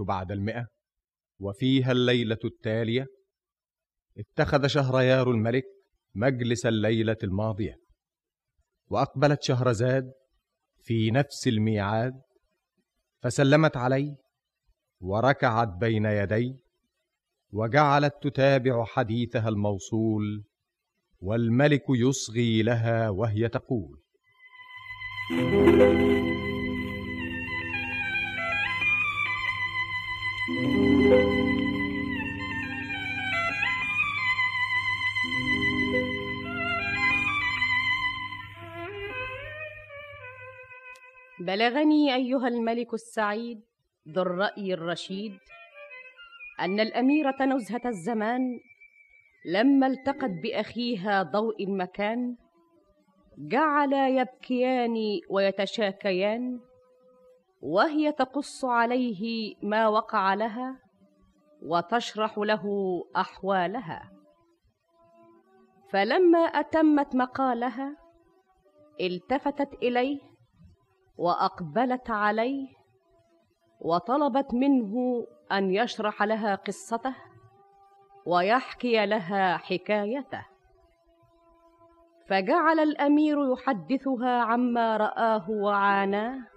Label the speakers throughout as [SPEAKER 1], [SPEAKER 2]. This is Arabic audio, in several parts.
[SPEAKER 1] بعد المئة وفيها الليلة التالية. اتخذ شهريار الملك مجلس الليلة الماضية وأقبلت شهرزاد في نفس الميعاد فسلمت عليه وركعت بين يديه وجعلت تتابع حديثها الموصول والملك يصغي لها وهي تقول.
[SPEAKER 2] بلغني أيها الملك السعيد ذو الرأي الرشيد أن الاميره نزهه الزمان لما التقت بأخيها ضوء المكان جعلا يبكيان ويتشاكيان وهي تقص عليه ما وقع لها وتشرح له أحوالها. فلما أتمت مقالها التفتت إليه وأقبلت عليه وطلبت منه أن يشرح لها قصته ويحكي لها حكايته. فجعل الأمير يحدثها عما رآه وعاناه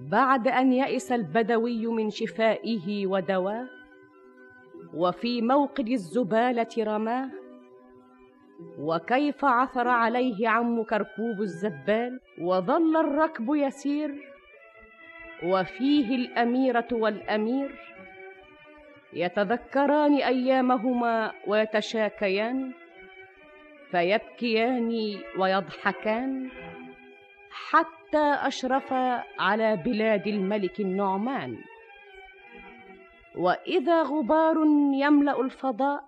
[SPEAKER 2] بعد أن يئس البدوي من شفائه ودواه وفي موقد الزبالة رماه وكيف عثر عليه عم كركوب الزبال وظل الركب يسير وفيه الأميرة والأمير يتذكران أيامهما ويتشاكيان فيبكيان ويضحكان حتى اشرفا على بلاد الملك النعمان. وإذا غبار يملأ الفضاء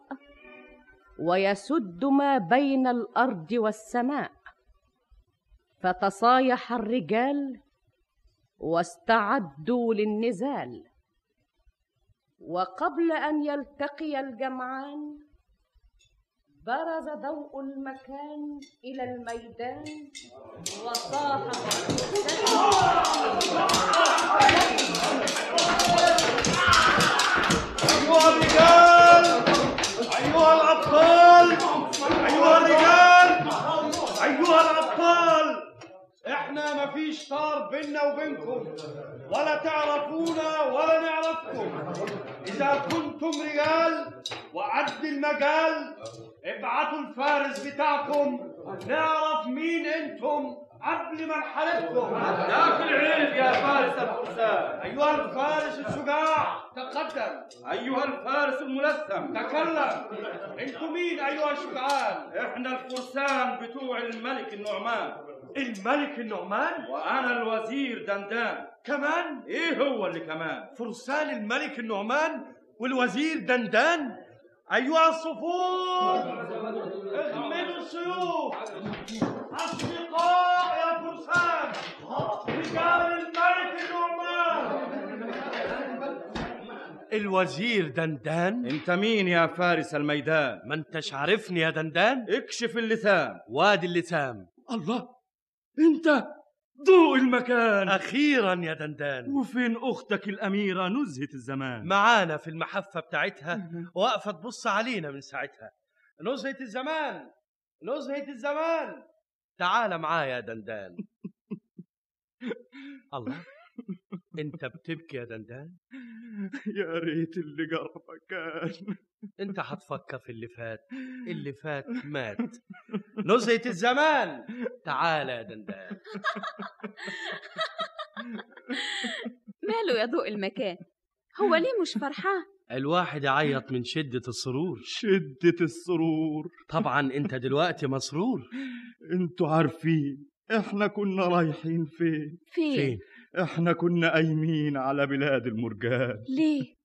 [SPEAKER 2] ويسد ما بين الأرض والسماء فتصايح الرجال واستعدوا للنزال. وقبل أن يلتقي الجمعان برز ضوء المكان إلى الميدان وصاح
[SPEAKER 3] أيها الرجال أيها الأبطال أيها الرجال أيها الأبطال إحنا مفيش طار بينا وبينكم ولا تعرفونا ولا نعرفكم. إذا كنتم رجال وقد المجال ابعتوا الفارس بتاعكم نعرف مين أنتم قبل ما نحاربكم
[SPEAKER 4] ذاك العلم يا فارس الفرسان
[SPEAKER 3] أيها الفارس الشجاع. تقدم.
[SPEAKER 4] أيها الفارس الملثم.
[SPEAKER 3] تكلم. أنتم مين أيها الشجعان؟
[SPEAKER 4] إحنا الفرسان بتوع الملك النعمان.
[SPEAKER 3] الملك النعمان؟
[SPEAKER 4] وأنا الوزير دندان.
[SPEAKER 3] كمان؟
[SPEAKER 4] إيه هو اللي كمان؟
[SPEAKER 3] فرسان الملك النعمان والوزير دندان؟ أيها الصفوف اغمدوا السيوف. أصدقاء يا فرسان رجال الملك النعمان
[SPEAKER 5] الوزير دندان.
[SPEAKER 4] أنت مين يا فارس الميدان.
[SPEAKER 5] ما انتش عارفني يا دندان؟
[SPEAKER 4] اكشف اللسان
[SPEAKER 5] وادي اللسان
[SPEAKER 4] الله أنت ضوء المكان.
[SPEAKER 5] أخيرا يا دندان.
[SPEAKER 4] وفين أختك الأميرة نزهة الزمان؟
[SPEAKER 5] معانا في المحفة بتاعتها واقفه تبص علينا من ساعتها. نزهة الزمان! نزهة الزمان! تعال معايا يا دندان. الله. أنت بتبكي يا دندان؟
[SPEAKER 4] يا ريت اللي جرى مكان
[SPEAKER 5] أنت هتفكر في اللي فات. اللي فات مات. نزهة الزمان! تعال يا دندان.
[SPEAKER 6] ماله يا ضوء المكان؟ هو ليه مش فرحان؟
[SPEAKER 5] الواحد يعيط من شدة السرور.
[SPEAKER 4] شدة السرور.
[SPEAKER 5] طبعا أنت دلوقتي مسرور.
[SPEAKER 4] أنتوا عارفين إحنا كنا رايحين فين؟
[SPEAKER 6] فين,
[SPEAKER 5] فين؟
[SPEAKER 4] إحنا كنا قايمين على بلاد المرجان.
[SPEAKER 6] ليه؟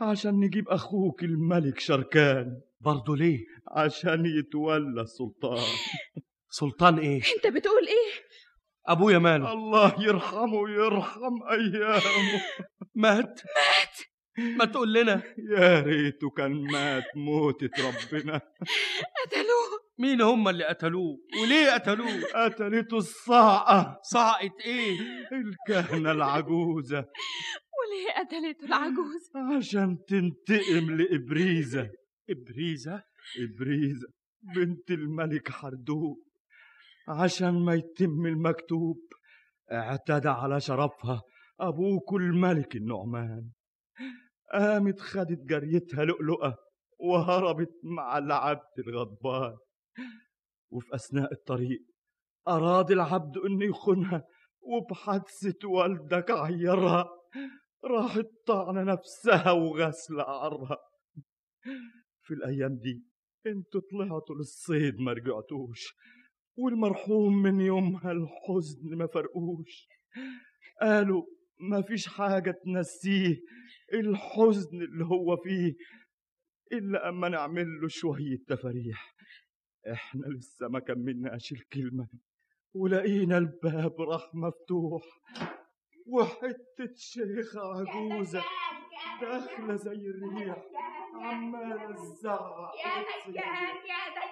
[SPEAKER 4] عشان نجيب أخوك الملك شركان.
[SPEAKER 5] برضه ليه؟
[SPEAKER 4] عشان يتولى السلطان.
[SPEAKER 5] سلطان إيه؟
[SPEAKER 6] أنت بتقول إيه؟
[SPEAKER 5] أبويا ماله؟
[SPEAKER 4] الله يرحمه ويرحم أيامه.
[SPEAKER 5] مات؟
[SPEAKER 6] مات!
[SPEAKER 5] ما تقول لنا؟
[SPEAKER 4] يا ريته كان مات موتة ربنا.
[SPEAKER 7] قتلوه.
[SPEAKER 5] مين هم اللي قتلوه؟ وليه قتلوه؟
[SPEAKER 4] قتلته الصاعقة
[SPEAKER 5] صاعقة إيه؟
[SPEAKER 4] الكهنة العجوزة.
[SPEAKER 7] وليه قتلته العجوز؟
[SPEAKER 4] عشان تنتقم لإبريزة.
[SPEAKER 5] إبريزة؟
[SPEAKER 4] إبريزة بنت الملك حردوب عشان ما يتم المكتوب اعتدى على شرفها أبوك الملك النعمان. قامت خدت جريتها لؤلؤة وهربت مع العبد الغضبان. وفي أثناء الطريق أراد العبد إنه يخونها وبحادثة والدك عيرها. راحت طعنة نفسها وغسل عرها في الأيام دي أنتوا طلعتوا للصيد ما رجعتوش والمرحوم من يومها الحزن ما فرقوش. قالوا ما فيش حاجة تنسيه. الحزن اللي هو فيه إلا أما نعمل له شوية تفاريح إحنا لسه ما كملناش الكلمة. ولقينا الباب راح مفتوح. وحتة شيخة عجوزة داخلة زي الريح. عمالة تزعق
[SPEAKER 7] يا. ديان يا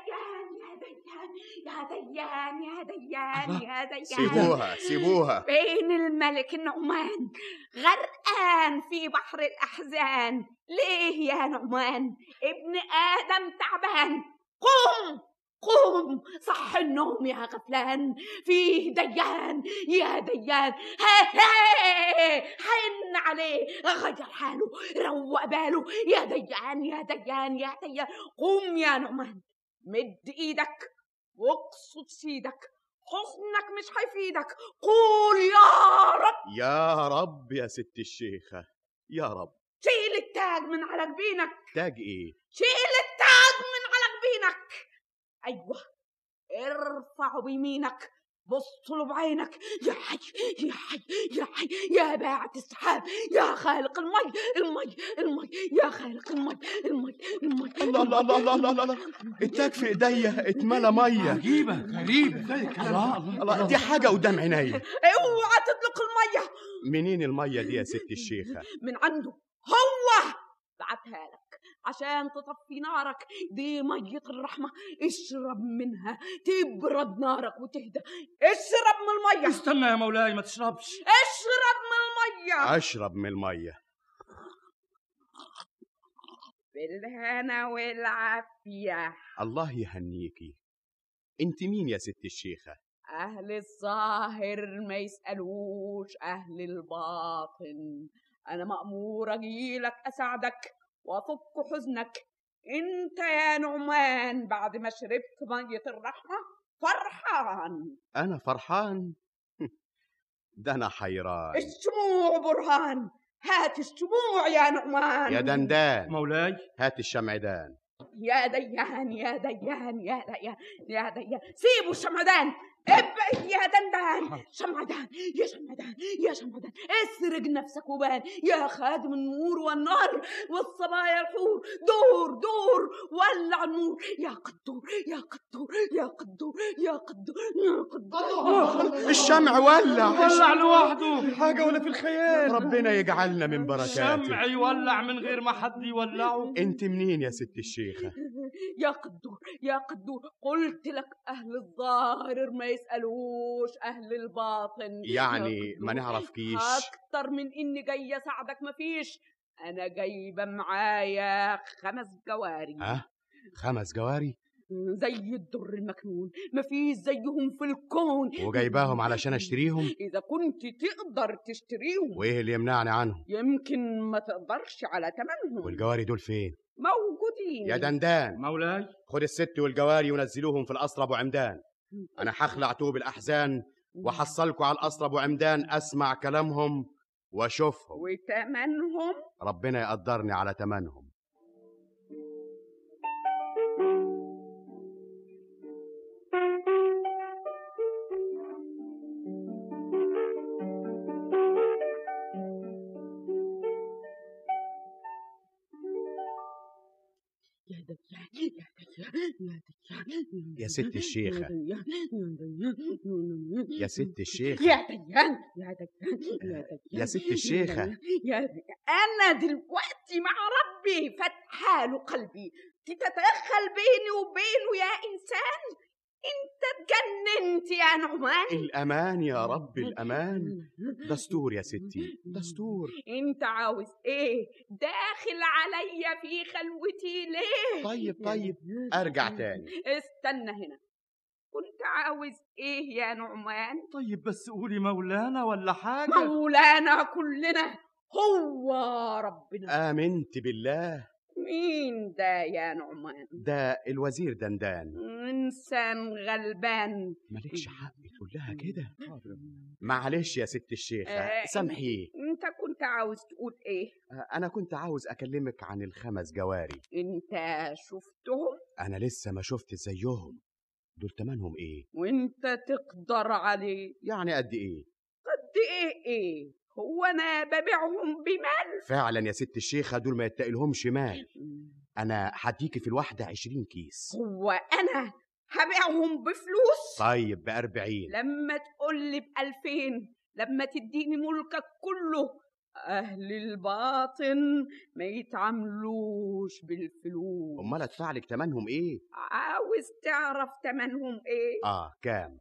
[SPEAKER 7] يا ديان يا ديان يا ديان
[SPEAKER 8] سيبوها سيبوها.
[SPEAKER 7] بين الملك النعمان غرقان في بحر الأحزان. ليه يا نعمان؟ ابن آدم تعبان. قوم قوم صح النوم يا غفلان. فيه ديان يا ديان. ها ها حن عليه. غير حاله روق باله. يا ديان يا ديان يا ديان. قوم يا نعمان. مد إيدك. واقصد سيدك حزنك مش هيفيدك. قول يا رب.
[SPEAKER 8] يا رب يا ست الشيخة يا رب.
[SPEAKER 7] شيل التاج من على جبينك.
[SPEAKER 8] تاج إيه؟
[SPEAKER 7] شيل التاج من على جبينك. أيوه ارفعه بيمينك. بص له بعينك يا حي يا حي يا حي يا باعة السحاب يا خالق المي المي المي يا خالق المي المي المي.
[SPEAKER 8] الله الله الله الله الله, الله. التاج في ايديا اتملى
[SPEAKER 5] مية. غريبة.
[SPEAKER 4] الله
[SPEAKER 8] الله دي حاجة قدام عيني.
[SPEAKER 7] اوعى تطلق المية.
[SPEAKER 8] منين المية دي يا ست الشيخة؟
[SPEAKER 7] من عنده. هو! بعتها لك. عشان تطفي نارك. دي مية الرحمة. اشرب منها. تبرد نارك وتهدى. اشرب من المية.
[SPEAKER 5] استنى يا مولاي ما تشربش.
[SPEAKER 7] اشرب من المية.
[SPEAKER 8] اشرب من المية.
[SPEAKER 7] بالهنا والعافية.
[SPEAKER 8] الله يهنيكي انت مين يا ست الشيخة؟
[SPEAKER 7] أهل الظاهر ما يسألوش أهل الباطن. أنا مأمور أجيلك أساعدك. وأفك حزنك. أنت يا نعمان بعد ما شربت مية الرحمة فرحان.
[SPEAKER 8] أنا فرحان؟ ده أنا حيران.
[SPEAKER 7] الشموع برهان. هات الشموع يا نعمان.
[SPEAKER 8] يا دندان.
[SPEAKER 5] مولاي.
[SPEAKER 8] هات الشمعدان
[SPEAKER 7] يا ديان يا ديان يا ديان يا ديان. سيبوا الشمعدان ابعد يا دندان شمعدان يا شمعدان يا شمعدان اسرق نفسك وبان يا خادم النور والنار والصبايا الحور. دور دور ولع النور. يا قدور يا قدور يا قدور يا قدور يا قدور.
[SPEAKER 8] الشمع ولع
[SPEAKER 5] ولع لوحده.
[SPEAKER 4] حاجة ولا في الخيال.
[SPEAKER 8] ربنا يجعلنا من بركاته.
[SPEAKER 5] الشمع يولع من غير ما حد يولعه.
[SPEAKER 8] أنت منين يا ست الشيخة؟
[SPEAKER 7] يا قدور يا قدور. قلت لك أهل الظاهر ما يسألوش أهل الباطن
[SPEAKER 8] يعني ما
[SPEAKER 7] قدور.
[SPEAKER 8] نعرفكيش
[SPEAKER 7] أكتر من إني جاية أساعدك مفيش أنا جايبة معايا خمس جواري.
[SPEAKER 8] ها؟ خمس جواري؟
[SPEAKER 7] زي الدر المكنون. مفيش زيهم في الكون.
[SPEAKER 8] وجايباهم علشان أشتريهم؟
[SPEAKER 7] إذا كنت تقدر تشتريهم.
[SPEAKER 8] وإيه اللي يمنعني عنهم؟
[SPEAKER 7] يمكن ما تقدرش على تمنهم.
[SPEAKER 8] والجواري دول فين؟
[SPEAKER 7] موجودين.
[SPEAKER 8] يا دندان.
[SPEAKER 5] مولاي.
[SPEAKER 8] خد الست والجواري ونزلوهم في القصر أبو عمدان. أنا هخلع توب الاحزان وحصلكوا على القصر أبو عمدان أسمع كلامهم وأشوفهم.
[SPEAKER 7] وتمنهم.
[SPEAKER 8] ربنا يقدرني على تمنهم.
[SPEAKER 7] يا
[SPEAKER 8] ست الشيخة. يا ست الشيخة.
[SPEAKER 7] يا ديان يا ديان يا ديان
[SPEAKER 8] يا ست الشيخة.
[SPEAKER 7] أنا دلوقتي مع ربي فاتحه له قلبي. تتدخل بيني وبينه يا إنسان. انت اتجننت يا نعمان.
[SPEAKER 8] الأمان يا رب الأمان. دستور يا ستي دستور.
[SPEAKER 7] انت عاوز إيه؟ داخل عليا في خلوتي ليه؟
[SPEAKER 8] طيب طيب. أرجع تاني.
[SPEAKER 7] استنى هنا. كنت عاوز إيه يا نعمان؟
[SPEAKER 9] طيب بس قولي مولانا ولا حاجة.
[SPEAKER 7] مولانا كلنا هو ربنا.
[SPEAKER 8] آمنت بالله.
[SPEAKER 7] مين ده يا نعمان؟
[SPEAKER 8] ده الوزير دندان.
[SPEAKER 7] إنسان غلبان.
[SPEAKER 8] مالكش حق تقول لها كده. معلش يا ست الشيخة
[SPEAKER 7] آه،
[SPEAKER 8] سامحيه
[SPEAKER 7] أنت كنت عاوز تقول إيه؟
[SPEAKER 8] أنا كنت عاوز أكلمك عن الخمس جواري.
[SPEAKER 7] أنت شفتهم؟
[SPEAKER 8] أنا لسه ما شفت زيهم. دول تمنهم إيه؟
[SPEAKER 7] وأنت تقدر عليه.
[SPEAKER 8] يعني قد إيه؟
[SPEAKER 7] قد إيه إيه؟ هو أنا ببيعهم بمال.
[SPEAKER 8] فعلا يا ست الشيخة دول ما يتقلهمش مال. أنا هديكي في الواحدة عشرين كيس.
[SPEAKER 7] هو أنا هبيعهم بفلوس؟
[SPEAKER 8] طيب بأربعين.
[SPEAKER 7] لما تقول لي بألفين لما تديني ملكك كله أهل الباطن ما يتعاملوش بالفلوس.
[SPEAKER 8] أمال أدفع لك تمنهم إيه؟
[SPEAKER 7] عاوز تعرف تمنهم إيه؟
[SPEAKER 8] آه كام؟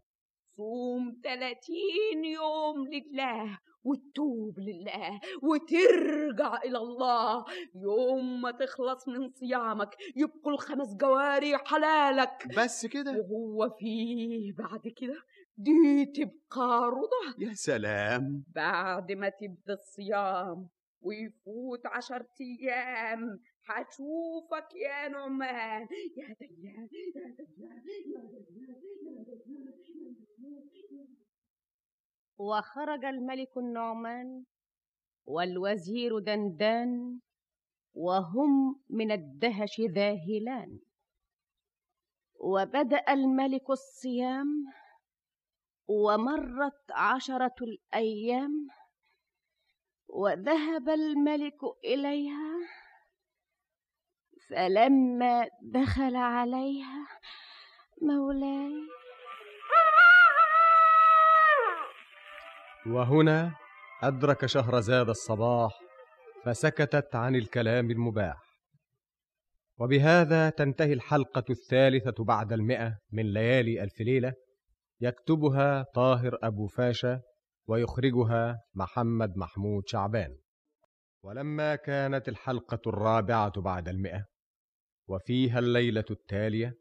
[SPEAKER 7] صوم 30 يوم لله وتتوب لله وترجع إلى الله. يوم ما تخلص من صيامك يبقوا الخمس جواري حلالك.
[SPEAKER 8] بس كده؟
[SPEAKER 7] وهو فيه بعد كده دي تبقى رضا
[SPEAKER 8] يا سلام.
[SPEAKER 7] بعد ما تبدأ الصيام ويفوت عشر أيام هشوفك يا نعمان. يا ديان يا ديان يا ديان يا ديان
[SPEAKER 2] وخرج الملك النعمان والوزير دندان وهم من الدهش ذاهلان. وبدأ الملك الصيام ومرت عشرة الأيام وذهب الملك إليها فلما دخل عليها مولاي
[SPEAKER 1] وهنا أدرك شهرزاد الصباح فسكتت عن الكلام المباح. وبهذا تنتهي الحلقة الثالثة بعد المئة من ليالي ألف ليلة يكتبها طاهر أبو فاشا ويخرجها محمد محمود شعبان. ولما كانت الحلقة الرابعة بعد المئة وفيها الليلة التالية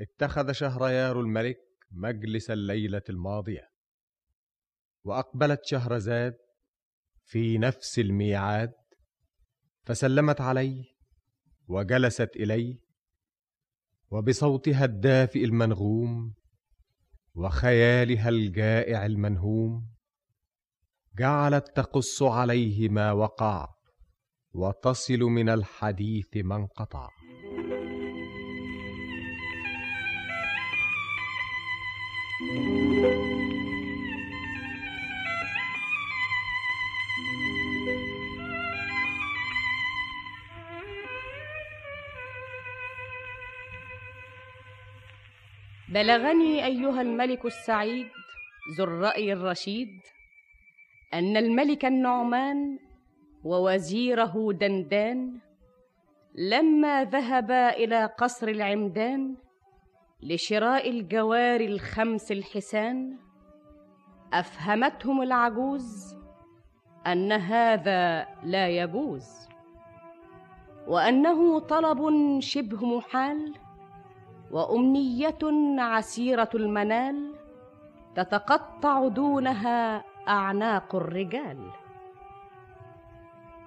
[SPEAKER 1] اتخذ شهريار الملك مجلس الليلة الماضية. وأقبلت شهرزاد في نفس الميعاد فسلمت عليه وجلست إليه وبصوتها الدافئ المنغوم وخيالها الجائع المنهوم جعلت تقص عليه ما وقع وتصل من الحديث ما انقطع.
[SPEAKER 2] بلغني أيها الملك السعيد ذو الرأي الرشيد أن الملك النعمان ووزيره دندان لما ذهبا إلى قصر العمدان لشراء الجواري الخمس الحسان أفهمتهم العجوز أن هذا لا يجوز وأنه طلب شبه محال وأمنية عسيرة المنال تتقطع دونها أعناق الرجال.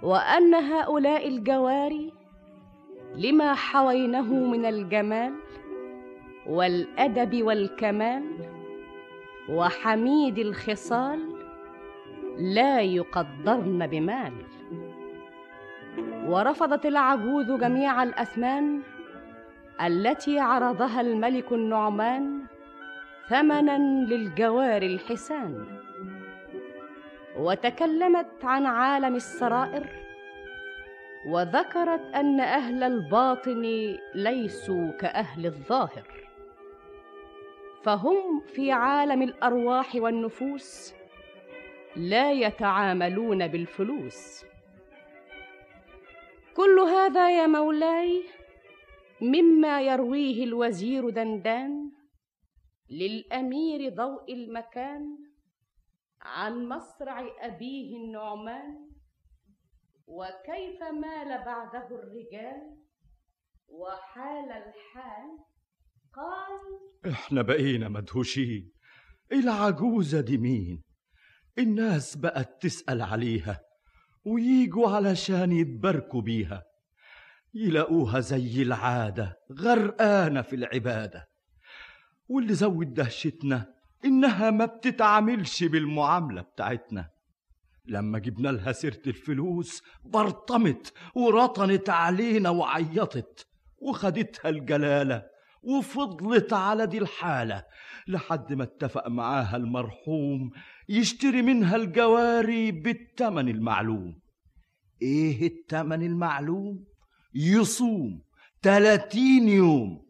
[SPEAKER 2] وأن هؤلاء الجواري لما حوينه من الجمال والأدب والكمال وحميد الخصال لا يقدرن بمال. ورفضت العجوز جميع الأثمان التي عرضها الملك النعمان ثمنا للجوار الحسان. وتكلمت عن عالم السرائر وذكرت أن أهل الباطن ليسوا كأهل الظاهر. فهم في عالم الأرواح والنفوس لا يتعاملون بالفلوس. كل هذا يا مولاي مما يرويه الوزير دندان للأمير ضوء المكان عن مصرع أبيه النعمان وكيف مال بعده الرجال وحال الحال قال
[SPEAKER 9] إحنا بقينا مدهوشين. العجوزة دي مين الناس بقت تسأل عليها ويجوا علشان يتباركوا بيها. يلاقوها زي العادة غرقانة في العبادة. واللي زود دهشتنا إنها ما بتتعاملش بالمعاملة بتاعتنا. لما جبنا لها سيرة الفلوس برطمت ورطنت علينا وعيطت وخدتها الجلالة وفضلت على دي الحالة لحد ما اتفق معاها المرحوم يشتري منها الجواري بالتمن المعلوم. إيه التمن المعلوم؟ يصوم تلاتين يوم.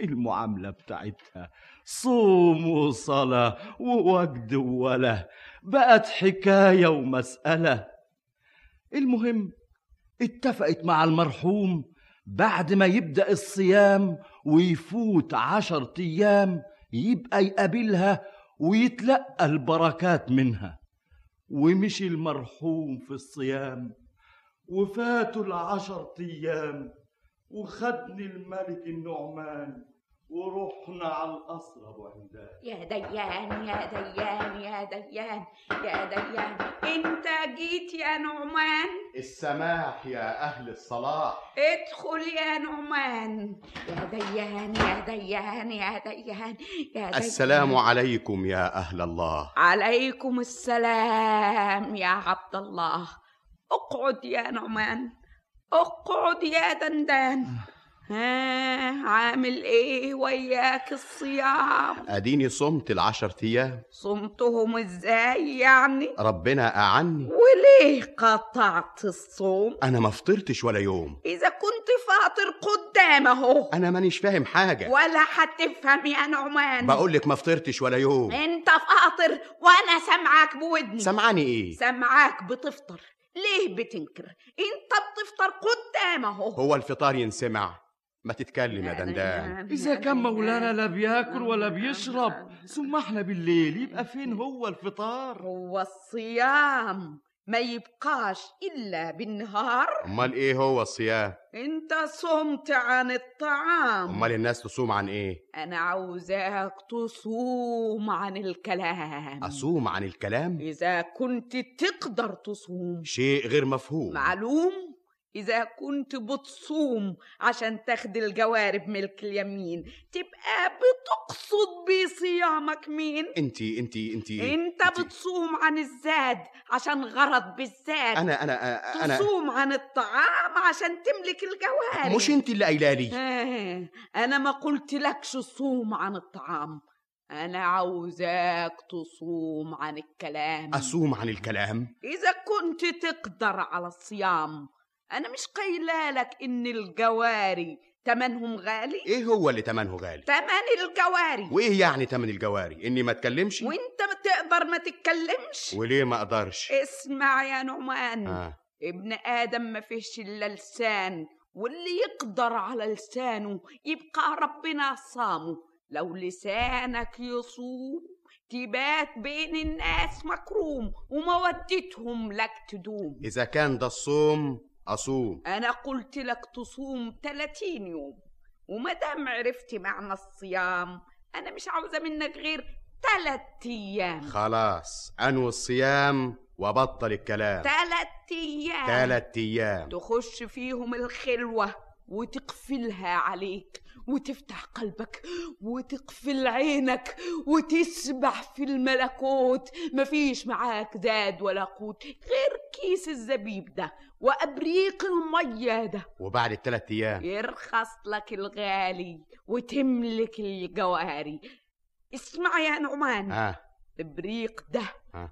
[SPEAKER 9] المعاملة بتاعتها؟ صوم وصلاة ووجد ووله. بقت حكاية ومسألة. المهم اتفقت مع المرحوم بعد ما يبدأ الصيام ويفوت عشر أيام يبقى يقابلها ويتلقى البركات منها. ومشي المرحوم في الصيام. وفاتوا العشر أيام وخدني الملك النعمان ورحنا على القصر أبو عمدان.
[SPEAKER 7] يا ديان يا ديان يا ديان يا ديان. إنت جيت يا نعمان؟
[SPEAKER 8] السماح يا أهل الصلاح.
[SPEAKER 7] ادخل يا نعمان. يا ديان يا ديان يا ديان يا ديان.
[SPEAKER 8] السلام عليكم يا أهل الله.
[SPEAKER 7] عليكم السلام يا عبد الله. اقعد يا نعمان اقعد يا دندان. ها عامل إيه وياك الصيام؟
[SPEAKER 8] أديني صمت العشر أيام.
[SPEAKER 7] صمتهم إزاي يعني؟
[SPEAKER 8] ربنا أعني.
[SPEAKER 7] وليه قطعت الصوم؟
[SPEAKER 8] أنا ما فطرتش ولا يوم.
[SPEAKER 7] إذا كنت فاطر قدام أهو.
[SPEAKER 8] أنا مانيش فاهم حاجة.
[SPEAKER 7] ولا هتفهم يا نعمان.
[SPEAKER 8] بقول لك ما فطرتش ولا يوم.
[SPEAKER 7] انت فاطر وأنا سامعاك بودني.
[SPEAKER 8] سمعاني إيه؟
[SPEAKER 7] سامعاك بتفطر. ليه بتنكر؟ انت بتفطر قدام اهو.
[SPEAKER 8] هو الفطار ينسمع. ما تتكلم يا دندان.
[SPEAKER 9] إذا كان مولانا لا بياكل ولا بيشرب ثم إحنا بالليل يبقى فين هو الفطار؟
[SPEAKER 7] هو الصيام. ما يبقاش إلا بالنهار.
[SPEAKER 8] أمال إيه هو الصيام؟
[SPEAKER 7] أنت صمت عن الطعام.
[SPEAKER 8] أمال الناس تصوم عن إيه؟
[SPEAKER 7] أنا عاوزاك تصوم عن الكلام.
[SPEAKER 8] أصوم عن الكلام؟
[SPEAKER 7] إذا كنت تقدر تصوم.
[SPEAKER 8] شيء غير مفهوم.
[SPEAKER 7] معلوم؟ إذا كنت بتصوم عشان تاخد الجوارب ملك اليمين تبقى بتقصد بصيامك مين؟
[SPEAKER 8] انتي انتي انتي
[SPEAKER 7] أنت
[SPEAKER 8] انتي-
[SPEAKER 7] بتصوم عن الزاد عشان غرض بالذات
[SPEAKER 8] أنا أنا أنا
[SPEAKER 7] تصوم عن الطعام عشان تملك الجوارب.
[SPEAKER 8] مش انت اللي قايلة لي.
[SPEAKER 7] آه، أنا ما قلت لكش صوم عن الطعام. أنا عاوزاك تصوم عن الكلام.
[SPEAKER 8] أصوم عن الكلام؟
[SPEAKER 7] إذا كنت تقدر على الصيام. أنا مش قايلة لك إن الجواري تمنهم غالي؟
[SPEAKER 8] إيه هو اللي تمنه غالي؟
[SPEAKER 7] تمن الجواري.
[SPEAKER 8] وإيه يعني تمن الجواري؟ إني ما اتكلمش؟
[SPEAKER 7] وإنت بتقدر ما تتكلمش؟
[SPEAKER 8] وليه ما أقدرش؟
[SPEAKER 7] اسمع يا نعمان.
[SPEAKER 8] آه.
[SPEAKER 7] ابن آدم ما فيش إلا لسان واللي يقدر على لسانه يبقى ربنا صامه. لو لسانك يصوم تبات بين الناس مكروم ومودتهم لك تدوم.
[SPEAKER 8] إذا كان ده الصوم أصوم.
[SPEAKER 7] أنا قلت لك تصوم 30 يوم ومادام عرفت معنى الصيام أنا مش عاوزة منك غير ثلاث أيام.
[SPEAKER 8] خلاص انوي الصيام وبطل الكلام.
[SPEAKER 7] ثلاث أيام.
[SPEAKER 8] ثلاث أيام.
[SPEAKER 7] تخش فيهم الخلوة وتقفلها عليك. وتفتح قلبك وتقفل عينك وتسبح في الملكوت. مفيش معاك زاد ولا قوت غير كيس الزبيب ده وأبريق المية ده.
[SPEAKER 8] وبعد الثلاث أيام
[SPEAKER 7] يرخص لك الغالي وتملك الجواري. اسمع يا نعمان.
[SPEAKER 8] آه.
[SPEAKER 7] البريق ده.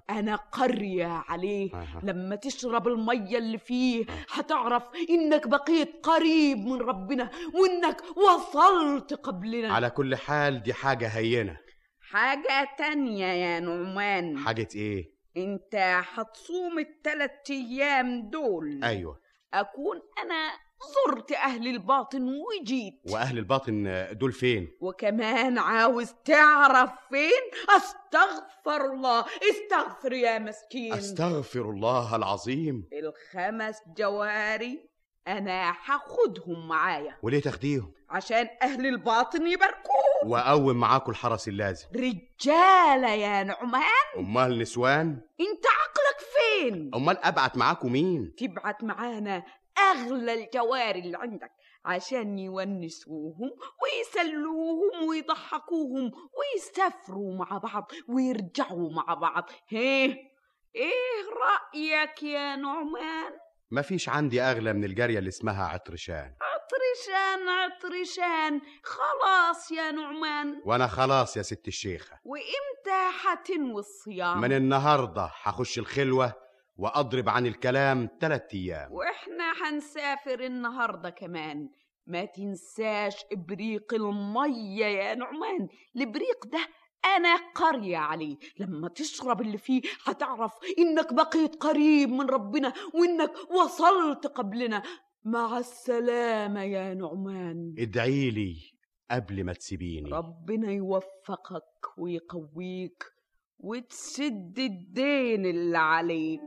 [SPEAKER 7] أنا قرية عليه. لما تشرب المية اللي فيه هتعرف إنك بقيت قريب من ربنا وإنك وصلت قبلنا.
[SPEAKER 8] على كل حال دي حاجة هينة.
[SPEAKER 7] حاجة تانية يا نعمان.
[SPEAKER 8] حاجة إيه؟
[SPEAKER 7] أنت هتصوم التلات أيام دول.
[SPEAKER 8] أيوه.
[SPEAKER 7] أكون أنا زرت أهل الباطن وجيت.
[SPEAKER 8] وأهل الباطن دول فين؟
[SPEAKER 7] وكمان عاوز تعرف فين؟ أستغفر الله. استغفر يا مسكين.
[SPEAKER 8] أستغفر الله العظيم.
[SPEAKER 7] الخمس جواري أنا هاخدهم معايا.
[SPEAKER 8] وليه تاخديهم؟
[SPEAKER 7] عشان أهل الباطن يباركوه
[SPEAKER 8] وأقوم معاكم الحرس اللازم.
[SPEAKER 7] رجاله يا نعمان.
[SPEAKER 8] أمال نسوان؟
[SPEAKER 7] أنت عقلك فين؟
[SPEAKER 8] أمال أبعت معاكم مين؟
[SPEAKER 7] تبعت معانا أغلى الجواري اللي عندك عشان يونسوهم ويسلوهم ويضحكوهم ويسافروا مع بعض ويرجعوا مع بعض. هيه إيه رأيك يا نعمان؟
[SPEAKER 8] مفيش عندي أغلى من الجارية اللي اسمها عطرشان.
[SPEAKER 7] عطرشان عطرشان. خلاص يا نعمان.
[SPEAKER 8] وأنا خلاص يا ست الشيخة.
[SPEAKER 7] وإمتى هتنوي الصيام؟
[SPEAKER 8] من النهاردة هخش الخلوة وأضرب عن الكلام تلات أيام.
[SPEAKER 7] وإحنا هنسافر النهارده كمان. ما تنساش ابريق المية يا نعمان. الابريق ده أنا قرية عليه. لما تشرب اللي فيه هتعرف إنك بقيت قريب من ربنا وإنك وصلت قبلنا. مع السلامة يا نعمان.
[SPEAKER 8] ادعي لي قبل ما تسيبيني.
[SPEAKER 7] ربنا يوفقك ويقويك وتسد الدين اللي عليك.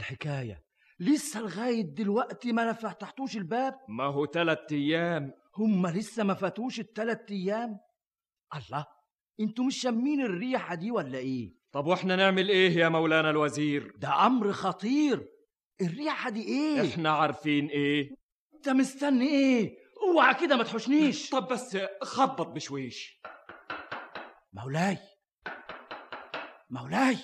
[SPEAKER 10] الحكاية. لسه لغاية دلوقتي ما فتحتوش الباب؟
[SPEAKER 9] ما هو تلات أيام.
[SPEAKER 10] هم لسه ما فاتوش التلات أيام؟ الله أنتوا مش شامين الريحة دي ولا إيه؟
[SPEAKER 9] طب وإحنا نعمل إيه يا مولانا الوزير؟
[SPEAKER 10] ده أمر خطير. الريحة دي إيه؟
[SPEAKER 9] إحنا عارفين إيه.
[SPEAKER 10] انت مستني إيه؟ اوعى كده ما تحوشنيش
[SPEAKER 9] طب بس خبط بشويش.
[SPEAKER 10] مولاي مولاي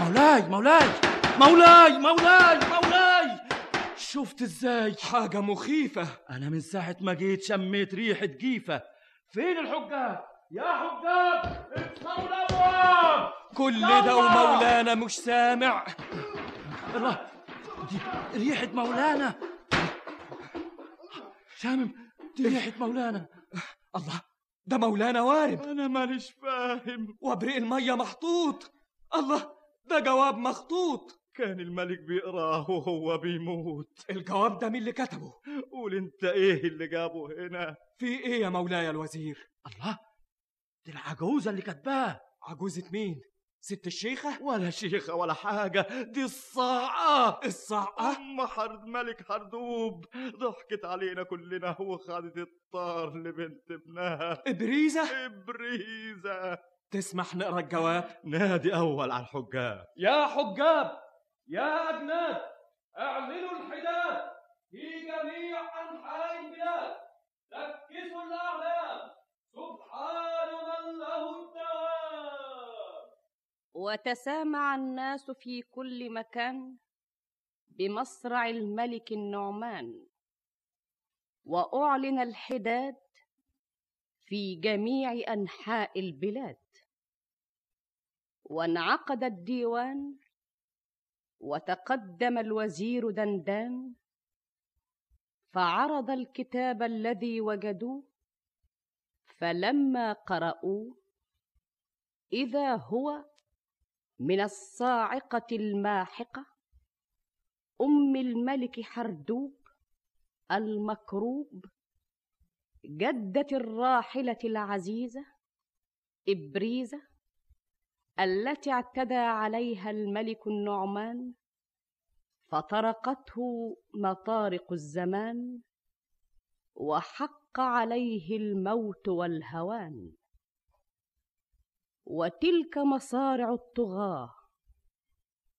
[SPEAKER 10] مولاي مولاي. مولاي مولاي مولاي. شفت إزاي؟
[SPEAKER 9] حاجة مخيفة.
[SPEAKER 10] أنا من ساعة ما جيت شميت ريحة جيفة. فين الحجاب؟ يا حجاب افتحوا الابواب
[SPEAKER 9] كل ده ومولانا مش سامع.
[SPEAKER 10] الله دي ريحة مولانا. شامم دي ريحة مولانا.
[SPEAKER 9] الله ده مولانا وارد.
[SPEAKER 10] أنا مانيش فاهم.
[SPEAKER 9] وأبريق المية محطوط. الله ده جواب مخطوط.
[SPEAKER 10] كان الملك بيقرأه وهو بيموت.
[SPEAKER 9] الجواب ده مين اللي كتبه؟
[SPEAKER 10] قول انت إيه اللي جابه هنا؟
[SPEAKER 9] في إيه يا مولاي الوزير؟
[SPEAKER 10] الله دي العجوزة اللي كاتباه
[SPEAKER 9] عجوزة مين؟ ست الشيخة؟
[SPEAKER 10] ولا شيخة ولا حاجة دي الصاعقة
[SPEAKER 9] الصعقة
[SPEAKER 10] أم حرد ملك حردوب. ضحكت علينا كلنا وخدت الطار لبنت ابنها.
[SPEAKER 9] إبريزة؟
[SPEAKER 10] إبريزة.
[SPEAKER 9] تسمح نقرأ الجواب؟
[SPEAKER 10] نادي أول على الحجاب.
[SPEAKER 4] يا حجاب! يا أجناد اعلنوا الحداد في جميع أنحاء البلاد. ركزوا الأعلام. سبحان من له الدوام
[SPEAKER 2] وتسامع الناس في كل مكان بمصرع الملك النعمان. وأعلن الحداد في جميع أنحاء البلاد. وانعقد الديوان وتقدم الوزير دندان فعرض الكتاب الذي وجدوه فلما قرأوه إذا هو من الصاعقة الماحقة أم الملك حردوب المكروب جدة الراحلة العزيزة إبريزة التي اعتدى عليها الملك النعمان فطرقته مطارق الزمان وحق عليه الموت والهوان. وتلك مصارع الطغاة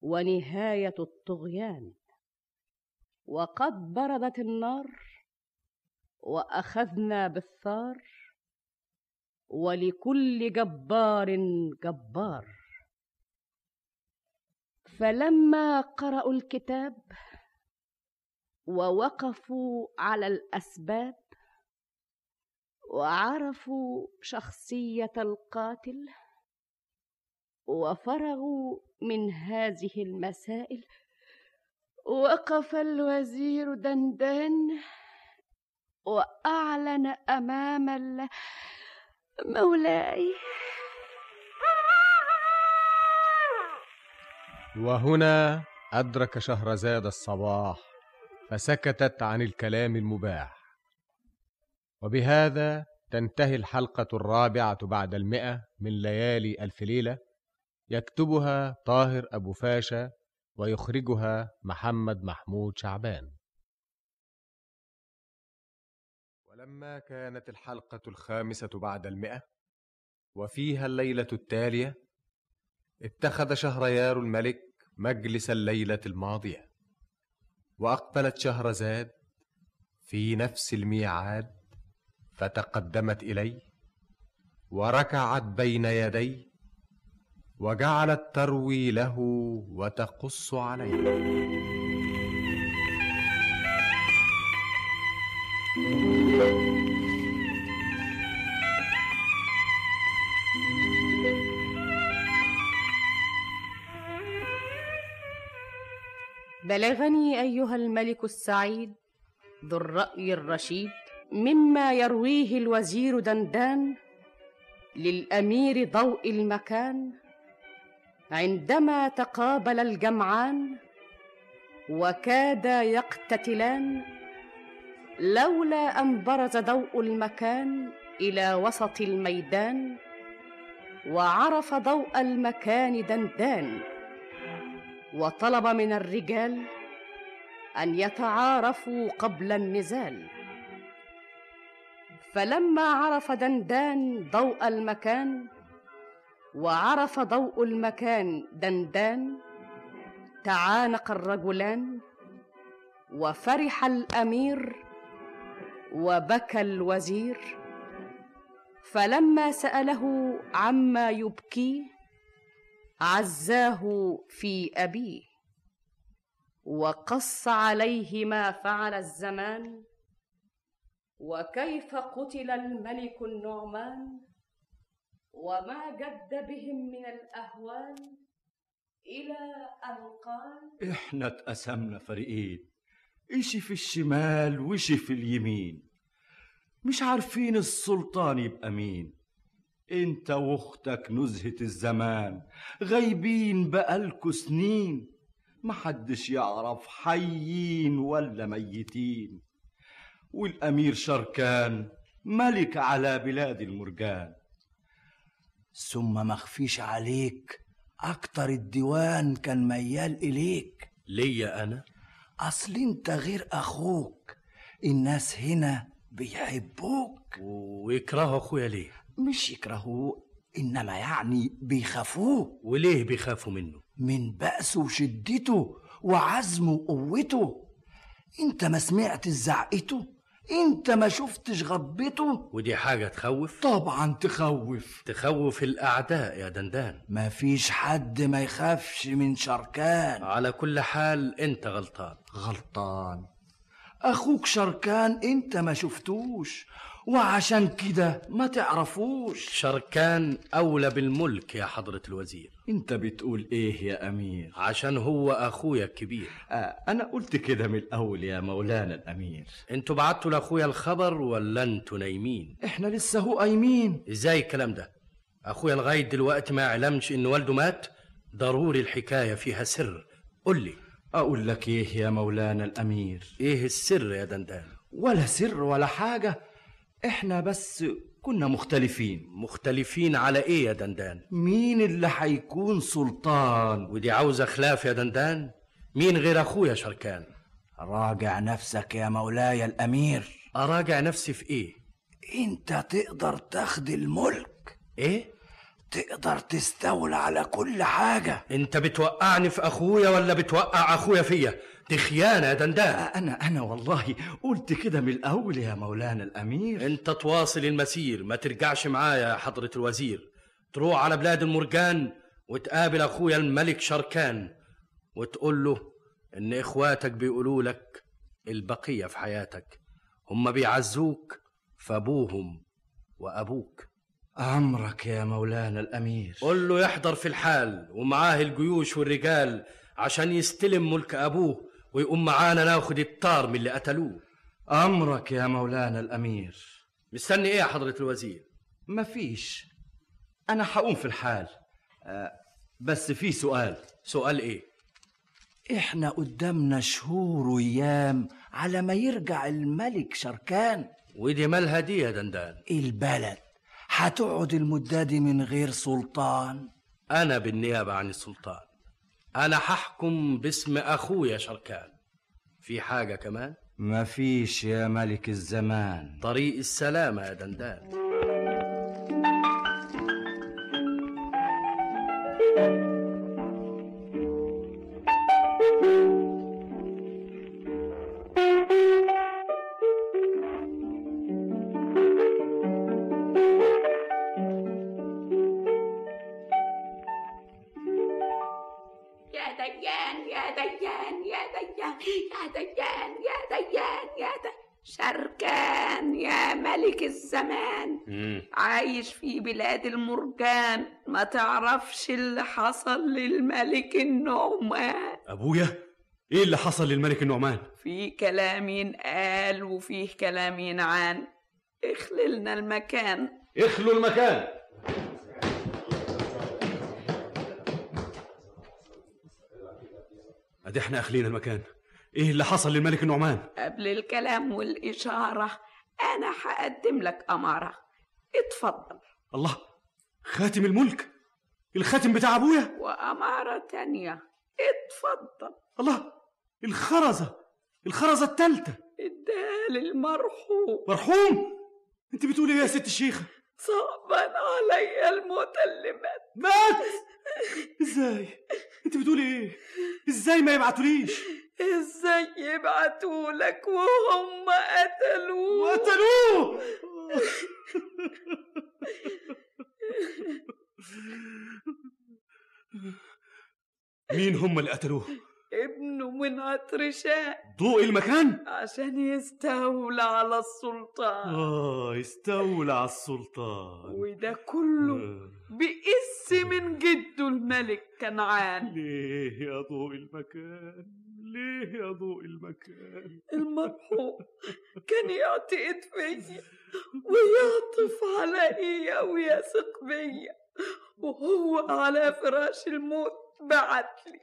[SPEAKER 2] ونهاية الطغيان. وقد بردت النار وأخذنا بالثار ولكل جبار جبار. فلما قرأوا الكتاب ووقفوا على الأسباب وعرفوا شخصية القاتل وفرغوا من هذه المسائل وقف الوزير دندان وأعلن أمام ال- مولاي.
[SPEAKER 1] وهنا أدرك شهرزاد الصباح فسكتت عن الكلام المباح. وبهذا تنتهي الحلقة الرابعة بعد المئة من ليالي ألف ليلة يكتبها طاهر أبو فاشا ويخرجها محمد محمود شعبان. ولما كانت الحلقة الخامسة بعد المئة وفيها الليلة التالية اتخذ شهريار الملك مجلس الليلة الماضية وأقبلت شهرزاد في نفس الميعاد فتقدمت إليه وركعت بين يديه وجعلت تروي له وتقص عليه.
[SPEAKER 2] بلغني أيها الملك السعيد ذو الرأي الرشيد مما يرويه الوزير دندان للأمير ضوء المكان عندما تقابل الجمعان وكادا يقتتلان لولا أن برز ضوء المكان إلى وسط الميدان وعرف ضوء المكان دندان وطلب من الرجال أن يتعارفوا قبل النزال. فلما عرف دندان ضوء المكان وعرف ضوء المكان دندان تعانق الرجلان وفرح الأمير وبكى الوزير فلما سأله عما يبكيه عزاه في أبيه وقص عليه ما فعل الزمان وكيف قتل الملك النعمان وما جد بهم من الأهوال إلى أن قال
[SPEAKER 9] إحنا اتقسمنا فريقين إشي في الشمال وإشي في اليمين. مش عارفين السلطان يبقى مين. إنت وأختك نزهة الزمان غايبين بقالكوا سنين. محدش يعرف حيين ولا ميتين. والأمير شركان ملك على بلاد المرجان.
[SPEAKER 10] ثم مخفيش عليك أكتر الديوان كان ميال إليك.
[SPEAKER 9] ليا أنا؟
[SPEAKER 10] أصل أنت غير أخوك. الناس هنا بيحبوك.
[SPEAKER 9] ويكرهوا أخويا ليه؟
[SPEAKER 10] مش يكرهوه إنما يعني بيخافوه.
[SPEAKER 9] وليه بيخافوا منه؟
[SPEAKER 10] من بأسه وشدته وعزمه وقوته. أنت ما سمعت زعقته؟ انت ما شفتش غضبته
[SPEAKER 9] ودي حاجة تخوف؟
[SPEAKER 10] طبعا تخوف.
[SPEAKER 9] تخوف الأعداء يا دندان.
[SPEAKER 10] ما فيش حد ما يخافش من شركان.
[SPEAKER 9] على كل حال أنت غلطان.
[SPEAKER 10] غلطان. أخوك شركان انت ما شفتوش. وعشان كده ما تعرفوش.
[SPEAKER 9] شركان أولى بالملك يا حضرة الوزير.
[SPEAKER 10] انت بتقول إيه يا أمير؟
[SPEAKER 9] عشان هو أخويا الكبير.
[SPEAKER 10] آه أنا قلت كده من الأول يا مولانا الأمير.
[SPEAKER 9] أنتوا بعتوا لأخويا الخبر ولا أنتوا نايمين؟
[SPEAKER 10] إحنا لسه هو قايمين.
[SPEAKER 9] إزاي الكلام ده؟ أخويا لغاية دلوقتي ما يعلمش إن والده مات؟ ضروري الحكاية فيها سر. قل لي.
[SPEAKER 10] أقول لك إيه يا مولانا الأمير؟
[SPEAKER 9] إيه السر يا دندان؟
[SPEAKER 10] ولا سر ولا حاجة. إحنا بس كنا مختلفين.
[SPEAKER 9] مختلفين على إيه يا دندان؟
[SPEAKER 10] مين اللي هيكون سلطان؟
[SPEAKER 9] ودي عاوزة خلاف يا دندان؟ مين غير أخويا شركان؟
[SPEAKER 10] راجع نفسك يا مولاي الأمير.
[SPEAKER 9] أراجع نفسي في إيه؟
[SPEAKER 10] أنت تقدر تاخد الملك.
[SPEAKER 9] إيه؟
[SPEAKER 10] تقدر تستولى على كل حاجة.
[SPEAKER 5] أنت بتوقعني في أخويا ولا بتوقع أخويا فيا؟ دي خيانه يا دندان
[SPEAKER 10] أنا أنا والله قلت كده من الأول يا مولانا الأمير.
[SPEAKER 5] أنت تواصل المسير ما ترجعش معايا يا حضرة الوزير. تروح على بلاد المرجان وتقابل أخويا الملك شركان وتقول له إن إخواتك بيقولوا لك البقية في حياتك. هم بيعزوك فأبوهم وأبوك.
[SPEAKER 10] أمرك يا مولانا الأمير.
[SPEAKER 5] قول له يحضر في الحال ومعاه الجيوش والرجال عشان يستلم ملك أبوه ويقوم معانا ناخد الطار من اللي قتلوه.
[SPEAKER 10] أمرك يا مولانا الأمير.
[SPEAKER 5] مستني إيه يا حضرة الوزير؟
[SPEAKER 10] مفيش أنا هقوم في الحال. آه، بس في سؤال.
[SPEAKER 5] سؤال إيه؟
[SPEAKER 10] إحنا قدامنا شهور وأيام على ما يرجع الملك شركان.
[SPEAKER 5] ودي مالها دي يا دندان؟
[SPEAKER 10] البلد. هتقعد المدة دي من غير سلطان.
[SPEAKER 5] أنا بالنيابة عن السلطان. أنا هحكم باسم أخويا شركان. في حاجة كمان؟
[SPEAKER 10] مفيش يا ملك الزمان.
[SPEAKER 5] طريق السلامة يا دندان.
[SPEAKER 7] ما تعرفش اللي حصل للملك النعمان.
[SPEAKER 4] أبويا؟ إيه اللي حصل للملك النعمان؟
[SPEAKER 7] في كلام ينقال وفيه كلام ينعان. اخللنا المكان.
[SPEAKER 4] اخلوا المكان. ادي إحنا أخلينا المكان. إيه اللي حصل للملك النعمان؟
[SPEAKER 7] قبل الكلام والإشارة أنا هقدم لك أمارة. اتفضل.
[SPEAKER 4] الله خاتم الملك. الخاتم بتاع أبويا.
[SPEAKER 7] وأمارة تانية. اتفضل.
[SPEAKER 4] الله الخرزة. الخرزة التالتة.
[SPEAKER 7] اديها للمرحوم
[SPEAKER 4] مرحوم؟ أنت بتقولي إيه يا ست الشيخة؟
[SPEAKER 7] صعبان عليا الموت اللي مات.
[SPEAKER 4] مات؟ إزاي؟ أنت بتقولي إيه؟ إزاي ما يبعتوليش؟
[SPEAKER 7] إزاي يبعتولك وهم قتلوه؟
[SPEAKER 4] وقتلوه مين هم اللي قتلوه؟
[SPEAKER 7] ابنه من عطرشان
[SPEAKER 4] ضوء المكان؟
[SPEAKER 7] عشان يستولى على السلطان.
[SPEAKER 4] آه استولى على السلطان.
[SPEAKER 7] وده كله
[SPEAKER 4] آه.
[SPEAKER 7] بقس من جده الملك كنعان.
[SPEAKER 4] ليه يا ضوء المكان؟ ليه يا ضوء المكان؟
[SPEAKER 7] المرحوم كان يعتقد فيا ويعطف عليا ويثق بيا وهو على فراش الموت بعتلي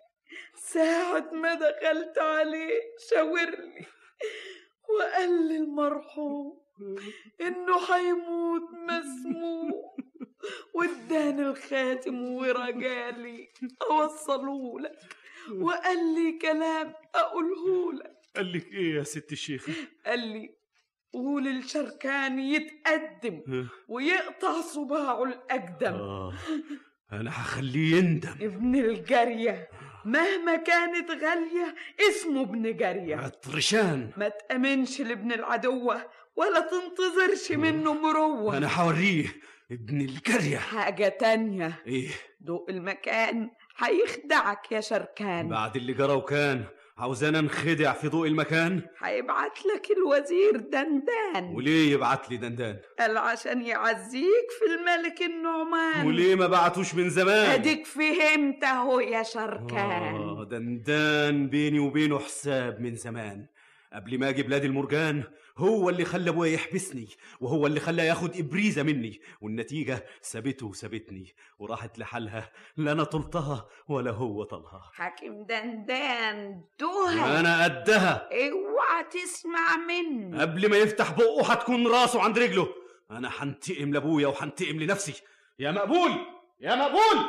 [SPEAKER 7] ساعة ما دخلت عليه شاورلي وقال لي المرحوم إنه هيموت مسموم. واداني الخاتم ورجالي اوصله لك وقال لي كلام أقوله لك.
[SPEAKER 4] قال لك إيه يا ست الشيخة؟
[SPEAKER 7] قال لي قول الشركان يتقدم ويقطع صباعه الأقدم.
[SPEAKER 4] آه. أنا هخليه يندم.
[SPEAKER 7] ابن الجارية مهما كانت غالية اسمه ابن جارية.
[SPEAKER 4] عطرشان.
[SPEAKER 7] ما تأمنش لابن العدوة ولا تنتظرش منه مروة.
[SPEAKER 4] أنا هوريه ابن الجارية.
[SPEAKER 7] حاجة تانية.
[SPEAKER 4] إيه؟
[SPEAKER 7] ضوء المكان هيخدعك يا شركان.
[SPEAKER 4] بعد اللي جرى وكان عاوزانا نخدع في ضوء المكان؟
[SPEAKER 7] هيبعت لك الوزير دندان.
[SPEAKER 4] وليه يبعت لي دندان؟
[SPEAKER 7] قال عشان يعزيك في الملك النعمان.
[SPEAKER 4] وليه ما بعتوش من زمان؟
[SPEAKER 7] أديك فهمت أهو يا شركان.
[SPEAKER 4] آه دندان بيني وبينه حساب من زمان. قبل ما أجي بلاد المرجان هو اللي خلى أبويا يحبسني وهو اللي خلاه ياخد إبريزة مني. والنتيجة سابته وسابتني وراحت لحالها لا أنا طلتها ولا هو طلها.
[SPEAKER 7] حاكم دندان دوها
[SPEAKER 4] أنا قدها.
[SPEAKER 7] اوعى تسمع منه
[SPEAKER 4] قبل ما يفتح بقه هتكون راسه عند رجله. أنا هنتقم لأبويا وهنتقم لنفسي. يا مقبول! يا مقبول!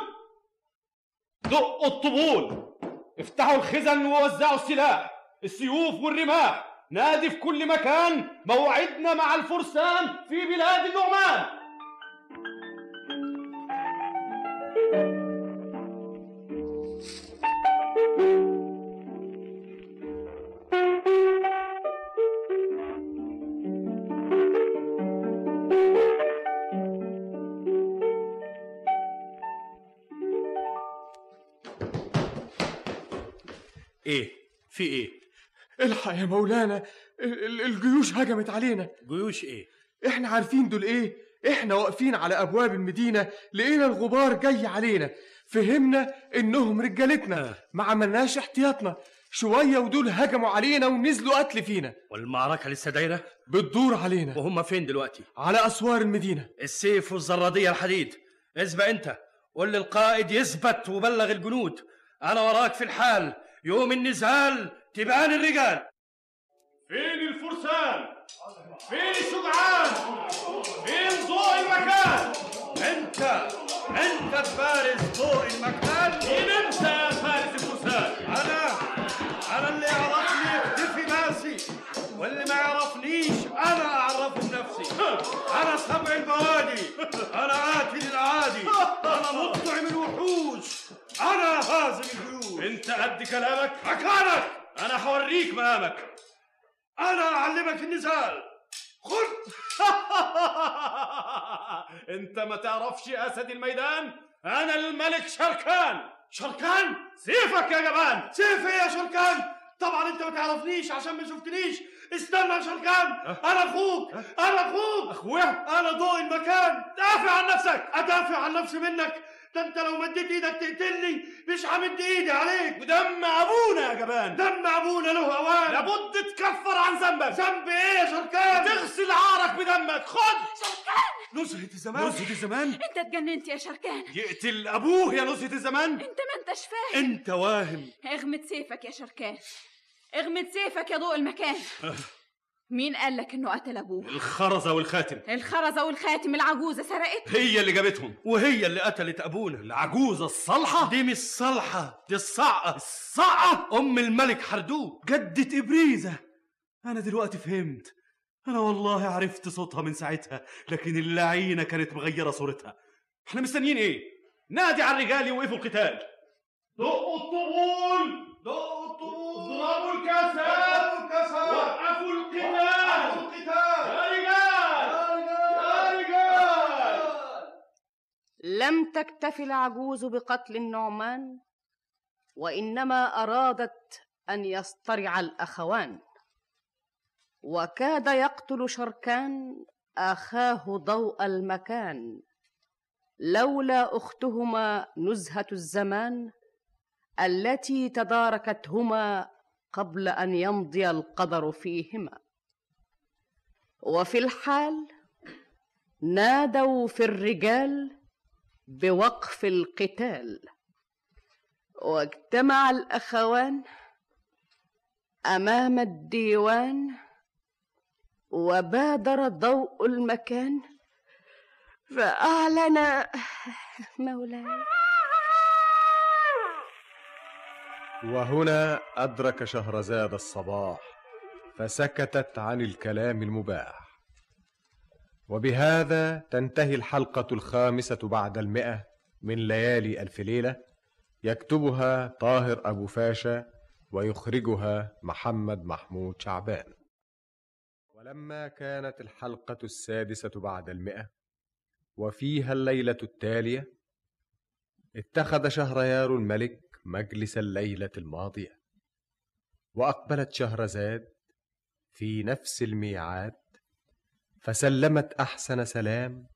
[SPEAKER 4] دقوا الطبول. افتحوا الخزن ووزعوا السلاح. السيوف والرماح. نادي في كل مكان موعدنا مع الفرسان في بلاد النعمان.
[SPEAKER 11] يا مولانا ال- ال- الجيوش هجمت علينا.
[SPEAKER 5] جيوش إيه؟
[SPEAKER 11] إحنا عارفين دول إيه؟ إحنا واقفين على أبواب المدينة لقينا الغبار جاي علينا. فهمنا إنهم رجالتنا ما عملناش احتياطنا. شوية ودول هجموا علينا ونزلوا قتل فينا.
[SPEAKER 5] والمعركة لسه دايرة؟
[SPEAKER 11] بتدور علينا.
[SPEAKER 5] وهم فين دلوقتي؟
[SPEAKER 11] على أسوار المدينة.
[SPEAKER 5] السيف والزرادية الحديد. اسبق أنت. قول للقائد يثبت وبلغ الجنود. أنا وراك في الحال. يوم النزال تبان الرجال.
[SPEAKER 4] فين الفرسان؟ فين الشجعان؟ فين ضوء المكان؟
[SPEAKER 5] أنت أنت فارس ضوء المكان؟
[SPEAKER 4] مين أنت يا فارس الفرسان.
[SPEAKER 5] أنا أنا اللي يعرفني يختفي ناسي واللي ما يعرفنيش أنا اعرفه بنفسي أنا سبع البوادي أنا قاتل الاعادي أنا مقطع من الوحوش أنا هازم الجيوش
[SPEAKER 4] أنت قد كلامك.
[SPEAKER 5] مكانك
[SPEAKER 4] أنا هوريك مقامك.
[SPEAKER 5] أنا أعلمك النزال. خد
[SPEAKER 4] أنت ما تعرفش أسد الميدان؟ أنا الملك شركان.
[SPEAKER 5] شركان؟
[SPEAKER 4] سيفك يا جبان.
[SPEAKER 5] سيف إيه يا شركان. طبعا أنت ما تعرفنيش عشان ما شفتنيش. استنى يا شركان. أنا أخوك. أنا أخوك.
[SPEAKER 4] أخويا؟
[SPEAKER 5] أنا ضوء المكان.
[SPEAKER 4] دافع عن نفسك.
[SPEAKER 5] أدافع عن نفسي منك. ده انت لو مديت إيدك تقتلني مش همد ايدي عليك.
[SPEAKER 4] ودم ابونا يا جبان.
[SPEAKER 5] دم ابونا له اوان.
[SPEAKER 4] لابد تكفر عن ذنبك.
[SPEAKER 5] ذنب إيه يا شركان؟
[SPEAKER 4] تغسل عارك بدمك. خد!
[SPEAKER 7] شركان!
[SPEAKER 4] نزهة الزمان. نزهة الزمان؟
[SPEAKER 7] انت اتجننت يا شركان.
[SPEAKER 4] يقتل ابوه يا نزهة الزمان.
[SPEAKER 7] انت ما انتش فاهم.
[SPEAKER 4] انت واهم.
[SPEAKER 7] اغمد سيفك يا شركان. اغمد سيفك يا ضوء المكان. مين قال لك إنه قتل أبوه؟
[SPEAKER 4] الخرزة والخاتم
[SPEAKER 7] الخرزه والخاتم العجوزة سرقت
[SPEAKER 4] هي اللي جابتهم.
[SPEAKER 5] وهي اللي قتلت أبونا
[SPEAKER 4] العجوزة الصالحة.
[SPEAKER 5] دي مش صالحة دي الصعقة.
[SPEAKER 4] الصعقة؟
[SPEAKER 5] أم الملك حردوق.
[SPEAKER 4] جدة إبريزة. أنا دلوقتي فهمت. أنا والله عرفت صوتها من ساعتها لكن اللعينة كانت مغيرة صورتها. إحنا مستنيين إيه؟ نادي على الرجال يوقفوا القتال. دقوا الطبول دقوا وقفوا القتال. وقفوا القتال. يا رجال. يا رجال.
[SPEAKER 2] لم تكتف العجوز بقتل النعمان وإنما أرادت أن يصطرع الأخوان. وكاد يقتل شركان أخاه ضوء المكان. لولا أختهما نزهة الزمان التي تداركتهما قبل أن يمضي القدر فيهما. وفي الحال نادوا في الرجال بوقف القتال. واجتمع الأخوان أمام الديوان وبادر ضوء المكان. فاعلن مولاي.
[SPEAKER 1] وهنا أدرك شهرزاد الصباح فسكتت عن الكلام المباح. وبهذا تنتهي الحلقة الخامسة بعد المئة من ليالي ألف ليلة يكتبها طاهر أبو فاشا ويخرجها محمد محمود شعبان. ولما كانت الحلقة السادسة بعد المئة وفيها الليلة التالية اتخذ شهريار الملك مجلس الليلة الماضية. وأقبلت شهرزاد في نفس الميعاد فسلمت أحسن سلام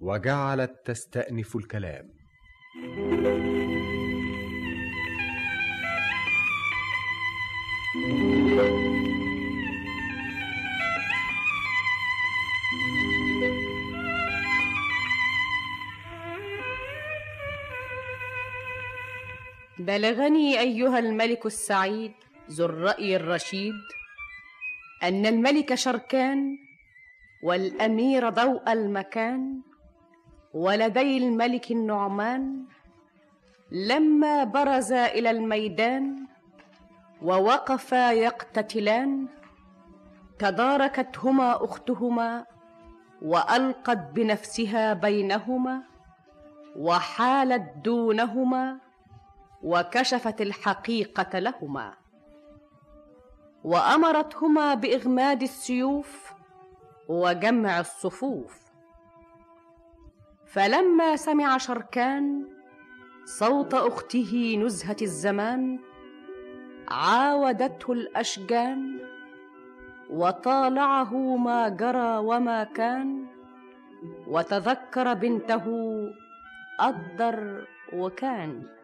[SPEAKER 1] وجعلت تستأنف الكلام.
[SPEAKER 2] بلغني أيها الملك السعيد ذو الرأي الرشيد أن الملك شركان والأمير ضوء المكان ولدي الملك النعمان لما برزا إلى الميدان ووقفا يقتتلان تداركتهما أختهما وألقت بنفسها بينهما وحالت دونهما وكشفت الحقيقة لهما. وأمرتهما بإغماد السيوف وجمع الصفوف. فلما سمع شركان صوت أخته نزهة الزمان عاودته الأشجان وطالعه ما جرى وما كان وتذكر بنته قدر وكان.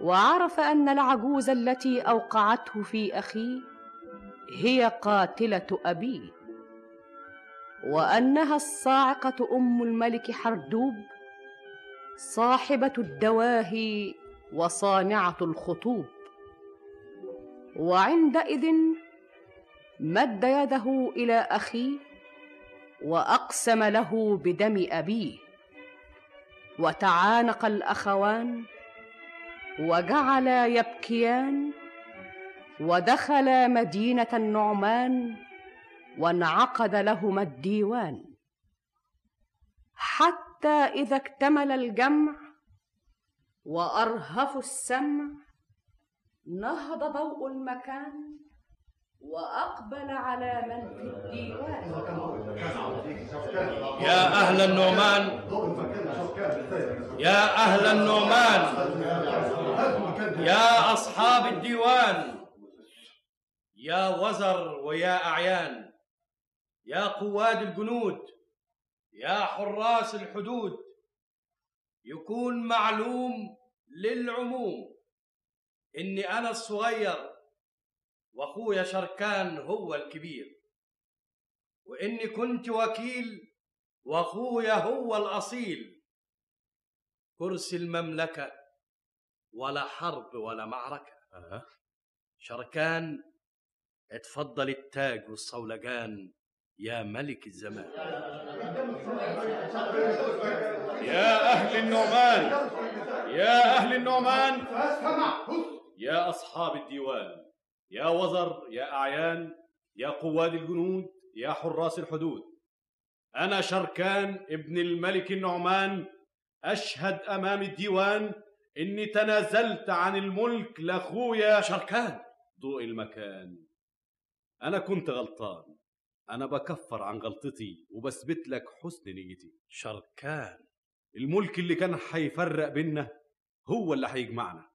[SPEAKER 2] وعرف أن العجوز التي أوقعته في أخيه هي قاتلة أبيه وأنها الصاعقة أم الملك حردوب صاحبة الدواهي وصانعة الخطوب. وعندئذ مد يده إلى أخيه وأقسم له بدم أبيه. وتعانق الأخوان وجعلا يبكيان ودخلا مدينة النعمان وانعقد لهما الديوان. حتى إذا اكتمل الجمع وارهفوا السمع نهض ضوء المكان وأقبل على من في الديوان.
[SPEAKER 5] يا أهل النعمان. يا أهل النعمان. يا أصحاب الديوان. يا وزر ويا أعيان. يا قواد الجنود. يا حراس الحدود. يكون معلوم للعموم إني أنا الصغير وأخويا شركان هو الكبير. وإني كنت وكيل وأخويا هو الأصيل. كرسي المملكة ولا حرب ولا معركة. أه. شركان اتفضل التاج والصولجان يا ملك الزمان.
[SPEAKER 4] يا أهل النعمان يا أهل النعمان يا أصحاب الديوان. يا وزر يا أعيان يا قواد الجنود يا حراس الحدود. أنا شركان ابن الملك النعمان أشهد أمام الديوان إني تنازلت عن الملك لأخويا.
[SPEAKER 5] شركان.
[SPEAKER 4] ضوء المكان. أنا كنت غلطان. أنا بكفر عن غلطتي وبثبت لك حسن نيتي.
[SPEAKER 5] شركان.
[SPEAKER 4] الملك اللي كان هيفرق بينا هو اللي هيجمعنا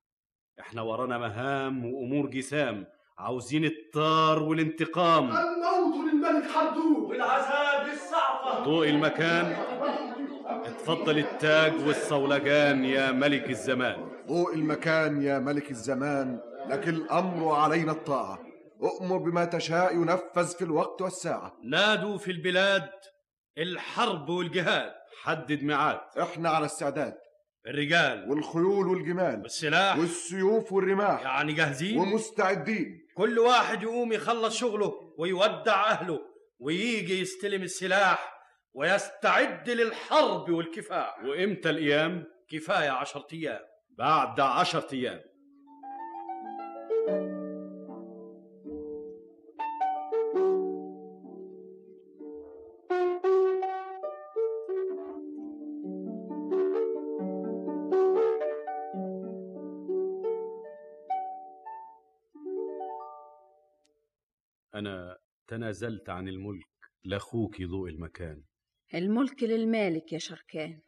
[SPEAKER 4] إحنا ورانا مهام وأمور جسام. عاوزين الطار والانتقام.
[SPEAKER 12] الموت للملك حردوب
[SPEAKER 5] والعذاب للصعقه
[SPEAKER 4] ضوء المكان. اتفضل التاج والصولجان يا ملك الزمان.
[SPEAKER 12] ضوء المكان يا ملك الزمان لك الأمر علينا الطاعة. أؤمر بما تشاء ينفذ في الوقت والساعة.
[SPEAKER 5] نادوا في البلاد الحرب والجهاد.
[SPEAKER 4] حدد ميعاد.
[SPEAKER 12] إحنا على استعداد.
[SPEAKER 5] الرجال
[SPEAKER 12] والخيول والجمال
[SPEAKER 5] والسلاح
[SPEAKER 12] والسيوف والرماح
[SPEAKER 5] يعني جاهزين؟
[SPEAKER 12] ومستعدين.
[SPEAKER 5] كل واحد يقوم يخلص شغله ويودع أهله ويجي يستلم السلاح ويستعد للحرب والكفاح.
[SPEAKER 4] وإمتى الأيام؟
[SPEAKER 5] كفاية عشرة أيام.
[SPEAKER 4] بعد عشرة أيام. تنازلت عن الملك لأخوك ضوء المكان.
[SPEAKER 7] الملك للمالك يا شركان.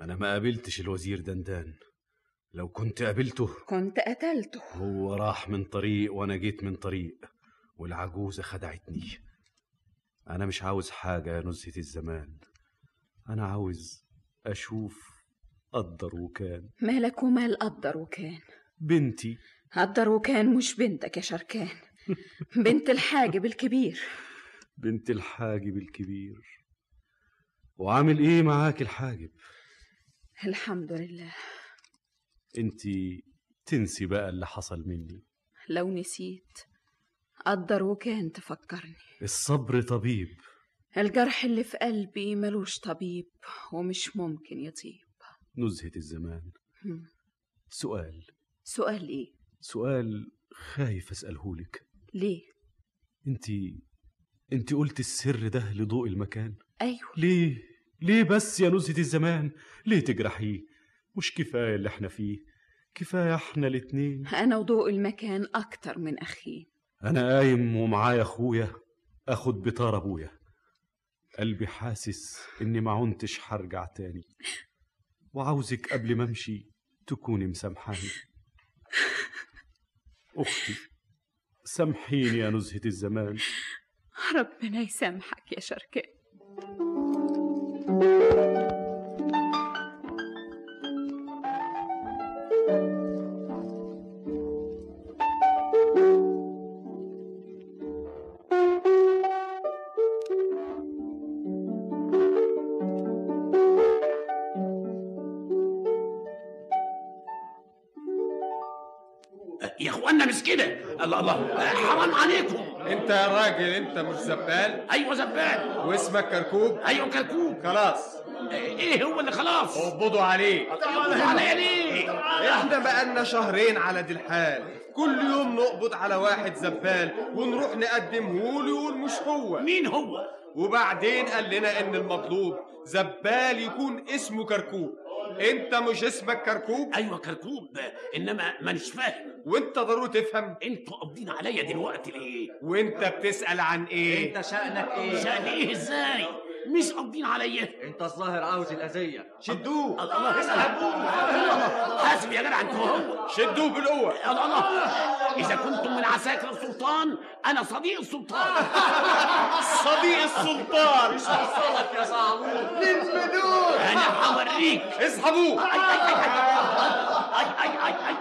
[SPEAKER 4] أنا ما قابلتش الوزير دندان. لو كنت قابلته
[SPEAKER 7] كنت قتلته.
[SPEAKER 4] هو راح من طريق وأنا جيت من طريق والعجوزة خدعتني. أنا مش عاوز حاجة يا نزهة الزمان. أنا عاوز أشوف قدر وكان.
[SPEAKER 7] مالك ومال قدر وكان.
[SPEAKER 4] بنتي.
[SPEAKER 7] قدر وكان مش بنتك يا شركان. بنت الحاجب الكبير.
[SPEAKER 4] بنت الحاجب الكبير. وعامل إيه معاك الحاجب؟
[SPEAKER 7] الحمد لله.
[SPEAKER 4] أنت تنسي بقى اللي حصل مني.
[SPEAKER 7] لو نسيت قدر وكان تفكرني.
[SPEAKER 4] الصبر طبيب.
[SPEAKER 7] الجرح اللي في قلبي ملوش طبيب ومش ممكن يطيب.
[SPEAKER 4] نزهة الزمان. سؤال.
[SPEAKER 7] سؤال إيه؟
[SPEAKER 4] سؤال خايف اسألهولك
[SPEAKER 7] ليه؟
[SPEAKER 4] انت انت قلت السر ده لضوء المكان.
[SPEAKER 7] أيوه.
[SPEAKER 4] ليه؟ ليه بس يا نزهة الزمان؟ ليه تجرحيه مش كفاية اللي إحنا فيه. كفاية إحنا الاتنين.
[SPEAKER 7] أنا وضوء المكان أكتر من اخيه
[SPEAKER 4] أنا قايم ومعايا أخويا. أخد بطار أبويا. قلبي حاسس إني ما عنتش هرجع تاني. وعاوزك قبل ما أمشي تكوني مسامحاني. أختي. سامحيني يا نزهة الزمان.
[SPEAKER 7] ربنا يسامحك يا شركان
[SPEAKER 13] مش
[SPEAKER 11] زبال
[SPEAKER 13] أيوه زبال.
[SPEAKER 11] واسمك كركوب.
[SPEAKER 13] أيوه كركوب.
[SPEAKER 11] خلاص.
[SPEAKER 13] إيه هو اللي خلاص؟
[SPEAKER 11] اقبضوا عليه.
[SPEAKER 13] يقبضوا عليا ليه
[SPEAKER 11] إحنا بقالنا شهرين على دي الحال. كل يوم نقبض على واحد زبال ونروح نقدمه له يقول مش هو.
[SPEAKER 13] مين هو؟
[SPEAKER 11] وبعدين قال لنا إن المطلوب زبال يكون اسمه كركوب. أنت مش اسمك كركوب؟
[SPEAKER 13] أيوه كركوب إنما مانيش فاهم.
[SPEAKER 11] وانت ضروري تفهم.
[SPEAKER 13] أنتوا قابضين عليا دلوقتي ليه؟
[SPEAKER 11] وانت بتسأل عن إيه؟
[SPEAKER 10] انت شأنك إيه؟
[SPEAKER 13] شأن إيه؟ إزاي؟ مش قابضين عليا.
[SPEAKER 10] انت الظاهر عاوز الأذية.
[SPEAKER 11] شدوه.
[SPEAKER 13] الله الله اسحبوه حاسب يا جدع انت هو.
[SPEAKER 11] شدوه بالقوة.
[SPEAKER 13] الله الله. إذا كنتم من عساكر السلطان أنا صديق السلطان.
[SPEAKER 11] صديق السلطان.
[SPEAKER 10] مش هوصلك يا صعلوك
[SPEAKER 11] للملوك
[SPEAKER 13] أنا هوريك.
[SPEAKER 11] اسحبوه
[SPEAKER 13] أي أي أي أي أي أي أي.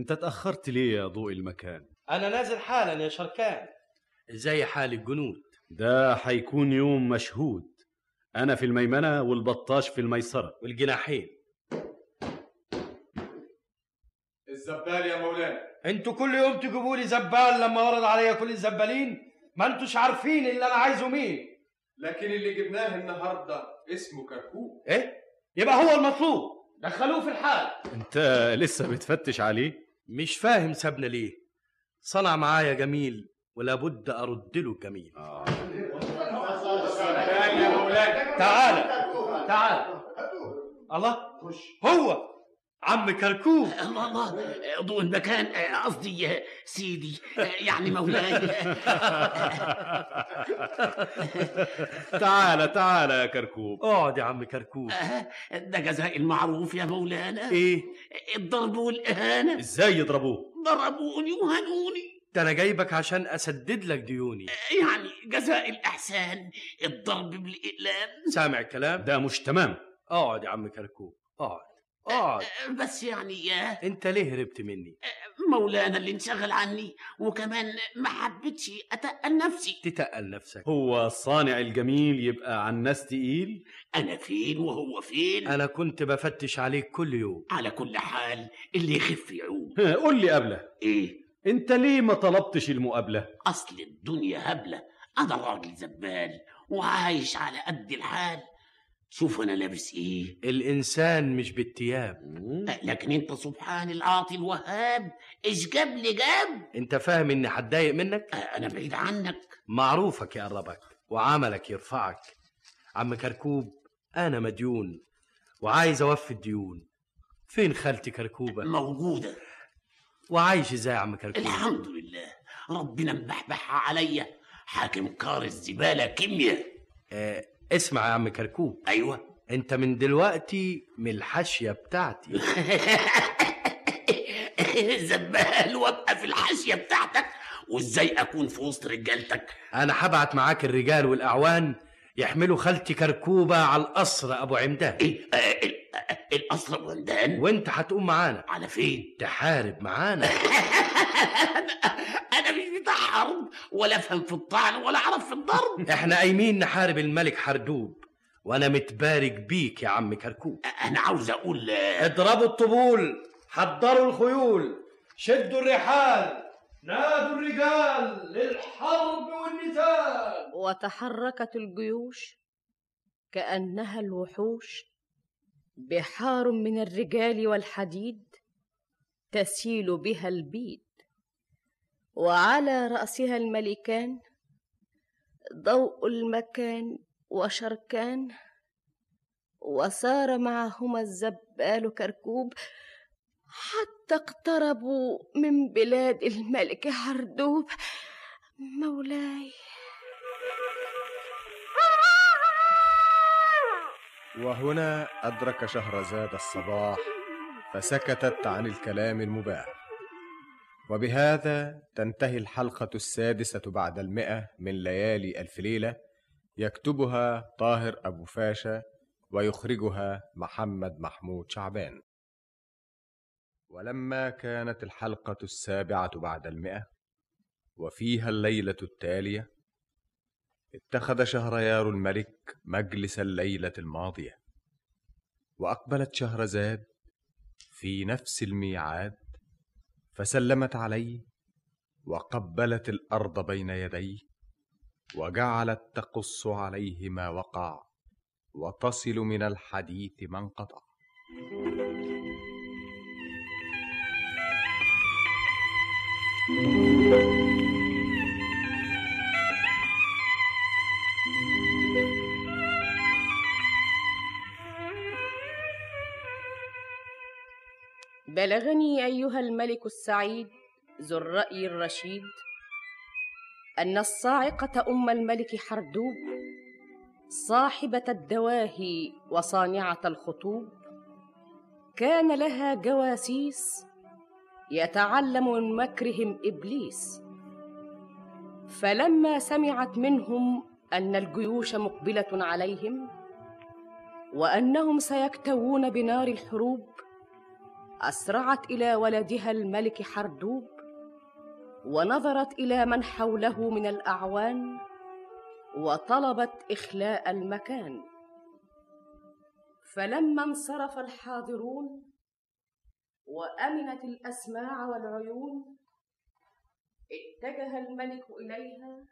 [SPEAKER 4] انت اتأخرت ليه يا ضوء المكان.
[SPEAKER 5] أنا نازل حالا يا شركان. إزاي حال الجنود؟
[SPEAKER 4] ده حيكون يوم مشهود. أنا في الميمنة والبطاش في الميسرة.
[SPEAKER 5] والجناحين.
[SPEAKER 11] الزبال يا مولانا.
[SPEAKER 5] أنتوا كل يوم تجيبوا لي زبال لما ورد عليا كل الزبالين؟ ما أنتوش عارفين اللي أنا عايزه مين.
[SPEAKER 11] لكن اللي جبناه النهارده اسمه كركوب
[SPEAKER 5] إيه؟ يبقى هو المطلوب. دخلوه في الحال.
[SPEAKER 4] أنت لسه بتفتش عليه؟
[SPEAKER 5] مش فاهم سابنا ليه. صنع معايا جميل ولا بد أرد له
[SPEAKER 11] يا مولانا
[SPEAKER 5] تعالى تعالى الله هو عم كركوب
[SPEAKER 13] الله الله. ضوء المكان قصدي سيدي. يعني مولاي.
[SPEAKER 4] تعالى تعالى يا كركوب
[SPEAKER 5] اقعد يا عم كركوب
[SPEAKER 13] ده جزاء المعروف يا مولانا.
[SPEAKER 5] إيه؟
[SPEAKER 13] الضرب والإهانة
[SPEAKER 4] إزاي يضربوه؟
[SPEAKER 13] ضربوني وهنوني.
[SPEAKER 5] ده أنا جايبك عشان أسدد لك ديوني.
[SPEAKER 13] يعني جزاء الإحسان الضرب بالإقلام.
[SPEAKER 5] سامع الكلام؟
[SPEAKER 4] ده مش تمام.
[SPEAKER 5] اقعد يا عم كركوب اقعد. اقعد
[SPEAKER 13] بس يعني يا
[SPEAKER 5] أنت ليه هربت مني؟
[SPEAKER 13] مولانا اللي انشغل عني وكمان ما حبيتش أتقل نفسي.
[SPEAKER 5] تتقل نفسك.
[SPEAKER 4] هو الصانع الجميل يبقى عن ناس تقيل؟
[SPEAKER 13] أنا فين وهو فين؟
[SPEAKER 5] أنا كنت بفتش عليك كل يوم.
[SPEAKER 13] على كل حال اللي يخف يعوم.
[SPEAKER 4] قول لي قبله.
[SPEAKER 13] إيه؟
[SPEAKER 4] أنت ليه ما طلبتش المقابلة؟
[SPEAKER 13] أصل الدنيا هبلة. أنا راجل زبال وعايش على قد الحال. شوف أنا لابس إيه؟
[SPEAKER 5] الإنسان مش بالتياب.
[SPEAKER 13] لكن أنت سبحان العاطي الوهاب إيش جاب لي جاب؟
[SPEAKER 5] أنت فاهم إني هتضايق منك؟
[SPEAKER 13] أنا بعيد عنك.
[SPEAKER 5] معروفك يقربك وعملك يرفعك. عم كركوب أنا مديون وعايز أوفي الديون. فين خالتي كركوبة؟
[SPEAKER 13] موجودة.
[SPEAKER 5] وعايش إزاي يا عم كركوب؟
[SPEAKER 13] الحمد لله. ربنا مبحبحها عليا حاكم كار الزبالة كيمياء.
[SPEAKER 5] آه اسمع يا عم كركوب.
[SPEAKER 13] أيوة.
[SPEAKER 5] انت من دلوقتي من الحاشية بتاعتي.
[SPEAKER 13] زبال وابقى في الحاشية بتاعتك وإزاي أكون في وسط رجالتك؟
[SPEAKER 5] أنا هبعت معاك الرجال والأعوان يحملوا خالتي كركوبة على القصر أبو عمدان.
[SPEAKER 13] إيه آه، ال- آه، القصر أبو عمدان؟
[SPEAKER 5] وأنت هتقوم معانا.
[SPEAKER 13] على فين؟
[SPEAKER 5] تحارب معانا.
[SPEAKER 13] أنا مش بتاع حرب ولا أفهم في الطعن ولا أعرف في الضرب.
[SPEAKER 5] إحنا قايمين نحارب الملك حردوب وأنا متبارك بيك يا عم كركوب.
[SPEAKER 13] أنا عاوز أقول آه،
[SPEAKER 5] اضربوا الطبول حضروا الخيول شدوا الرحال. نادوا الرجال للحرب والنزال
[SPEAKER 2] وتحركت الجيوش كأنها الوحوش بحار من الرجال والحديد تسيل بها البيد. وعلى رأسها الملكان ضوء المكان وشركان.
[SPEAKER 14] وسار معهما الزبال كركوب حتى اقتربوا من بلاد الملك حردوب مولاي.
[SPEAKER 1] وهنا أدرك شهرزاد الصباح فسكتت عن الكلام المباح. وبهذا تنتهي الحلقة السادسة بعد المئة من ليالي ألف ليلة يكتبها طاهر أبو فاشا ويخرجها محمد محمود شعبان. ولما كانت الحلقة السابعة بعد المئة وفيها الليلة التالية اتخذ شهريار الملك مجلس الليلة الماضية وأقبلت شهرزاد في نفس الميعاد فسلمت عليه وقبلت الأرض بين يديه وجعلت تقص عليه ما وقع وتصل من الحديث ما انقطع
[SPEAKER 2] بلغني أيها الملك السعيد ذو الرأي الرشيد أن الصاعقة أم الملك حردوب صاحبة الدواهي وصانعة الخطوب كان لها جواسيس يتعلم من مكرهم إبليس. فلما سمعت منهم أن الجيوش مقبلة عليهم وأنهم سيكتوون بنار الحروب أسرعت إلى ولدها الملك حردوب ونظرت إلى من حوله من الأعوان وطلبت إخلاء المكان. فلما انصرف الحاضرون وأمنت الأسماع والعيون. اتجه الملك إليها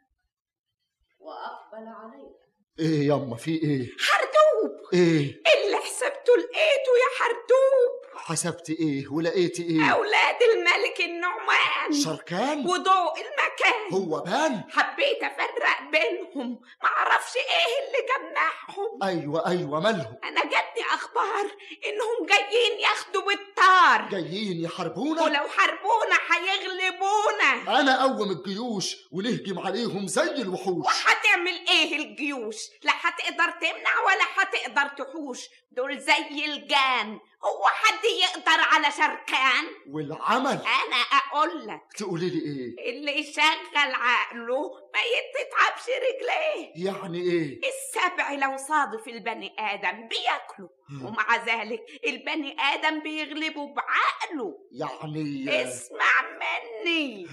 [SPEAKER 2] وأقبل عليها.
[SPEAKER 15] إيه ياما في إيه؟
[SPEAKER 7] حردوب
[SPEAKER 15] إيه؟
[SPEAKER 7] اللي حسبته لقيته يا حردوب
[SPEAKER 15] حسبت إيه ولقيت إيه؟
[SPEAKER 7] أولاد الملك النعمان.
[SPEAKER 15] شركان؟
[SPEAKER 7] وضوء المكان.
[SPEAKER 15] هو بان؟
[SPEAKER 7] حبيت أفرق بينهم. معرفش إيه اللي جمعهم.
[SPEAKER 15] أيوه أيوه مالهم
[SPEAKER 7] أنا جاتني أخبار إنهم جايين ياخدوا بالطار.
[SPEAKER 15] جايين يحاربونا؟
[SPEAKER 7] ولو حاربونا هيغلبونا.
[SPEAKER 15] أنا اقوم الجيوش ونهجم عليهم زي الوحوش.
[SPEAKER 7] وهتعمل إيه الجيوش؟ لا هتقدر تمنع ولا هتقدر تحوش. دول زي الجان. هو حد يقدر على شركان
[SPEAKER 15] والعمل؟
[SPEAKER 7] أنا أقول لك.
[SPEAKER 15] تقولي لي إيه؟
[SPEAKER 7] اللي يشغل عقله ما يتتعبش رجليه.
[SPEAKER 15] يعني إيه؟
[SPEAKER 7] السبع لو صادف البني آدم بياكله ومع ذلك البني آدم بيغلبه بعقله.
[SPEAKER 15] يعني
[SPEAKER 7] اسمع مني.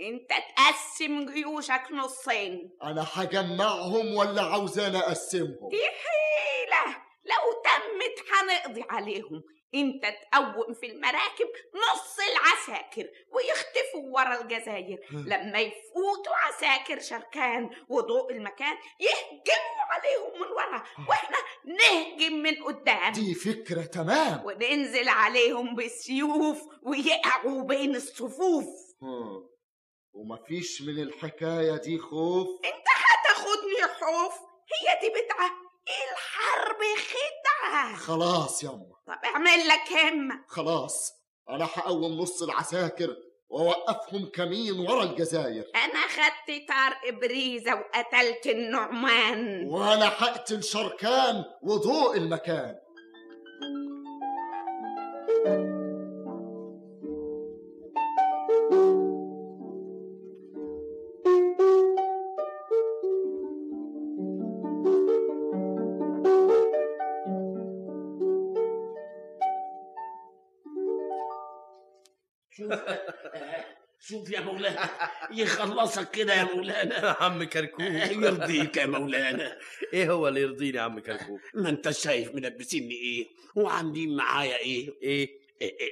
[SPEAKER 7] أنت تقسم جيوشك نصين.
[SPEAKER 15] أنا هجمعهم ولا عاوزاني أقسمهم؟
[SPEAKER 7] دي حيلة. لو تمت هنقضي عليهم. انت تقوم في المراكب نص العساكر ويختفوا ورا الجزاير. لما يفوتوا عساكر شركان وضوء المكان يهجموا عليهم من ورا. وإحنا نهجم من قدام.
[SPEAKER 15] دي فكرة تمام.
[SPEAKER 7] وننزل عليهم بالسيوف ويقعوا بين الصفوف.
[SPEAKER 15] ومفيش من الحكاية دي خوف؟
[SPEAKER 7] انت هتاخدني خوف. هي دي بدعة الحرب خدعة
[SPEAKER 15] خلاص ياما
[SPEAKER 7] طب اعمل لك همة.
[SPEAKER 15] خلاص أنا هقوم نص العساكر وأوقفهم كمين ورا الجزاير
[SPEAKER 7] أنا خدت طرق بريزة وقتلت النعمان.
[SPEAKER 15] وأنا هقتل شركان وضوء المكان.
[SPEAKER 13] شوف يا مولانا يخلصك كده يا مولانا.
[SPEAKER 5] عم كركوب
[SPEAKER 13] يرضيك يا مولانا.
[SPEAKER 5] إيه هو اللي يرضيني يا عم كركوب
[SPEAKER 13] ما انت شايف ملبسيني إيه؟ وعاملين معايا إيه؟
[SPEAKER 5] إيه؟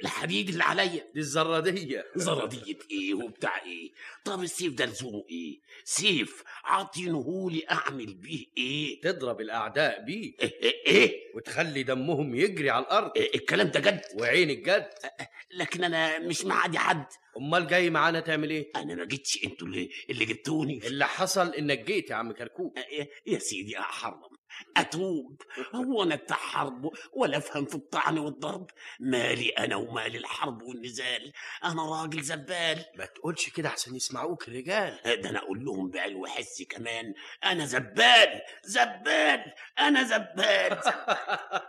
[SPEAKER 13] الحديد اللي عليا.
[SPEAKER 5] دي الزرادية.
[SPEAKER 13] زرادية إيه وبتاع إيه؟ طب السيف ده لزومه إيه؟ سيف عاطينهولي أعمل بيه إيه؟
[SPEAKER 5] تضرب الأعداء بيه.
[SPEAKER 13] إيه إيه, إيه؟
[SPEAKER 5] وتخلي دمهم يجري على الأرض.
[SPEAKER 13] إيه الكلام ده جد؟
[SPEAKER 5] وعين الجد.
[SPEAKER 13] لكن أنا مش معادي حد.
[SPEAKER 5] أمال جاي معانا تعمل إيه؟
[SPEAKER 13] أنا ما جيتش أنتوا اللي, اللي جبتوني.
[SPEAKER 5] اللي حصل إنك جيت يا عم كركوب
[SPEAKER 13] يا سيدي احرم أتوب. هو أنا بتاع حرب ولا أفهم في الطعن والضرب. مالي أنا ومال الحرب والنزال. أنا راجل زبال.
[SPEAKER 5] ما تقولش كده احسن يسمعوك الرجال
[SPEAKER 13] ده أنا أقول لهم بعلو حسي كمان. أنا زبال. زبال. أنا زبال.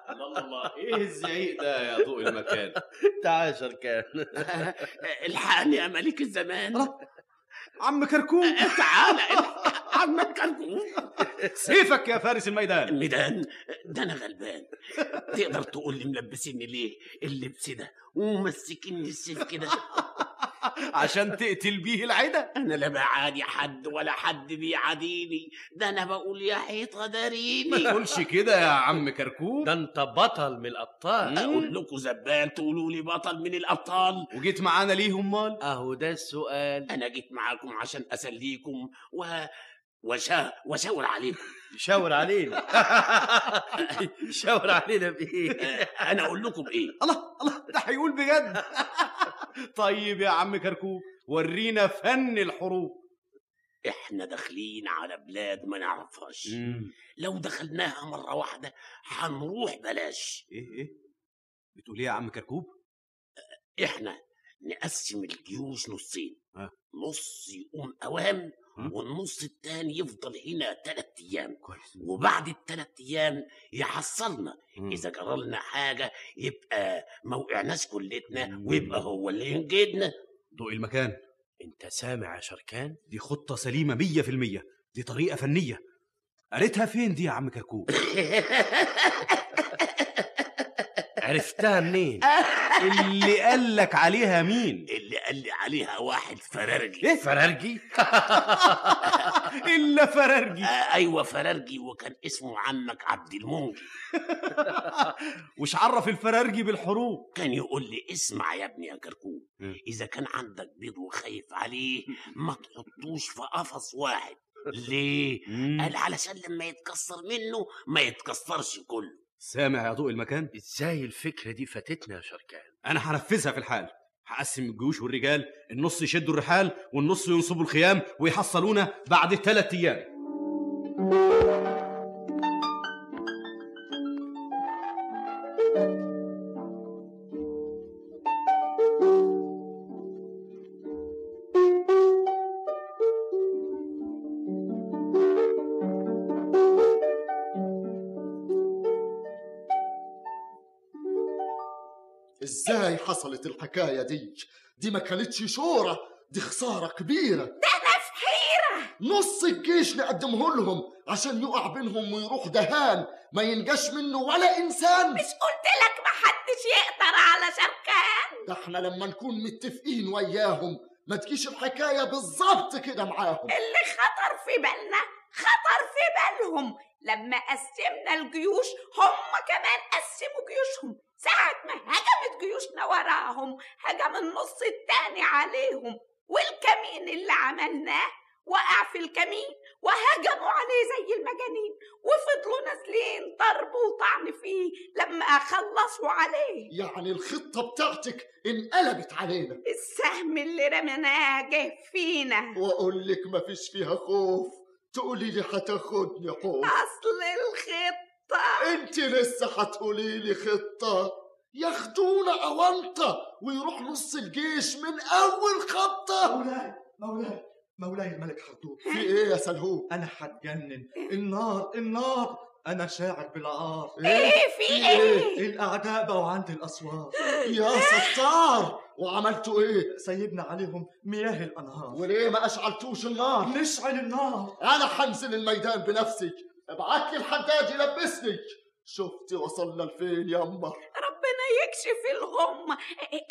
[SPEAKER 4] الله الله. إيه الزعيق ده يا ضوء المكان؟
[SPEAKER 5] تعال يا شركان.
[SPEAKER 13] الحقني يا ملك الزمان.
[SPEAKER 4] عم كركوب.
[SPEAKER 13] تعال. عم كركوب.
[SPEAKER 4] سيفك يا فارس الميدان؟
[SPEAKER 13] الميدان؟ ده أنا غلبان. تقدر تقول لي ملبسني ليه اللبس ده ومسكني السيف كده؟
[SPEAKER 4] عشان تقتل بيه العدا؟
[SPEAKER 13] أنا لا بعادي حد ولا حد بيعاديني. ده أنا بقول يا حيط غداريني.
[SPEAKER 4] ما تقولش كده يا عم كركوب.
[SPEAKER 5] ده أنت بطل من الأبطال.
[SPEAKER 13] أقول لكم زبال تقولوا لي بطل من الأبطال.
[SPEAKER 4] وجيت معانا ليه أمال؟
[SPEAKER 5] أهو ده السؤال.
[SPEAKER 13] أنا جيت معاكم عشان أسليكم و وشاور عليكم
[SPEAKER 5] شاور علينا شاور علينا بإيه؟
[SPEAKER 13] أنا أقول لكم إيه.
[SPEAKER 4] الله الله ده هيقول بجد. طيب يا عم كركوب ورينا فن الحروب.
[SPEAKER 13] إحنا داخلين على بلاد ما نعرفهاش. لو دخلناها مرة واحدة هنروح بلاش.
[SPEAKER 4] إيه إيه؟ بتقول إيه يا عم كركوب
[SPEAKER 13] إحنا نقسم الجيوش نصين.
[SPEAKER 4] ها.
[SPEAKER 13] نص يقوم
[SPEAKER 4] أوام.
[SPEAKER 13] والنص التاني يفضل هنا تلات أيام.
[SPEAKER 4] كويس.
[SPEAKER 13] وبعد التلات أيام يحصلنا.
[SPEAKER 4] مم.
[SPEAKER 13] إذا جرالنا حاجة يبقى ما وقعناش كلتنا. ويبقى هو اللي ينجدنا.
[SPEAKER 4] ضوء المكان.
[SPEAKER 5] أنت سامع يا شركان؟
[SPEAKER 4] دي خطة سليمة مية في المية. دي طريقة فنية. قريتها فين دي يا عم كركوب
[SPEAKER 5] عرفتها منين؟
[SPEAKER 4] اللي قال لك عليها مين؟
[SPEAKER 13] اللي قال لي عليها واحد فرارجي.
[SPEAKER 4] إيه
[SPEAKER 5] فرارجي؟
[SPEAKER 4] إلا فرارجي.
[SPEAKER 13] آه أيوه فرارجي وكان اسمه عمك عبد المنجي.
[SPEAKER 4] وش عرف الفرارجي بالحروب؟
[SPEAKER 13] كان يقول لي اسمع يا ابني يا كركوب
[SPEAKER 4] مم.
[SPEAKER 13] إذا كان عندك بيض وخايف عليه ما تحطوش في قفص واحد. ليه؟ قال علشان لما يتكسر منه ما يتكسرش كله.
[SPEAKER 4] سامع يا ضوء المكان؟
[SPEAKER 5] إزاي الفكرة دي فاتتنا يا شركان؟
[SPEAKER 4] أنا هنفذها في الحال. هقسم الجيوش والرجال النص يشدوا الرحال والنص ينصبوا الخيام ويحصلونا بعد ثلاث
[SPEAKER 15] أيام. الحكاية دي. دي ما كانتش شورى دي خسارة كبيرة.
[SPEAKER 7] ده حيرة
[SPEAKER 15] نص الجيش نقدمه لهم عشان يقع بينهم ويروح دهان. ما ينجاش منه ولا إنسان.
[SPEAKER 7] مش قلت لك محدش يقدر على شركان؟
[SPEAKER 15] ده إحنا لما نكون متفقين وياهم ما تجيش الحكاية بالظبط كده معاهم.
[SPEAKER 7] اللي خطر في بالنا خطر في بالهم. لما قسمنا الجيوش هم كمان قسموا جيوشهم. ساعة ما هجمت جيوشنا وراهم هجم النص التاني عليهم. والكمين اللي عملناه وقع في الكمين وهجموا عليه زي المجانين. وفضلوا نازلين ضرب وطعن فيه لما خلصوا عليه.
[SPEAKER 15] يعني الخطة بتاعتك انقلبت علينا.
[SPEAKER 7] السهم اللي رميناه جه فينا.
[SPEAKER 15] وأقول لك ما فيش فيها خوف. تقولي لي هتاخدني خوف.
[SPEAKER 7] أصل الخطة
[SPEAKER 15] انت لسه هتقولي لي خطة. ياخدونا أونطة ويروح نص الجيش من أول خبطة.
[SPEAKER 16] مولاي مولاي مولاي الملك حردوب
[SPEAKER 15] في إيه يا سلهوب؟
[SPEAKER 16] أنا هتجنن النار النار. أنا شاعر بالعار.
[SPEAKER 7] إيه؟ في إيه؟
[SPEAKER 16] الأعداء بقوا عند الأسوار.
[SPEAKER 15] يا ستار! وعملتوا إيه؟
[SPEAKER 16] سيبنا عليهم مياه الأنهار.
[SPEAKER 15] وليه ما أشعلتوش النار؟
[SPEAKER 16] نشعل النار.
[SPEAKER 15] أنا هنزل الميدان بنفسي ابعت لي الحداد يلبسني شفتي وصلنا لفين يما
[SPEAKER 7] ربنا يكشف الغم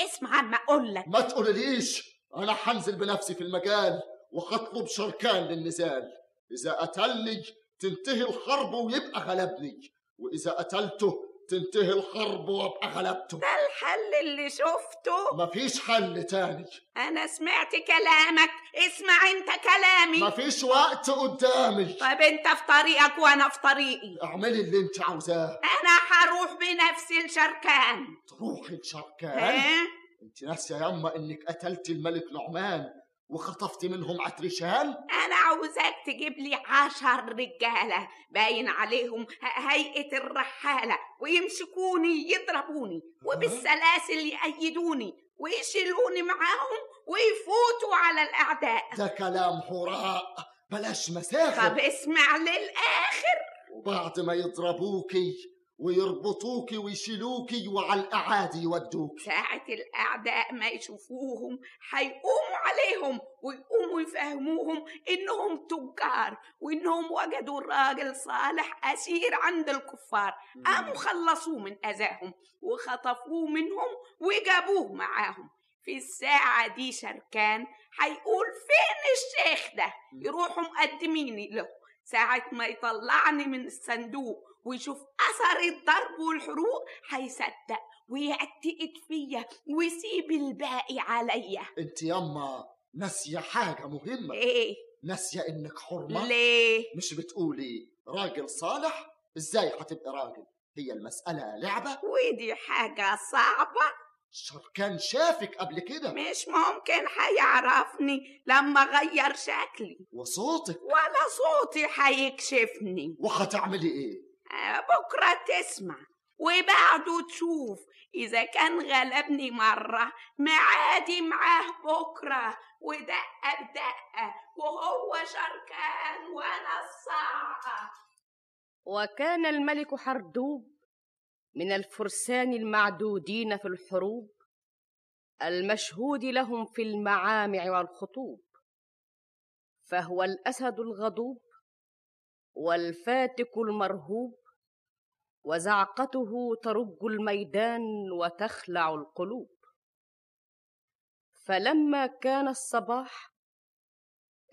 [SPEAKER 7] اسمع عم أقول لك.
[SPEAKER 15] ما تقوليليش. أنا هنزل بنفسي في المجال وهطلب شركان للنزال. إذا قتلني تنتهي الحرب ويبقى غلبني. وإذا قتلته تنتهي الحرب وابقى غلبته.
[SPEAKER 7] ده الحل اللي شفته.
[SPEAKER 15] مفيش حل تاني.
[SPEAKER 7] أنا سمعت كلامك. اسمع أنت كلامي.
[SPEAKER 15] مفيش وقت قدامي.
[SPEAKER 7] طيب أنت في طريقك وأنا في طريقي.
[SPEAKER 15] اعملي اللي أنت عاوزاه.
[SPEAKER 7] أنا هروح بنفسي لشركان.
[SPEAKER 15] تروحي لشركان؟
[SPEAKER 7] ها
[SPEAKER 15] أنت ناسية ياما إنك قتلتي الملك نعمان وخطفت منهم عترشان
[SPEAKER 7] أنا عاوزاك تجيب لي عشر رجالة باين عليهم ه- هيئة الرحالة ويمسكوني يضربوني وبالسلاسل يأيدوني ويشيلوني معاهم ويفوتوا على الأعداء.
[SPEAKER 15] ده كلام هراء بلاش مساخر.
[SPEAKER 7] طب اسمع للآخر.
[SPEAKER 15] وبعد ما يضربوكي ويربطوكي ويشيلوكي وعلى الأعادي يودوك.
[SPEAKER 7] ساعة الأعداء ما يشوفوهم هيقوموا عليهم ويقوموا يفهموهم إنهم تجار وإنهم وجدوا الراجل صالح أسير عند الكفار. قاموا خلصوه من أذاهم وخطفوه منهم وجابوه معاهم. في الساعة دي شركان هيقول فين الشيخ ده؟ يروحوا مقدميني له. ساعة ما يطلعني من الصندوق ويشوف أثر الضرب والحروق هيصدق ويعتقد فيا ويسيب الباقي عليا.
[SPEAKER 15] أنت يما ناسية حاجة مهمة.
[SPEAKER 7] إيه.
[SPEAKER 15] ناسية إنك حرمة.
[SPEAKER 7] ليه؟
[SPEAKER 15] مش بتقولي راجل صالح؟ إزاي هتبقى راجل؟ هي المسألة لعبة.
[SPEAKER 7] ودي حاجة صعبة.
[SPEAKER 15] شركان شافك قبل كده.
[SPEAKER 7] مش ممكن هيعرفني لما غير شكلي.
[SPEAKER 15] وصوتك.
[SPEAKER 7] ولا صوتي هيكشفني
[SPEAKER 15] وهتعملي
[SPEAKER 7] إيه؟ بكرة تسمع. وبعده تشوف إذا كان غلبني مرة معادي معاه بكرة. ودقة بدقة وهو شركان وأنا الصاعقة.
[SPEAKER 2] وكان الملك حردوب من الفرسان المعدودين في الحروب المشهود لهم في المعامع والخطوب فهو الأسد الغضوب. والفاتك المرهوب وزعقته ترج الميدان وتخلع القلوب. فلما كان الصباح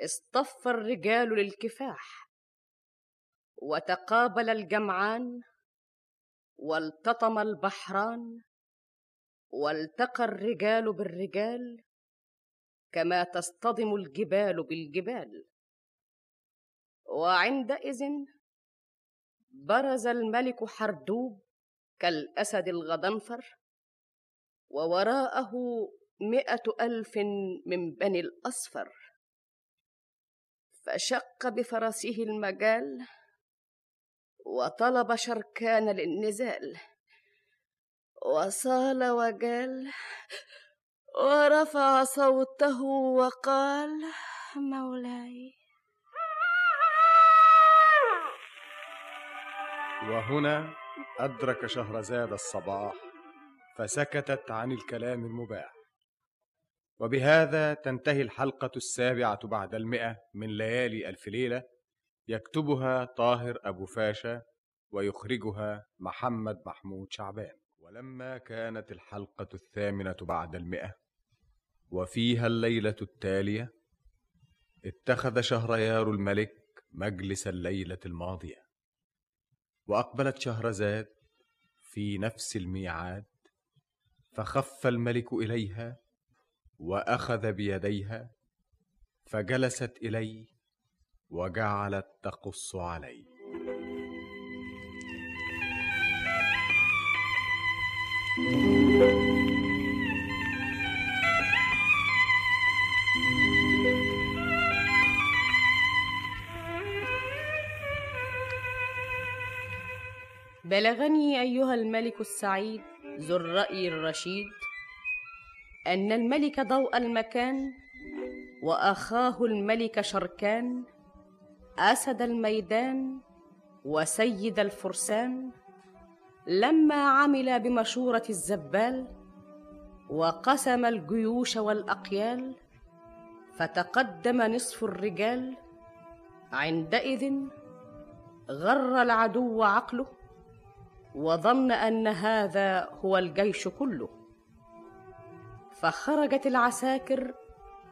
[SPEAKER 2] اصطف الرجال للكفاح وتقابل الجمعان والتطم البحران والتقى الرجال بالرجال كما تصطدم الجبال بالجبال. وعندئذ برز الملك حردوب كالأسد الغضنفر ووراءه مئة ألف من بني الأصفر. فشق بفرسه المجال وطلب شركان للنزال. وصال وجال ورفع صوته وقال مولاي
[SPEAKER 1] وهنا أدرك شهرزاد الصباح فسكتت عن الكلام المباح. وبهذا تنتهي الحلقة السابعة بعد المئة من ليالي ألف ليلة يكتبها طاهر أبو فاشا ويخرجها محمد محمود شعبان. ولما كانت الحلقة الثامنة بعد المئة وفيها الليلة التالية اتخذ شهريار الملك مجلس الليلة الماضية. وأقبلت شهرزاد في نفس الميعاد فخف الملك إليها وأخذ بيديها فجلست إليه وجعلت تقص عليه.
[SPEAKER 2] بلغني أيها الملك السعيد ذو الرأي الرشيد أن الملك ضوء المكان وأخاه الملك شركان أسد الميدان وسيد الفرسان. لما عمل بمشورة الزبال وقسم الجيوش والأقيال فتقدم نصف الرجال عندئذ غر العدو عقله. وظن أن هذا هو الجيش كله. فخرجت العساكر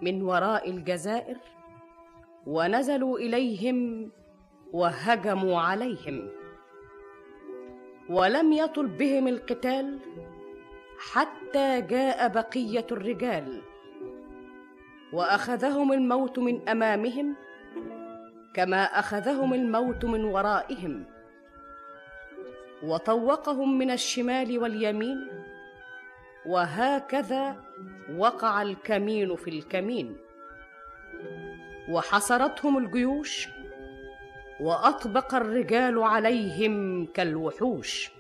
[SPEAKER 2] من وراء الجزائر ونزلوا إليهم وهجموا عليهم. ولم يطل بهم القتال حتى جاء بقية الرجال وأخذهم الموت من أمامهم كما أخذهم الموت من ورائهم. وطوقهم من الشمال واليمين وهكذا وقع الكمين في الكمين. وحصرتهم الجيوش وأطبق الرجال عليهم كالوحوش.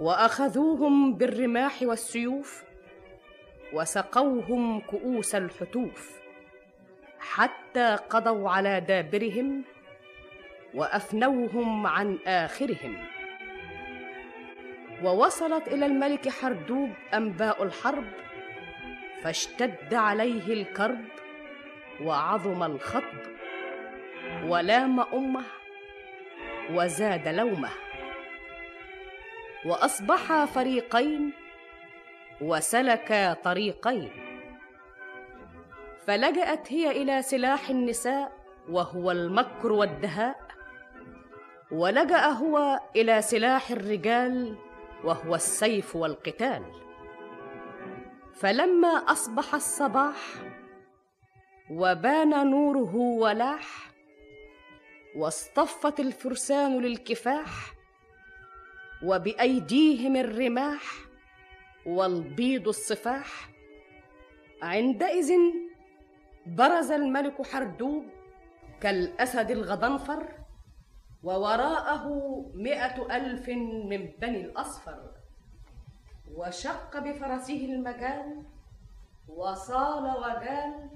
[SPEAKER 2] وأخذوهم بالرماح والسيوف وسقوهم كؤوس الحتوف. حتى قضوا على دابرهم وافنوهم عن آخرهم. ووصلت إلى الملك حردوب أنباء الحرب فاشتد عليه الكرب وعظم الخطب ولام أمه وزاد لومه. واصبحا فريقين وسلكا طريقين. فلجأت هي إلى سلاح النساء وهو المكر والدهاء ولجأ هو إلى سلاح الرجال وهو السيف والقتال. فلما أصبح الصباح وبان نوره ولاح واصطفت الفرسان للكفاح وبأيديهم الرماح والبيض الصفاح عندئذ برز الملك حردوب كالأسد الغضنفر ووراءه مائه ألف من بني الأصفر. وشق بفرسه المجال وصال وجال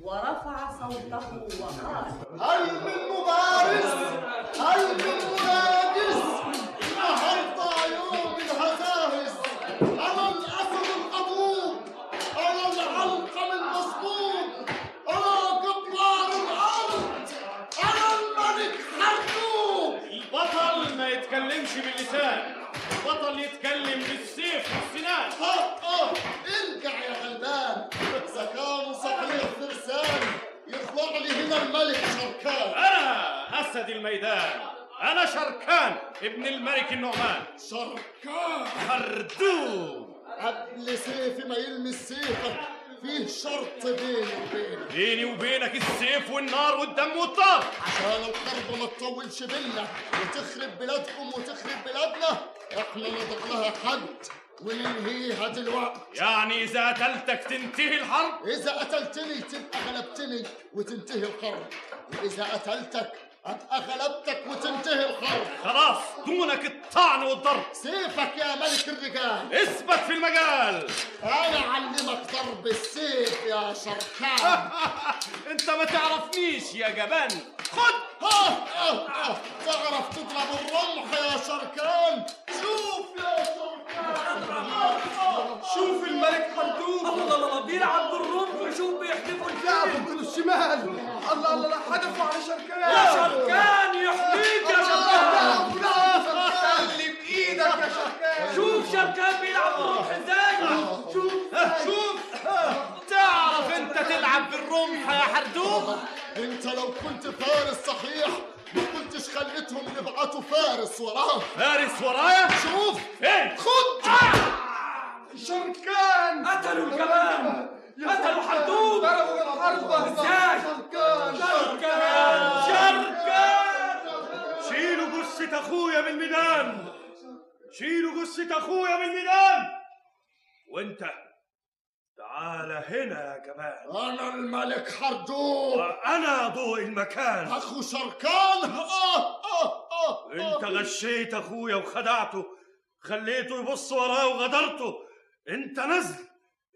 [SPEAKER 2] ورفع صوته وقال
[SPEAKER 15] هل من مبارز هل من مناجز النهارده يوم الهزاهز أنا الاسد القبوب أنا العلقم المصبوب أنا جبار الأرض أنا الملك حركوب
[SPEAKER 4] البطل ما يتكلمش باللسان البطل يتكلم بالسيف والسنان
[SPEAKER 15] آه آه ارجع يا غلبان اذا كانوا صحيح فرسان هنا الملك شركان.
[SPEAKER 4] أنا أسد الميدان. أنا شركان ابن الملك النعمان.
[SPEAKER 15] شركان.
[SPEAKER 4] حردوب
[SPEAKER 15] قبل سيفي ما يلمس سيفك فيه شرط بيني وبينك.
[SPEAKER 4] بيني وبينك السيف والنار والدم والطار
[SPEAKER 15] عشان الحرب ما تطولش بينا وتخرب بلادكم وتخرب بلادنا إحنا نضع لها حد. وننهيها دلوقتي
[SPEAKER 4] يعني إذا قتلتك تنتهي الحرب؟
[SPEAKER 15] إذا قتلتني تبقى غلبتني وتنتهي الحرب وإذا قتلتك ابقى غلبتك وتنتهي الحرب
[SPEAKER 4] خلاص دونك الطعن والضرب.
[SPEAKER 15] سيفك يا ملك الرجال.
[SPEAKER 4] اثبت في المجال.
[SPEAKER 15] أنا أعلمك ضرب السيف يا شركان
[SPEAKER 4] أنت ما تعرفنيش يا جبان. خد!
[SPEAKER 15] تعرف تضرب الرمح يا شركان؟ شوف يا شركان.
[SPEAKER 11] شوف الملك حردوب
[SPEAKER 9] الله الله بيلعب بالرمح شوف بيحدفوا
[SPEAKER 11] لعبوا كل الشمال. الله الله الله حدفوا على شركان.
[SPEAKER 9] يا شركان يحميك يا شركان.
[SPEAKER 11] اللي بإيدك يا شركان.
[SPEAKER 9] شوف شركان بيلعب بالرمح. إزاي؟
[SPEAKER 11] شوف.
[SPEAKER 4] شوف. تلعب بالرمح يا حردوب
[SPEAKER 15] انت لو كنت فارس صحيح ما كنتش خليتهم يبعتوا فارس وراه
[SPEAKER 4] فارس ورايا؟
[SPEAKER 15] شوف
[SPEAKER 4] فين؟
[SPEAKER 15] خد.
[SPEAKER 11] شركان!
[SPEAKER 9] قتلوا الجبان قتلوا حردوب
[SPEAKER 11] ضربوا الحرب
[SPEAKER 9] إزاي؟
[SPEAKER 11] شركان!
[SPEAKER 9] شركان! شركان!
[SPEAKER 4] شيلوا جثة أخويا من الميدان شيلوا جثة أخويا من الميدان وانت تعال هنا يا جبان
[SPEAKER 15] أنا الملك حردوب
[SPEAKER 4] وأنا ضوء المكان.
[SPEAKER 15] أخو شركان آه آه آه
[SPEAKER 4] انت غشيت اخويا وخدعته خليته يبص وراه وغدرته انت نزل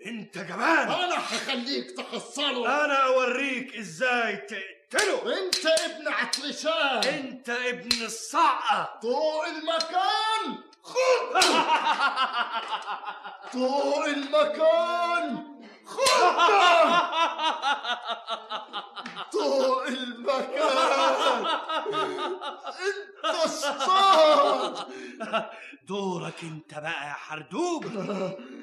[SPEAKER 4] انت جبان
[SPEAKER 15] أنا هخليك تحصله
[SPEAKER 4] أنا أوريك إزاي تقتله.
[SPEAKER 15] أنت ابن عطرشان.
[SPEAKER 4] أنت ابن الصعقة.
[SPEAKER 15] ضوء المكان. خد ضوء المكان! خد ضوء المكان! انت الصاد!
[SPEAKER 4] دورك انت بقى يا حردوب.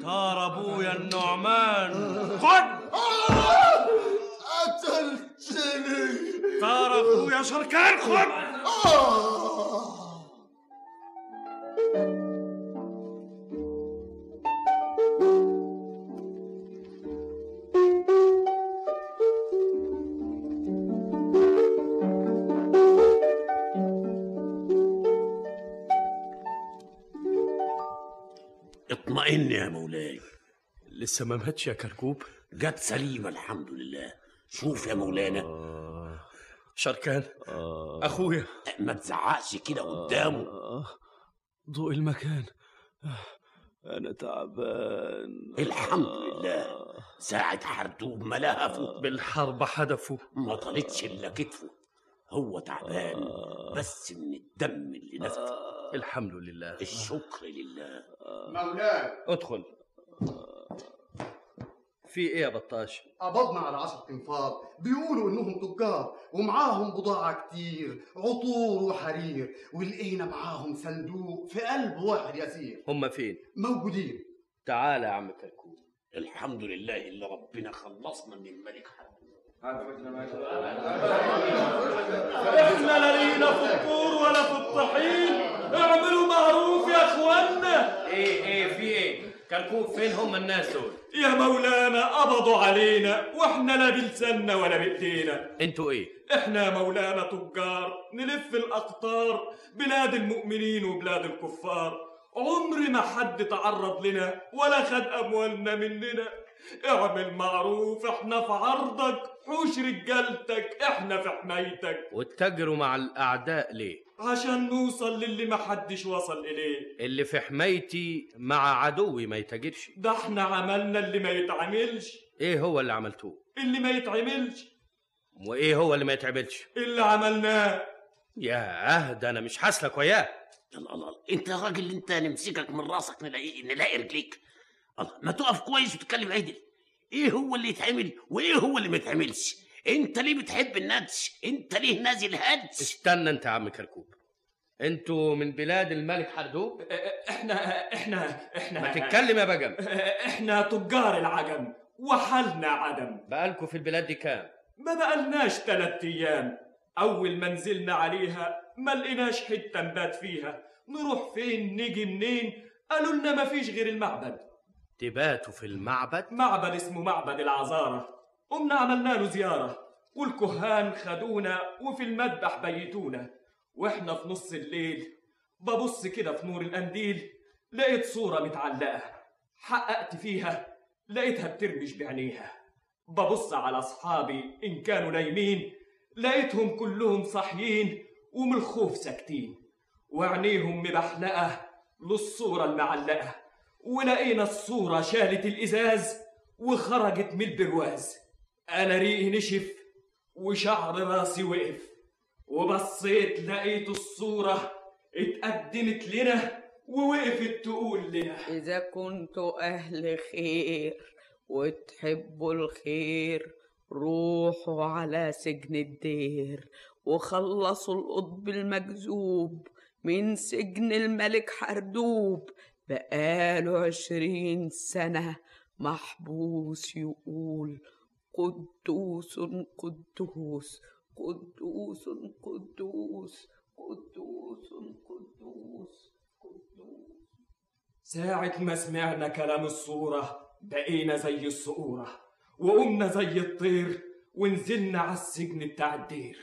[SPEAKER 4] طار أبويا النعمان. خد!
[SPEAKER 15] قتلتني!
[SPEAKER 4] طار اخويا شركان. خد!
[SPEAKER 15] آه.
[SPEAKER 13] اطمئن يا مولاي.
[SPEAKER 5] لسه ما ماتش يا كركوب؟
[SPEAKER 13] جت سليمة الحمد لله. شوف يا مولانا.
[SPEAKER 5] شركان أخويا.
[SPEAKER 13] ما تزعقش كده قدامه.
[SPEAKER 4] ضوء المكان. أنا تعبان.
[SPEAKER 13] الحمد لله. ساعة حردوب ما لهفه
[SPEAKER 5] بالحرب حدفه
[SPEAKER 13] ما طالتش إلا كتفه. هو تعبان بس من الدم اللي نزف
[SPEAKER 5] الحمد لله.
[SPEAKER 13] الشكر لله.
[SPEAKER 8] مولاي.
[SPEAKER 5] ادخل. في إيه يا بطاش؟
[SPEAKER 17] قبضنا على عشرة انفار بيقولوا إنهم تجار ومعاهم بضاعة كتير عطور وحرير ولقينا معاهم صندوق في قلب واحد يسير.
[SPEAKER 5] هم فين؟
[SPEAKER 17] موجودين.
[SPEAKER 5] تعال يا عم كركوب
[SPEAKER 13] الحمد لله اللي ربنا خلصنا من الملك حردوب
[SPEAKER 9] إحنا لا لينا في الطور ولا في الطحين اعملوا معروف يا اخوانا
[SPEAKER 5] إيه إيه في إيه؟ كركوب فين هم الناس دول؟
[SPEAKER 9] يا مولانا قبضوا علينا وإحنا لا بلساننا ولا بايدينا
[SPEAKER 5] أنتوا إيه؟
[SPEAKER 9] إحنا يا مولانا تجار نلف الأقطار بلاد المؤمنين وبلاد الكفار. عمر ما حد تعرض لنا ولا خد أموالنا مننا. اعمل معروف إحنا في عرضك حوش رجالتك إحنا في حمايتك.
[SPEAKER 5] واتجروا مع الأعداء ليه؟
[SPEAKER 9] عشان نوصل للي ما حدش وصل إليه.
[SPEAKER 5] اللي في حمايتي مع عدوي ما يتاجرش.
[SPEAKER 9] ده إحنا عملنا اللي ما يتعملش.
[SPEAKER 5] إيه هو اللي عملتوه
[SPEAKER 9] اللي ما يتعملش.
[SPEAKER 5] وإيه هو اللي ما يتعملش؟
[SPEAKER 9] اللي عملناه.
[SPEAKER 5] ياه ده أنا مش حاسلك وياه.
[SPEAKER 13] الله الله انت يا راجل انت نمسكك من راسك نلاقي نلاقي رجليك. الله ما تقف كويس وتتكلم عدل إيه هو اللي يتعمل وإيه هو اللي ما يتعملش؟ أنت ليه بتحب الندش أنت ليه نازل هدش
[SPEAKER 5] استنى أنت يا عم كركوب. أنتوا من بلاد الملك حردوب
[SPEAKER 9] إحنا إحنا إحنا
[SPEAKER 5] ما تتكلم يا بجم.
[SPEAKER 9] إحنا تجار العجم وحالنا عدم.
[SPEAKER 5] بقالكوا في البلاد دي كام؟
[SPEAKER 9] ما بقالناش تلات أيام. أول ما نزلنا عليها ما لقيناش حتة نبات فيها. نروح فين نيجي منين؟ قالوا لنا مفيش غير المعبد.
[SPEAKER 5] تباتوا في المعبد؟
[SPEAKER 9] معبد اسمه معبد العذارة قمنا عملنا له زيارة. والكهان خدونا وفي المذبح بيتونا. وإحنا في نص الليل. ببص كده في نور القنديل لقيت صورة متعلقة. حققت فيها. لقيتها بترمش بعينيها. ببص على أصحابي إن كانوا نايمين. لقيتهم كلهم صاحيين ومن الخوف ساكتين. وعينيهم مبحلقة للصورة المعلقة. ولقينا الصورة شالت الإزاز وخرجت من البرواز. أنا ريقي نشف وشعر راسي وقف. وبصيت لقيت الصورة اتقدمت لنا ووقفت تقول لنا
[SPEAKER 7] إذا كنتوا أهل خير وتحبوا الخير روحوا على سجن الدير. وخلصوا القطب المجذوب من سجن الملك حردوب. بقاله عشرين سنة محبوس يقول قدوس قدوس قدوس قدوس قدوس قدوس
[SPEAKER 9] ساعة ما سمعنا كلام الصورة بقينا زي الصقورة وقمنا زي الطير ونزلنا على السجن بتاع الدير.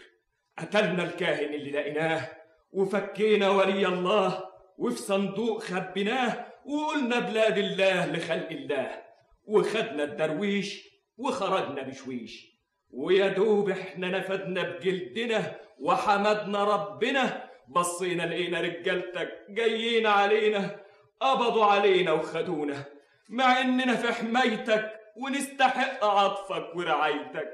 [SPEAKER 9] قتلنا الكاهن اللي لقيناه وفكينا ولي الله وفي صندوق خبيناه وقلنا بلاد الله لخلق الله. وخدنا الدرويش وخرجنا بشويش. ويا دوب إحنا نفدنا بجلدنا وحمدنا ربنا. بصينا لقينا رجالتك جايين علينا قبضوا علينا وخدونا. مع إننا في حمايتك ونستحق عطفك ورعايتك.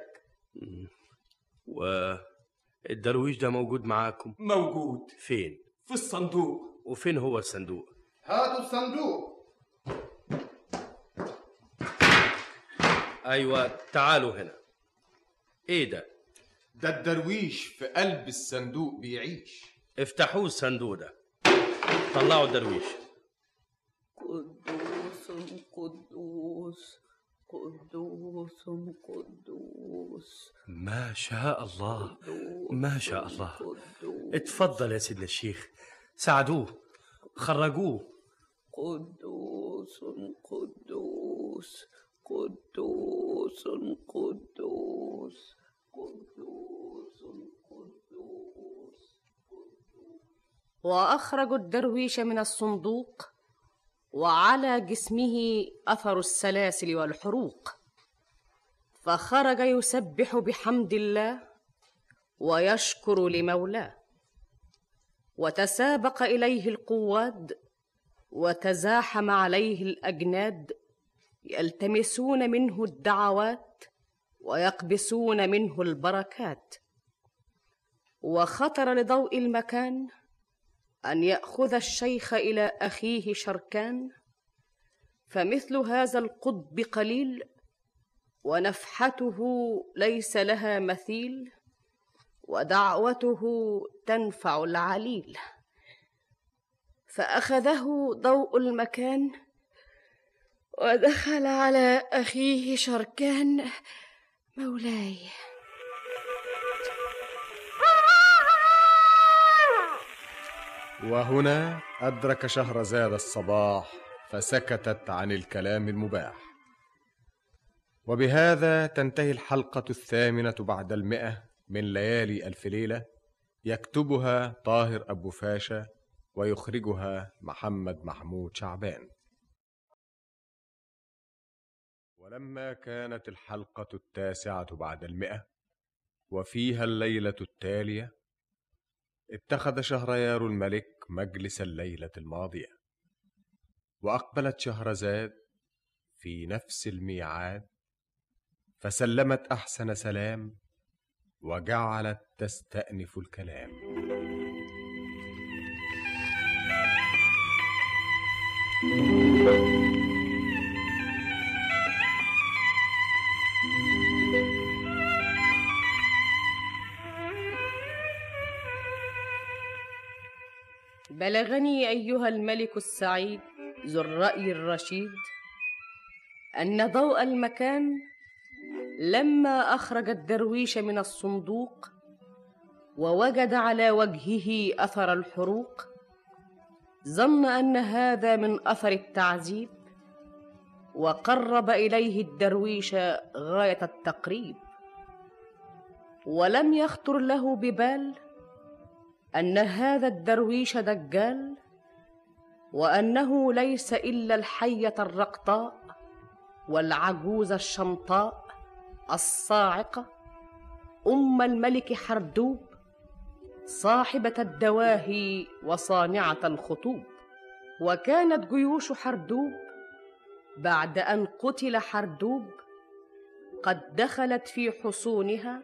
[SPEAKER 5] والدرويش ده موجود معاكم؟
[SPEAKER 9] موجود.
[SPEAKER 5] فين؟
[SPEAKER 9] في الصندوق.
[SPEAKER 5] وفين هو الصندوق؟
[SPEAKER 17] هاتوا الصندوق.
[SPEAKER 5] أيوه تعالوا هنا. إيه ده؟
[SPEAKER 11] ده الدرويش في قلب الصندوق بيعيش.
[SPEAKER 5] افتحوه الصندوق ده. طلعوا الدرويش.
[SPEAKER 7] قدوس قدوس قدوس قدوس.
[SPEAKER 5] ما شاء الله ما شاء الله. اتفضل يا سيدنا الشيخ. ساعدوه خرجوه.
[SPEAKER 7] قدوس قدوس قدوس قدوس قدوس قدوس
[SPEAKER 2] واخرجوا الدرويش من الصندوق وعلى جسمه أثر السلاسل والحروق. فخرج يسبح بحمد الله ويشكر لمولاه. وتسابق إليه القواد وتزاحم عليه الأجناد يلتمسون منه الدعوات ويقبسون منه البركات. وخطر لضوء المكان أن يأخذ الشيخ إلى أخيه شركان فمثل هذا القطب قليل ونفحته ليس لها مثيل. ودعوته تنفع العليل. فأخذه ضوء المكان ودخل على أخيه شركان مولاي.
[SPEAKER 1] وهنا أدرك شهرزاد الصباح فسكتت عن الكلام المباح. وبهذا تنتهي الحلقة الثامنة بعد المئة. من ليالي ألف ليلة يكتبها طاهر أبو فاشا ويخرجها محمد محمود شعبان. ولما كانت الحلقة التاسعة بعد المئة وفيها الليلة التالية اتخذ شهريار الملك مجلس الليلة الماضية. وأقبلت شهرزاد في نفس الميعاد فسلمت أحسن سلام وجعلت تستأنف الكلام.
[SPEAKER 2] بلغني أيها الملك السعيد ذو الرأي الرشيد أن ضوء المكان لما أخرج الدرويش من الصندوق ووجد على وجهه أثر الحروق ظن أن هذا من أثر التعذيب وقرب إليه الدرويش غاية التقريب. ولم يخطر له ببال أن هذا الدرويش دجال وأنه ليس إلا الحية الرقطاء والعجوز الشمطاء. الصاعقة أم الملك حردوب صاحبة الدواهي وصانعة الخطوب. وكانت جيوش حردوب بعد أن قتل حردوب قد دخلت في حصونها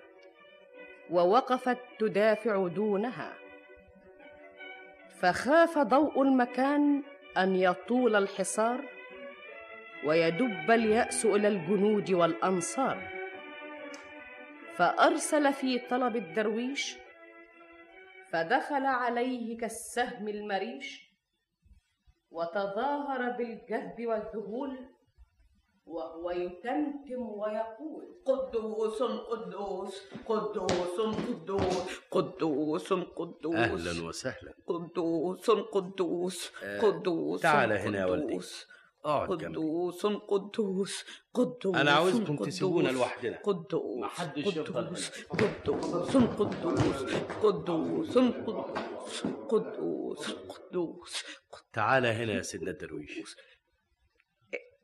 [SPEAKER 2] ووقفت تدافع دونها. فخاف ضوء المكان أن يطول الحصار ويدب اليأس إلى الجنود والأنصار. فأرسل في طلب الدرويش فدخل عليه كالسهم المريش وتظاهر بالجهد والذهول وهو يتمتم ويقول
[SPEAKER 7] قدوس قدوس قدوس قدوس قدوس قدوس
[SPEAKER 5] أهلا وسهلا
[SPEAKER 7] قدوس قدوس
[SPEAKER 5] آه،
[SPEAKER 7] قدوس
[SPEAKER 5] تعال هنا يا ولدي.
[SPEAKER 7] قدوس.
[SPEAKER 5] اقعد جنبي
[SPEAKER 7] قدوس قدوس قدوس
[SPEAKER 5] أنا عاوزكم
[SPEAKER 7] قدوس.
[SPEAKER 5] تسيبونا لوحدنا.
[SPEAKER 7] قدوس
[SPEAKER 5] محدش
[SPEAKER 7] قدوس قدوس قدوس قدوس قدوس قدوس قدوس
[SPEAKER 5] تعال هنا يا سيدنا الدرويش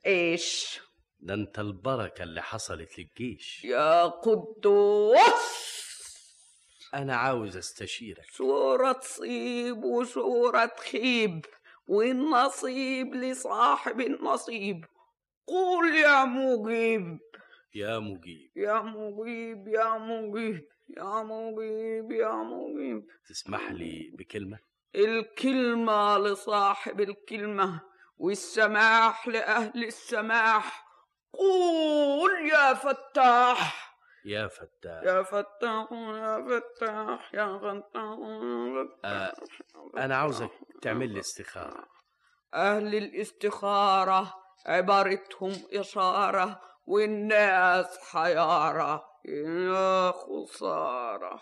[SPEAKER 7] إيش؟
[SPEAKER 5] ده أنت البركة اللي حصلت للجيش.
[SPEAKER 7] يا قدوس!
[SPEAKER 5] أنا عاوز أستشيرك.
[SPEAKER 7] صورة تصيب وصورة تخيب والنصيب لصاحب النصيب. قول يا مجيب.
[SPEAKER 5] يا مجيب.
[SPEAKER 7] يا مجيب يا مجيب يا مجيب يا مجيب.
[SPEAKER 5] تسمح لي بكلمة؟
[SPEAKER 7] الكلمة لصاحب الكلمة والسماح لأهل السماح. قول يا فتاح.
[SPEAKER 5] يا فتاح.
[SPEAKER 7] يا فتاح يا فتاح يا فتاح يا
[SPEAKER 5] آه أنا عاوزك تعمل لي استخارة.
[SPEAKER 7] أهل الاستخارة عبارتهم إشارة والناس حيارة يا خسارة.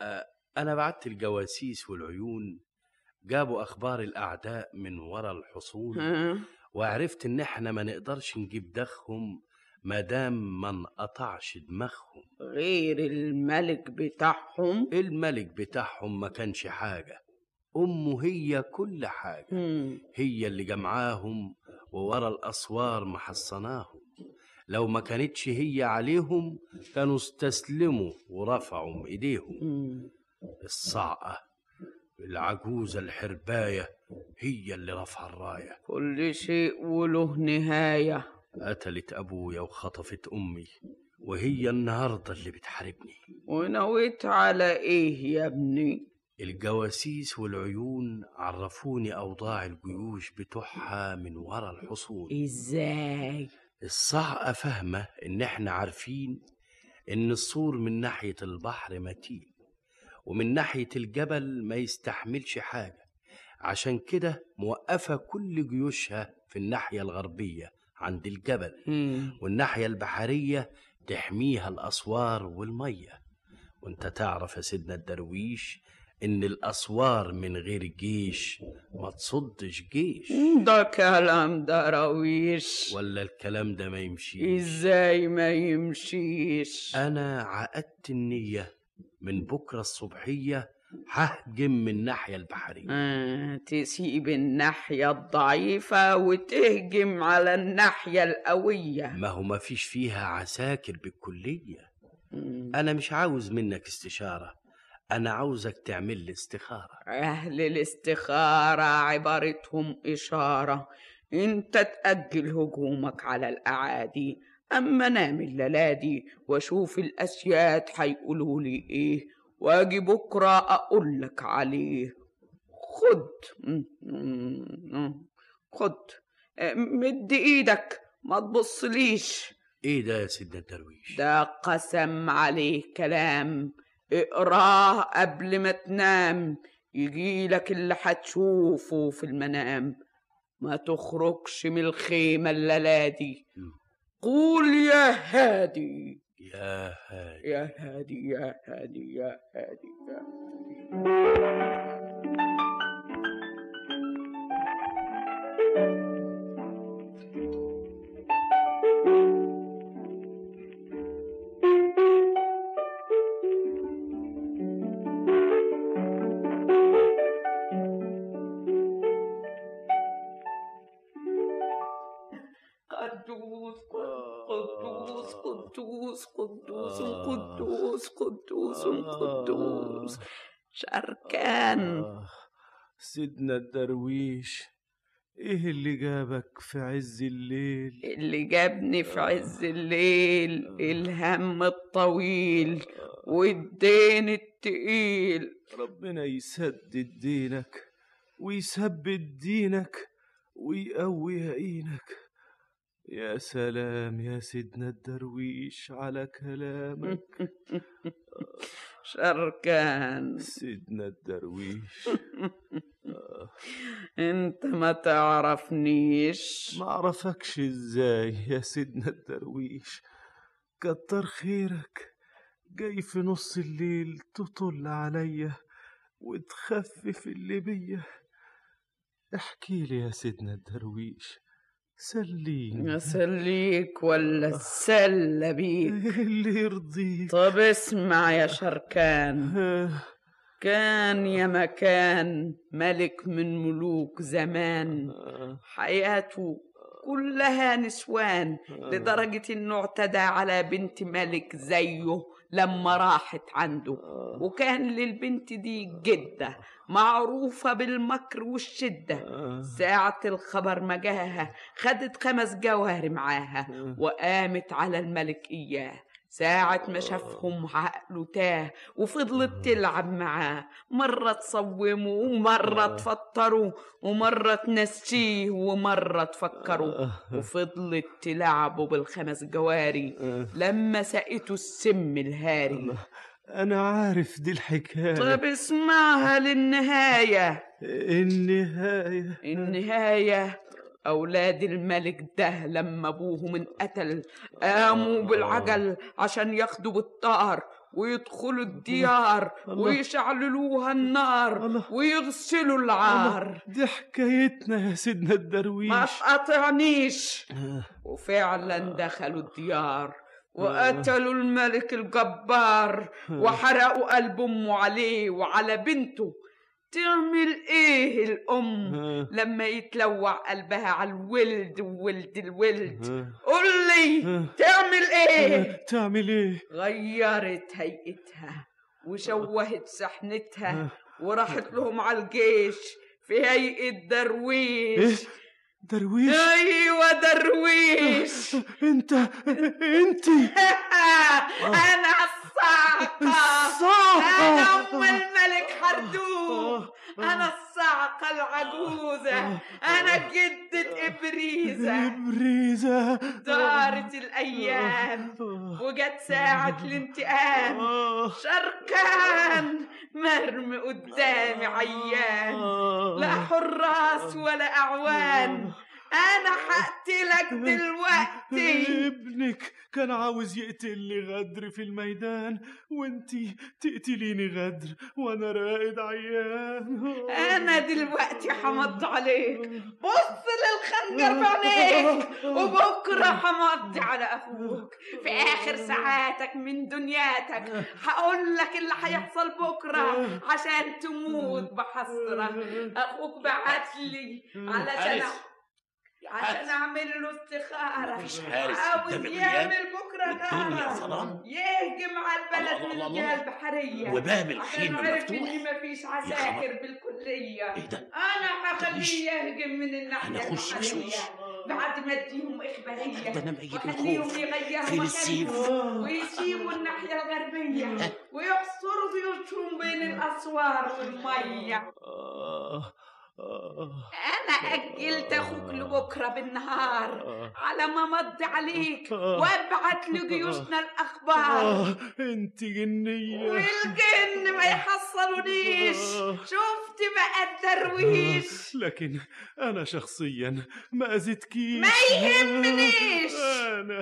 [SPEAKER 5] آه أنا بعت الجواسيس والعيون جابوا أخبار الأعداء من ورا الحصون؟ وعرفت إن إحنا ما نقدرش نجيب دخهم ما دام ما انقطعش دماغهم.
[SPEAKER 7] غير الملك بتاعهم؟
[SPEAKER 5] الملك بتاعهم ما كانش حاجة. أمه هي كل حاجة.
[SPEAKER 7] مم.
[SPEAKER 5] هي اللي جمعاهم وورا الأسوار محصناهم لو ما كانتش هي عليهم كانوا استسلموا ورفعوا إيديهم. الصعقة العجوزة الحرباية هي اللي رفع الراية.
[SPEAKER 7] كل شيء وله نهاية.
[SPEAKER 5] قتلت أبويا وخطفت أمي وهي النهاردة اللي بتحاربني.
[SPEAKER 7] ونويت على إيه يا ابني؟
[SPEAKER 5] الجواسيس والعيون عرفوني أوضاع الجيوش بتوعها من ورا الحصون.
[SPEAKER 7] إزاي؟
[SPEAKER 5] الصعقة فاهمة إن إحنا عارفين إن السور من ناحية البحر متين ومن ناحية الجبل ما يستحملش حاجة. عشان كده موقفة كل جيوشها في الناحية الغربية. عند الجبل والناحية البحرية تحميها الأسوار والمية. وأنت تعرف يا سيدنا الدرويش إن الأسوار من غير جيش ما تصدش جيش.
[SPEAKER 7] ده كلام دراويش
[SPEAKER 5] ولا الكلام ده ما يمشيش؟
[SPEAKER 7] إزاي ما يمشيش؟
[SPEAKER 5] أنا عقدت النية من بكرة الصبحية ههجم من الناحية البحرية.
[SPEAKER 7] آه تسيب الناحية الضعيفة وتهجم على الناحية القوية.
[SPEAKER 5] ما هو ما فيش فيها عساكر بالكلية. أنا مش عاوز منك استشارة أنا عاوزك تعمل لي استخارة.
[SPEAKER 7] أهل الاستخارة عبارتهم إشارة. أنت تأجل هجومك على الأعادي أما نام الليلة وأشوف الأسياد هيقولوا لي إيه. وأجي بكرة أقول لك عليه. خد. خد. مد إيدك. ما تبصليش.
[SPEAKER 5] إيه ده يا سيدنا الدرويش؟
[SPEAKER 7] ده قسم عليه كلام. اقراه قبل ما تنام. يجيلك اللي هتشوفه في المنام. ما تخرجش من الخيمة الليلة دي. قول يا هادي.
[SPEAKER 5] يا هادي.
[SPEAKER 7] يا هادي يا هادي يا هادي يا قدوس قدوس قدوس شركان
[SPEAKER 4] سيدنا الدرويش إيه اللي جابك في عز الليل؟
[SPEAKER 7] اللي جابني في عز الليل؟ الهم الطويل؟ والدين التقيل.
[SPEAKER 4] ربنا يسدد دينك ويثبت دينك ويقوي يقينك يا سلام يا سيدنا الدرويش على كلامك.
[SPEAKER 7] شركان
[SPEAKER 4] سيدنا الدرويش.
[SPEAKER 7] انت ما تعرفنيش.
[SPEAKER 4] ما اعرفكش إزاي يا سيدنا الدرويش؟ كتر خيرك. جاي في نص الليل تطل عليا وتخفف اللي بيا. احكي لي يا سيدنا الدرويش سليني
[SPEAKER 7] اسليك ولا السلة بيك
[SPEAKER 4] اللي يرضيك.
[SPEAKER 7] طب اسمع يا شركان. كان يا مكان ملك من ملوك زمان. حياته كلها نسوان لدرجة إنه اعتدى على بنت ملك زيه. لما راحت عنده. وكان للبنت دي جدة معروفة بالمكر والشدة. ساعة الخبر ما جاها خدت خمس جواهر معاها. وقامت على الملك إياه. ساعة ما شافهم عقله تاه وفضلت تلعب معاه. مرة تصومه ومرة تفطره ومرة تنسيه ومرة تفكره وفضلت تلعبه بالخمس جواري لما سقته السم الهاري.
[SPEAKER 4] أنا عارف دي الحكاية.
[SPEAKER 7] طب اسمعها للنهاية.
[SPEAKER 4] النهاية.
[SPEAKER 7] النهاية. أولاد الملك ده لما أبوهم انقتل قاموا بالعجل عشان ياخدوا بالطار ويدخلوا الديار ويشعللوها النار ويغسلوا العار.
[SPEAKER 4] دي حكايتنا يا سيدنا الدرويش.
[SPEAKER 7] ما تقاطعنيش. وفعلا دخلوا الديار وقتلوا الملك الجبار وحرقوا قلب أمه عليه وعلى بنته. تعمل إيه الأم لما يتلوع قلبها على الولد وولد الولد؟ قول لي تعمل إيه؟
[SPEAKER 4] تعمل إيه؟
[SPEAKER 7] غيرت هيئتها وشوهت سحنتها وراحت لهم على الجيش في هيئة درويش.
[SPEAKER 4] درويش؟
[SPEAKER 7] أيوه درويش.
[SPEAKER 4] أنت أنت.
[SPEAKER 7] أنا الصاعقة
[SPEAKER 4] الصاعقة.
[SPEAKER 7] أنا أم الملك حردوب أنا الصاعقة العجوزة. أنا جدة إبريزة.
[SPEAKER 4] بريزة
[SPEAKER 7] دارت الأيام. وجت ساعة الانتقام. شركان مرمي قدامي عيان. لا حراس ولا أعوان. أنا هقتلك دلوقتي.
[SPEAKER 4] ابنك كان عاوز يقتلني غدر في الميدان وانتي تقتليني غدر وأنا راقد عيان.
[SPEAKER 7] أنا دلوقتي همض عليك. بص للخنجر بعينيك وبكرة همضي على أخوك. في آخر ساعاتك من دنياتك هقول لك اللي هيحصل بكرة عشان تموت بحسرة. أخوك بعت لي علشان. عشان أعمل له استخاره
[SPEAKER 13] مفيش حارس.
[SPEAKER 7] عاوز. يعمل بكره
[SPEAKER 13] ظلام.
[SPEAKER 7] يهجم على البلد من
[SPEAKER 13] الجهة.
[SPEAKER 7] البحرية.
[SPEAKER 13] وباب
[SPEAKER 7] عرف
[SPEAKER 13] مفتوح.
[SPEAKER 7] إني مفيش عساكر بالكلية.
[SPEAKER 13] إيه ده؟
[SPEAKER 7] أنا هخليه يهجم من الناحية
[SPEAKER 13] البحرية.
[SPEAKER 7] بعد ما أديهم إخبارية.
[SPEAKER 13] ده أنا ميت الخوف.
[SPEAKER 7] يغيروا
[SPEAKER 13] فين السيف؟
[SPEAKER 7] مكانهم ويسيبوا الناحية الغربية. ويحصروا بيوتهم بين الأسوار والمية. أنا أجلت أخوك لبكرة بالنهار. على ما مضي عليك. وابعت لجيوشنا الأخبار.
[SPEAKER 4] آه. انت جنية.
[SPEAKER 7] والجن ما يحصلونيش. شفت بقى الدرويش
[SPEAKER 4] لكن أنا شخصيا ما اذيتكيش
[SPEAKER 7] ما يهمنيش.
[SPEAKER 4] أنا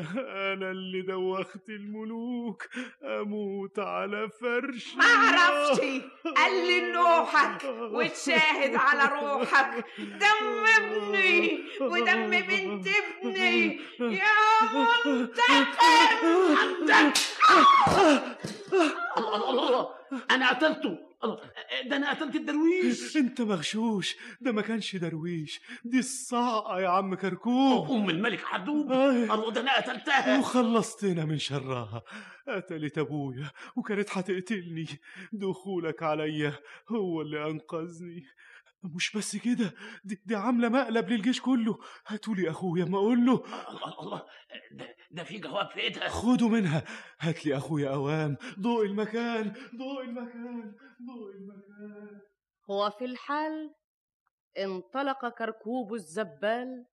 [SPEAKER 4] أنا اللي دوخت الملوك. أموت على فرش
[SPEAKER 7] ما عرفتش قل نوحك وتشاهد على روحك. دم ابني ودم بنت ابني يا منتقم
[SPEAKER 13] الله الله الله أنا قتلته. الله ده أنا قتلت الدرويش.
[SPEAKER 4] أنت مغشوش. ده ما كانش درويش. دي الصعقة يا عم كركوب.
[SPEAKER 13] ام الملك حدوب.
[SPEAKER 4] آه.
[SPEAKER 13] الله ده أنا قتلتها.
[SPEAKER 4] وخلصتنا من شرها. قتلت أبويا وكانت هتقتلني. دخولك عليا هو اللي أنقذني. مش بس كده دي, دي عاملة مقلب للجيش كله. هاتولي أخويا ما أقول له.
[SPEAKER 13] الله الله ده, ده في جواب في ايدها
[SPEAKER 4] خدوا منها. هات لي أخويا أوام. ضوء المكان ضوء المكان ضوء المكان.
[SPEAKER 2] وفي الحال انطلق كركوب الزبال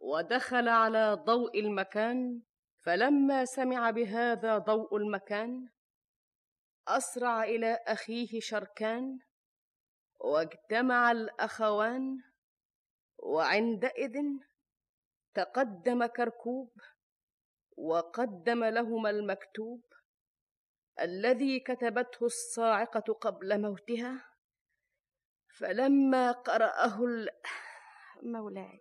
[SPEAKER 2] ودخل على ضوء المكان فلما سمع بهذا ضوء المكان أسرع إلى أخيه شركان. واجتمع الأخوان وعندئذ تقدم كركوب وقدم لهما المكتوب الذي كتبته الصاعقة قبل موتها فلما قرأه. مولاي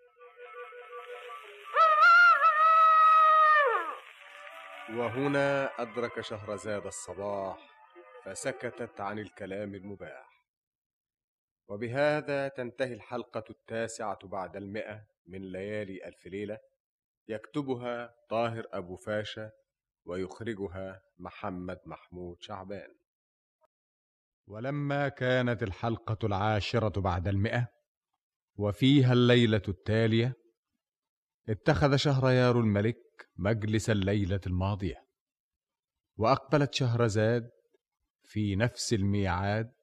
[SPEAKER 1] وهنا أدرك شهرزاد الصباح فسكتت عن الكلام المباح وبهذا تنتهي الحلقة التاسعة بعد المئة من ليالي ألف ليلة. يكتبها طاهر أبو فاشا ويخرجها محمد محمود شعبان. ولما كانت الحلقة العاشرة بعد المئة وفيها الليلة التالية اتخذ شهريار الملك مجلس الليلة الماضية وأقبلت شهرزاد في نفس الميعاد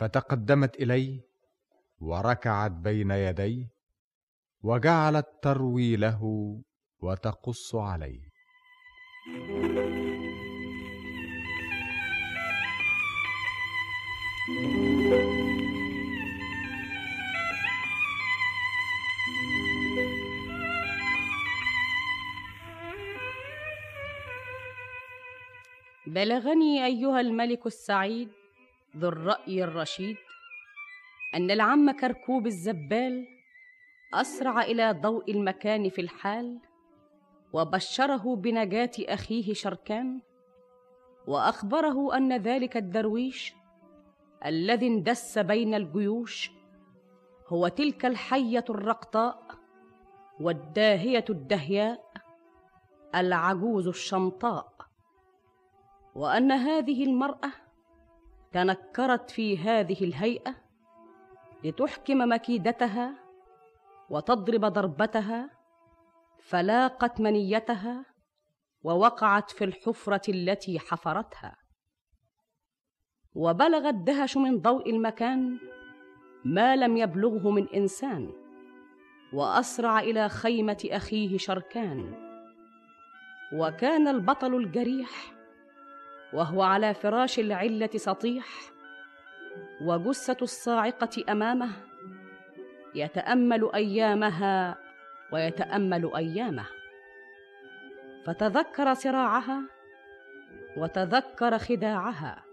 [SPEAKER 1] فتقدمت إليه وركعت بين يديه وجعلت تروي له وتقص عليه
[SPEAKER 2] بلغني أيها الملك السعيد ذو الرأي الرشيد أن العم كركوب الزبال أسرع إلى ضوء المكان في الحال وبشره بنجاة أخيه شركان وأخبره أن ذلك الدرويش الذي اندس بين الجيوش هو تلك الحية الرقطاء والداهية الدهياء العجوز الشمطاء وأن هذه المرأة تنكرت في هذه الهيئة لتحكم مكيدتها وتضرب ضربتها فلاقت منيتها ووقعت في الحفرة التي حفرتها. وبلغ الدهش من ضوء المكان ما لم يبلغه من إنسان وأسرع إلى خيمة أخيه شركان. وكان البطل الجريح وهو على فراش العلة سطيح وجثة الصاعقة أمامه. يتأمل أيامها ويتأمل أيامه. فتذكر صراعها وتذكر خداعها.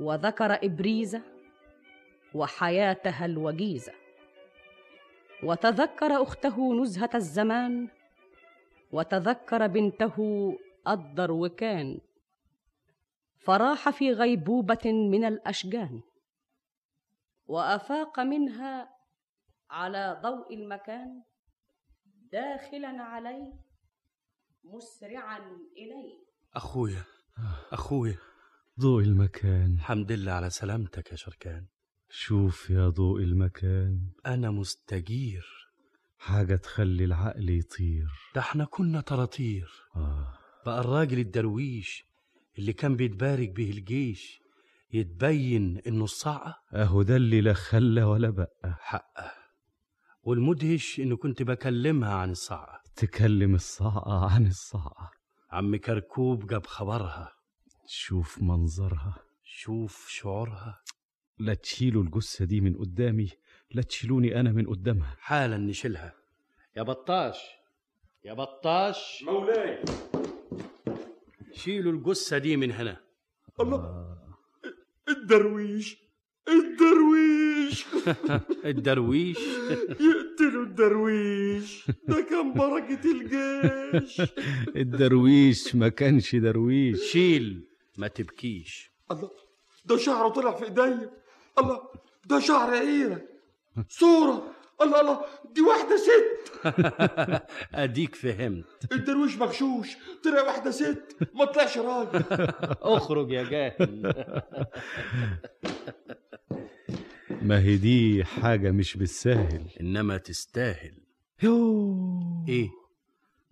[SPEAKER 2] وذكر إبريز وحياتها الوجيزه وتذكر أخته نزهة الزمان. وتذكر بنته الدروكان. فراح في غيبوبة من الأشجان وأفاق منها على ضوء المكان داخلا عليه مسرعا إليه.
[SPEAKER 5] أخويا أخويا.
[SPEAKER 18] ضوء المكان.
[SPEAKER 5] الحمد لله على سلامتك يا شركان.
[SPEAKER 18] شوف يا ضوء المكان.
[SPEAKER 5] أنا مستجير.
[SPEAKER 18] حاجة تخلي العقل يطير.
[SPEAKER 5] ده إحنا كنا طراطير
[SPEAKER 18] آه.
[SPEAKER 5] بقى الراجل الدرويش. اللي كان بيتبارك به الجيش يتبين إنه الصعقة
[SPEAKER 18] أهو ده اللي لا خلى ولا بقى.
[SPEAKER 5] حقه. والمدهش انه كنت بكلمها عن الصعقة
[SPEAKER 18] تكلم الصعقة عن الصعقة
[SPEAKER 5] عم كركوب جاب خبرها.
[SPEAKER 18] شوف منظرها.
[SPEAKER 5] شوف شعورها.
[SPEAKER 18] لا تشيلوا الجثة دي من قدامي. لا تشيلوني أنا من قدامها.
[SPEAKER 5] حالا نشيلها. يا بطاش. يا بطاش.
[SPEAKER 4] مولاي.
[SPEAKER 5] شيلوا الجثة دي من هنا.
[SPEAKER 4] الله الدرويش الدرويش.
[SPEAKER 5] الدرويش.
[SPEAKER 4] يقتلوا الدرويش. ده كان بركة الجيش.
[SPEAKER 18] الدرويش ما كانش درويش.
[SPEAKER 5] شيل ما تبكيش.
[SPEAKER 4] الله ده شعره طلع في إيديا. الله ده شعر عيرة صورة. الله الله. دي واحدة ست.
[SPEAKER 5] أديك فهمت.
[SPEAKER 4] الدرويش مغشوش. طلع واحدة ست. ما طلعش راجل.
[SPEAKER 5] اخرج يا جاهل.
[SPEAKER 18] ما هي دي حاجة مش بالساهل
[SPEAKER 5] إنما تستاهل.
[SPEAKER 18] يو.
[SPEAKER 5] إيه؟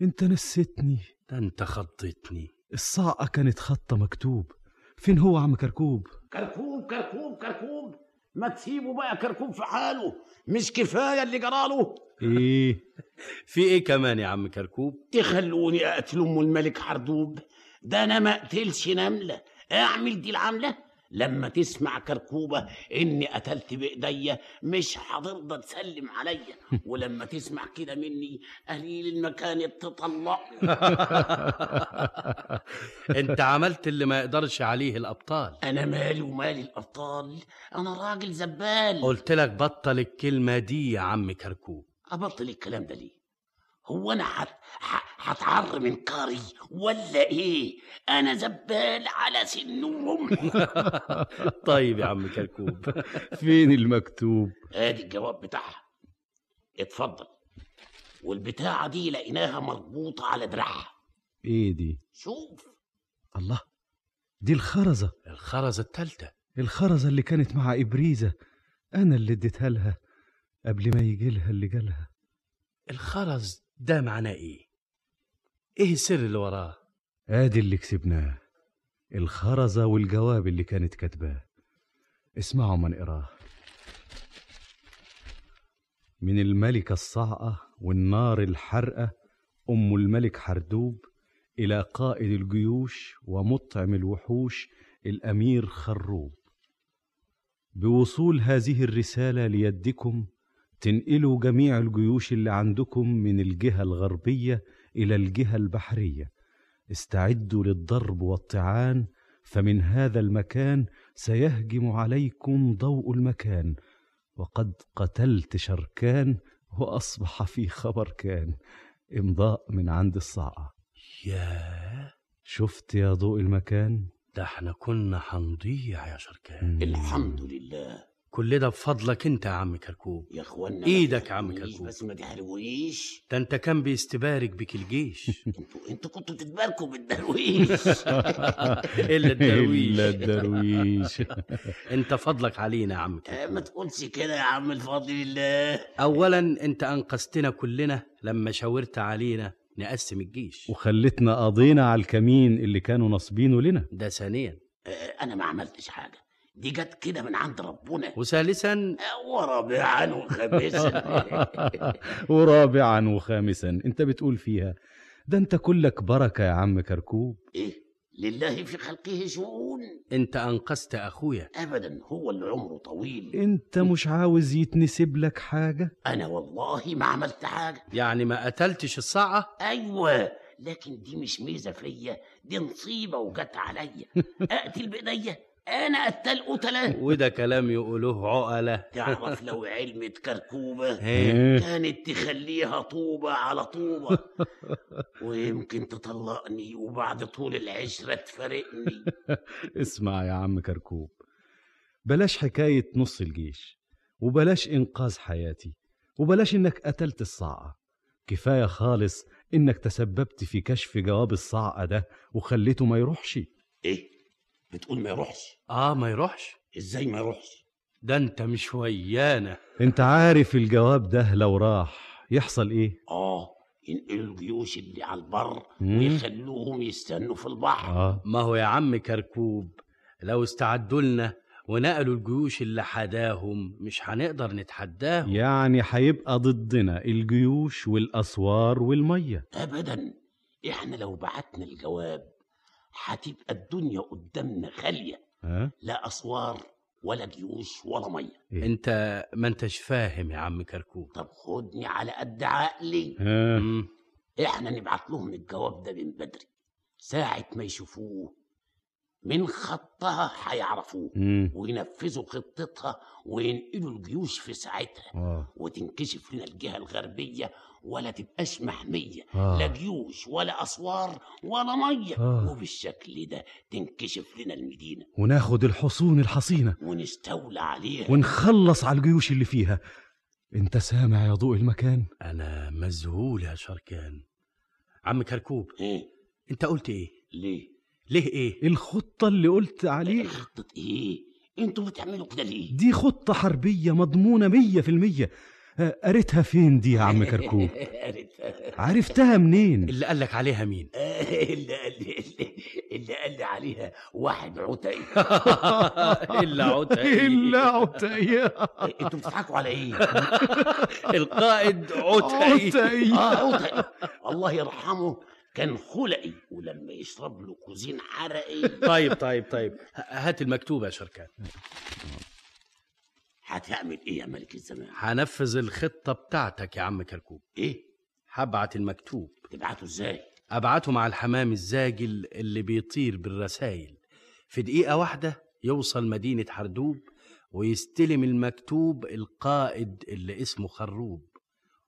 [SPEAKER 18] انت نسيتني.
[SPEAKER 5] ده انت خضتني.
[SPEAKER 18] الصعقة كانت خطة مكتوب. فين هو عم كركوب؟
[SPEAKER 13] كركوب كركوب كركوب. ما تسيبوا بقى كركوب في حاله مش كفاية اللي جراله.
[SPEAKER 18] إيه.
[SPEAKER 5] في إيه كمان يا عم كركوب؟
[SPEAKER 13] تخلوني اقتل ام الملك حردوب ده أنا ما أقتلش نملة. أعمل دي العملة؟ لما تسمع كركوبة إني قتلت بإيديا مش هترضى تسلم عليا. ولما تسمع كده مني قليل المكان تطلق
[SPEAKER 5] أنت عملت اللي ما يقدرش عليه الأبطال.
[SPEAKER 13] أنا مالي ومالي الأبطال. أنا راجل زبال.
[SPEAKER 5] قلت لك بطل الكلمة دي يا عم كركوب.
[SPEAKER 13] أبطل الكلام ده ليه؟ هو ه- هتعر من كاري ولا إيه؟ أنا زبال على سنهم.
[SPEAKER 5] طيب يا عم كركوب
[SPEAKER 18] فين المكتوب؟
[SPEAKER 13] آدي الجواب بتاعها. اتفضل. والبتاعة دي لقيناها مربوطة على دراعها.
[SPEAKER 18] إيه دي؟
[SPEAKER 13] شوف.
[SPEAKER 18] الله دي الخرزة.
[SPEAKER 5] الخرزة التالتة.
[SPEAKER 18] الخرزة اللي كانت مع إبريزة. أنا اللي اديتها لها قبل ما يجي لها اللي جالها.
[SPEAKER 5] الخرز ده معناه إيه؟ إيه السر اللي وراه؟
[SPEAKER 18] آدي اللي كسبناه الخرزة والجواب اللي كانت كاتباه. اسمعوا ما نقراه من الملكة الصعقة والنار الحرقة أم الملك حردوب إلى قائد الجيوش ومطعم الوحوش الأمير خروب. بوصول هذه الرسالة ليدكم تنقلوا جميع الجيوش اللي عندكم من الجهة الغربية إلى الجهة البحرية. استعدوا للضرب والطعان فمن هذا المكان سيهجم عليكم ضوء المكان. وقد قتلت شركان وأصبح في خبر كان. إمضاء من عند الصعقة
[SPEAKER 5] ياه!
[SPEAKER 18] شفت يا ضوء المكان؟
[SPEAKER 5] ده إحنا كنا هنضيع يا شركان.
[SPEAKER 13] الحمد لله.
[SPEAKER 5] كل ده بفضلك انت يا عم كركوب.
[SPEAKER 13] يا إخوانا
[SPEAKER 5] إيدك يا عم كركوب.
[SPEAKER 13] بس ما تحرقونيش
[SPEAKER 5] ده انت كان بيستبارك بك الجيش.
[SPEAKER 13] أنتوا كنتوا بتتباركوا بالدرويش.
[SPEAKER 5] إلا الدرويش.
[SPEAKER 18] إلا الدرويش.
[SPEAKER 5] انت فضلك علينا يا عم
[SPEAKER 13] آه، ما تقولش كده يا عم الفضل الله
[SPEAKER 5] اولا انت أنقذتنا كلنا لما شاورت علينا نقسم الجيش.
[SPEAKER 18] وخلتنا قضينا على الكمين اللي كانوا ناصبينه لنا.
[SPEAKER 5] ده ثانيا.
[SPEAKER 13] آه، أنا ما عملتش حاجة. دي جت كده من عند ربنا.
[SPEAKER 5] وثالثا
[SPEAKER 13] آه، ورابعا وخامسا.
[SPEAKER 18] ورابعا وخامسا. انت بتقول فيها ده انت كلك بركة يا عم كركوب.
[SPEAKER 13] إيه؟ لله في خلقه شؤون.
[SPEAKER 5] انت أنقذت أخويا.
[SPEAKER 13] ابدا هو اللي عمره طويل.
[SPEAKER 18] انت مش عاوز يتنسب لك حاجة؟
[SPEAKER 13] أنا والله ما عملت حاجة.
[SPEAKER 5] يعني ما قتلتش الصاعة؟
[SPEAKER 13] أيوه لكن دي مش ميزة فيا. دي نصيبة وجت عليا. أقتل بإيديا. أنا قتال قتله
[SPEAKER 5] وده كلام يقولوه عقلة.
[SPEAKER 13] تعرف لو علمة كركوبة
[SPEAKER 5] إيه؟
[SPEAKER 13] كانت تخليها طوبة على طوبة. ويمكن تطلقني وبعد طول العشرة تفارقني.
[SPEAKER 18] اسمع يا عم كركوب. بلاش حكاية نص الجيش وبلاش إنقاذ حياتي وبلاش إنك قتلت الصاعقة كفاية خالص إنك تسببت في كشف جواب الصاعقة ده وخليته ما يروحش.
[SPEAKER 13] إيه؟ بتقول ما يروحش.
[SPEAKER 5] آه ما يروحش.
[SPEAKER 13] إزاي ما يروحش؟
[SPEAKER 5] ده أنت مش ويانا.
[SPEAKER 18] أنت عارف الجواب ده لو راح يحصل إيه؟
[SPEAKER 13] آه ينقلوا الجيوش اللي على البر
[SPEAKER 18] مم.
[SPEAKER 13] ويخلوهم يستنوا في البحر.
[SPEAKER 18] آه.
[SPEAKER 5] ما هو يا عم كركوب لو استعدوا لنا ونقلوا الجيوش اللي حداهم مش هنقدر نتحداهم.
[SPEAKER 18] يعني هيبقى ضدنا الجيوش والأسوار والمية.
[SPEAKER 13] ابدا إحنا لو بعتنا الجواب هتبقى الدنيا قدامنا خالية
[SPEAKER 18] ها؟
[SPEAKER 13] لا أسوار ولا جيوش ولا مية
[SPEAKER 5] أنت ما أنتش فاهم يا عم كركوب
[SPEAKER 13] طب خدني على قد عقلي
[SPEAKER 18] ها؟
[SPEAKER 5] مم.
[SPEAKER 13] إحنا نبعت لهم الجواب ده من بدري ساعة ما يشوفوه من خطها هيعرفوه. وينفذوا خطتها وينقلوا الجيوش في ساعتها
[SPEAKER 18] آه.
[SPEAKER 13] وتنكشف لنا الجهة الغربية ولا تبقاش محمية
[SPEAKER 18] آه.
[SPEAKER 13] لا جيوش ولا أسوار ولا مية.
[SPEAKER 18] آه.
[SPEAKER 13] وبالشكل ده تنكشف لنا المدينة.
[SPEAKER 18] وناخد الحصون الحصينة.
[SPEAKER 13] ونستولى عليها.
[SPEAKER 18] ونخلص على الجيوش اللي فيها. أنت سامع يا ضوء المكان؟
[SPEAKER 5] أنا مذهول يا شركان. عم كركوب
[SPEAKER 13] إيه؟
[SPEAKER 5] أنت قلت إيه؟
[SPEAKER 13] ليه؟
[SPEAKER 5] ليه إيه؟
[SPEAKER 18] الخطة اللي قلت عليها
[SPEAKER 13] خطة إيه؟ أنتوا بتعملوا كده ليه؟
[SPEAKER 18] دي خطة حربية مضمونة مية في المية. قريتها فين دي يا عم كركوب عرفتها منين؟
[SPEAKER 5] اللي قالك عليها مين؟
[SPEAKER 13] اللي قال لي اللي, اللي قال لي عليها واحد عتقي
[SPEAKER 5] إلا عتقي
[SPEAKER 18] إلا عتقي
[SPEAKER 13] أنتوا بتضحكوا على إيه؟
[SPEAKER 5] القائد عتقي
[SPEAKER 18] عتقي.
[SPEAKER 13] آه عتقي الله يرحمه كان خلقي ولما يشرب له كوزين حرقي
[SPEAKER 5] طيب طيب طيب. هات المكتوب يا شركان.
[SPEAKER 13] هتعمل إيه يا ملك الزمان؟
[SPEAKER 5] هنفذ الخطة بتاعتك يا عم كركوب
[SPEAKER 13] إيه؟
[SPEAKER 5] هبعت المكتوب
[SPEAKER 13] تبعته إزاي؟
[SPEAKER 5] أبعته مع الحمام الزاجل اللي بيطير بالرسايل في دقيقة واحدة يوصل مدينة حردوب ويستلم المكتوب القائد اللي اسمه خروب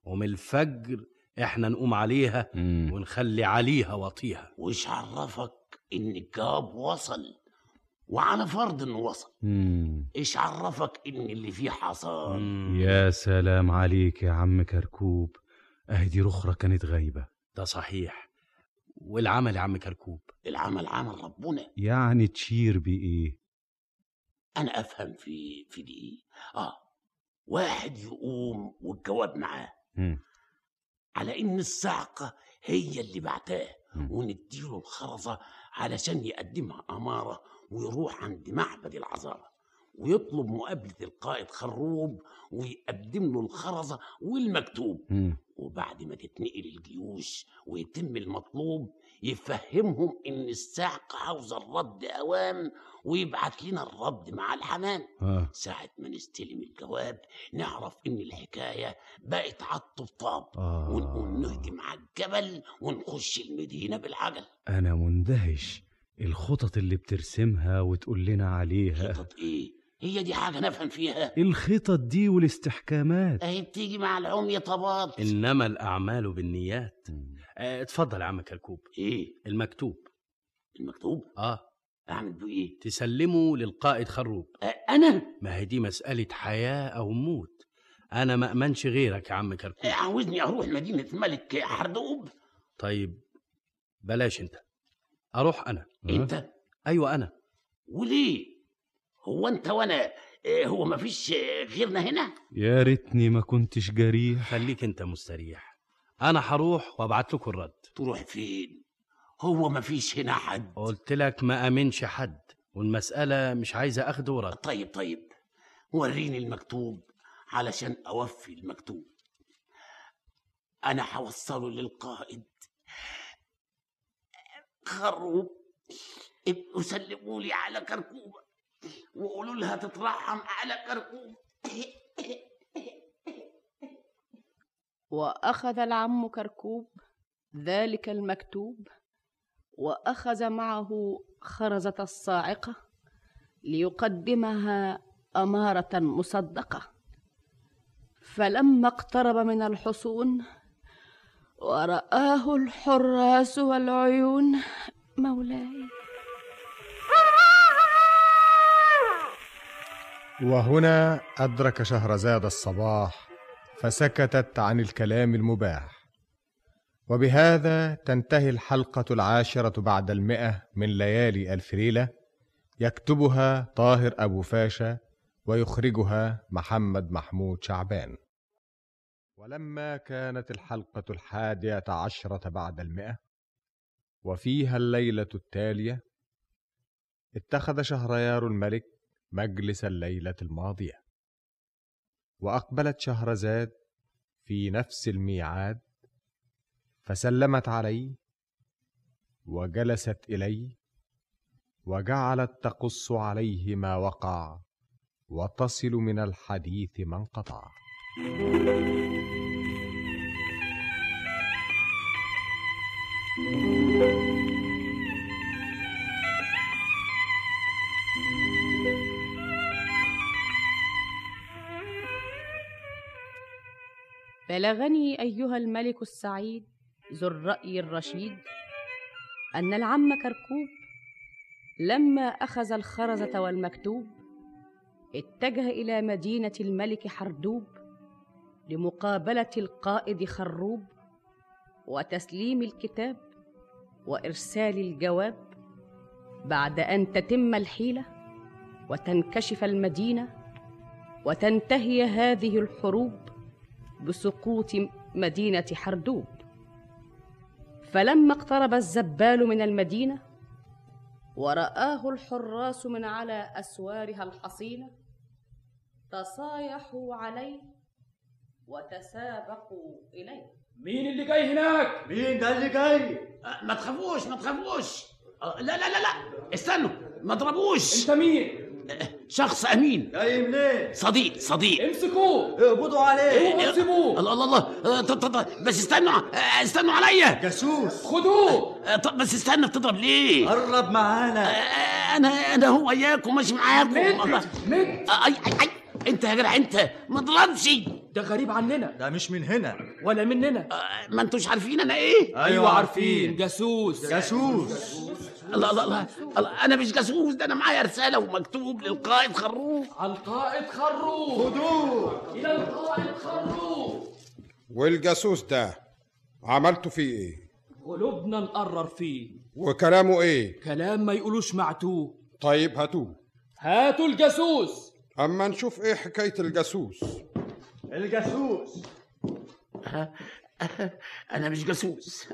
[SPEAKER 5] ومن الفجر إحنا نقوم عليها
[SPEAKER 18] مم.
[SPEAKER 5] ونخلي عليها وطيها
[SPEAKER 13] وش عرفك إن الجواب وصل وعلى فرض إنه وصل.
[SPEAKER 18] مم.
[SPEAKER 13] إيش عرفك إن اللي فيه حصل؟
[SPEAKER 18] يا سلام عليك يا عم كركوب. أهدي رخرة كانت غايبة.
[SPEAKER 5] ده صحيح. والعمل يا عم كركوب؟
[SPEAKER 13] العمل عمل ربنا.
[SPEAKER 18] يعني تشير بإيه؟
[SPEAKER 13] أنا أفهم في في دي. آه. واحد يقوم والجواب معاه.
[SPEAKER 18] مم.
[SPEAKER 13] على إن الصعقه هي اللي بعتاه. ونديله الخرزة علشان يقدمها أمارة ويروح عند معبد العذارى ويطلب مقابله القائد خروب ويقدم له الخرزة والمكتوب
[SPEAKER 18] مم.
[SPEAKER 13] وبعد ما تتنقل الجيوش ويتم المطلوب يفهمهم إن الصعقه عاوزه الرد اوام ويبعت لنا الرد مع الحمام
[SPEAKER 18] آه.
[SPEAKER 13] ساعة ما نستلم الجواب نعرف إن الحكاية بقت على الطبطاب
[SPEAKER 18] آه.
[SPEAKER 13] ونقوم نهجم على الجبل ونخش المدينة بالعجل
[SPEAKER 18] أنا مندهش الخطط اللي بترسمها وتقول لنا عليها.
[SPEAKER 13] خطط إيه؟ هي دي حاجة نفهم فيها.
[SPEAKER 18] الخطط دي والاستحكامات.
[SPEAKER 13] أهي بتيجي مع العمية طبات
[SPEAKER 5] إنما الأعمال بالنيات. آه اتفضل يا عم كركوب
[SPEAKER 13] إيه؟
[SPEAKER 5] المكتوب.
[SPEAKER 13] المكتوب؟
[SPEAKER 5] آه.
[SPEAKER 13] أعمل بيه إيه؟
[SPEAKER 5] تسلمه للقائد خروب.
[SPEAKER 13] أنا؟
[SPEAKER 5] ما هي دي مسألة حياة أو موت. أنا ما أمنش غيرك يا عم كركوب
[SPEAKER 13] عاوزني أروح مدينة ملك حردوب
[SPEAKER 5] طيب بلاش أنت. أروح أنا.
[SPEAKER 13] أنت؟
[SPEAKER 5] أيوة أنا.
[SPEAKER 13] وليه؟ هو أنت وأنا إيه، هو ما فيش غيرنا هنا؟
[SPEAKER 18] يا ريتني ما كنتش جريح.
[SPEAKER 5] خليك أنت مستريح. أنا هروح وأبعت لكم الرد.
[SPEAKER 13] تروح فين؟ هو ما فيش هنا حد.
[SPEAKER 5] قلت لك ما أمنش حد والمسألة مش عايزة أخد ورد.
[SPEAKER 13] طيب طيب. وريني المكتوب علشان أوفي المكتوب. أنا هوصله للقائد. خروب ابقوا سلموا لي على كركوبه وقولوا لها تترحم على كركوب.
[SPEAKER 2] وأخذ العم كركوب ذلك المكتوب وأخذ معه خرزة الصاعقة ليقدمها أمارة مصدقة. فلما اقترب من الحصون ورآه الحراس والعيون مولاي.
[SPEAKER 1] وهنا أدرك شهرزاد الصباح فسكتت عن الكلام المباح. وبهذا تنتهي الحلقة العاشرة بعد المئة من ليالي ألف ليلة يكتبها طاهر أبو فاشا ويخرجها محمد محمود شعبان. ولما كانت الحلقة الحادية عشرة بعد المئة وفيها الليلة التالية اتخذ شهريار الملك مجلس الليلة الماضية. وأقبلت شهرزاد في نفس الميعاد فسلمت عليه وجلست إليه وجعلت تقص عليه ما وقع وتصل من الحديث ما انقطع.
[SPEAKER 2] بلغني أيها الملك السعيد ذو الرأي الرشيد أن العم كركوب لما أخذ الخرزة والمكتوب اتجه إلى مدينة الملك حردوب لمقابلة القائد خروب وتسليم الكتاب وإرسال الجواب بعد أن تتم الحيلة وتنكشف المدينة وتنتهي هذه الحروب بسقوط مدينة حردوب. فلما اقترب الزبال من المدينة ورآه الحراس من على أسوارها الحصينة تصايحوا عليه وتسابقوا إليه.
[SPEAKER 9] مين اللي جاي هناك؟
[SPEAKER 13] مين ده اللي جاي؟ ما تخافوش ما تخافوش. آه، لا لا لا لا. استنوا ما تضربوش.
[SPEAKER 9] انت مين؟
[SPEAKER 13] شخص أمين.
[SPEAKER 16] جاي منين؟
[SPEAKER 13] صديق صديق.
[SPEAKER 9] امسكوه.
[SPEAKER 16] اقبضوا عليه.
[SPEAKER 13] اوعوا
[SPEAKER 9] تسيبوه
[SPEAKER 13] الله الله الله. آه، بس استنوا آه، استنوا عليا.
[SPEAKER 16] جاسوس.
[SPEAKER 9] خدوه.
[SPEAKER 13] آه، طب بس استنى بتضرب ليه؟
[SPEAKER 16] قرب معانا.
[SPEAKER 13] آه، أنا أنا هو وياكم ماشي معاكم.
[SPEAKER 9] مد
[SPEAKER 13] آه، أي أي أي. أنت يا جدع أنت ما تضربش.
[SPEAKER 9] ده غريب عننا.
[SPEAKER 16] ده مش من هنا.
[SPEAKER 9] ولا مننا
[SPEAKER 13] آه، ما انتوش عارفين أنا إيه؟
[SPEAKER 9] أيوه عارفين. جاسوس.
[SPEAKER 16] جاسوس.
[SPEAKER 13] الله الله الله, الله أنا مش جاسوس ده أنا معايا رسالة ومكتوب للقائد خروف.
[SPEAKER 9] القائد خروف.
[SPEAKER 16] خدوه.
[SPEAKER 9] إلى القائد خروف.
[SPEAKER 19] والجاسوس ده عملتوا فيه إيه؟
[SPEAKER 9] قلوبنا نقرر فيه.
[SPEAKER 19] وكلامه إيه؟
[SPEAKER 9] كلام ما يقولوش معتوه.
[SPEAKER 19] طيب هاتوه.
[SPEAKER 9] هاتوا الجاسوس.
[SPEAKER 19] أما نشوف إيه حكاية الجاسوس.
[SPEAKER 16] الجاسوس
[SPEAKER 13] أنا مش جاسوس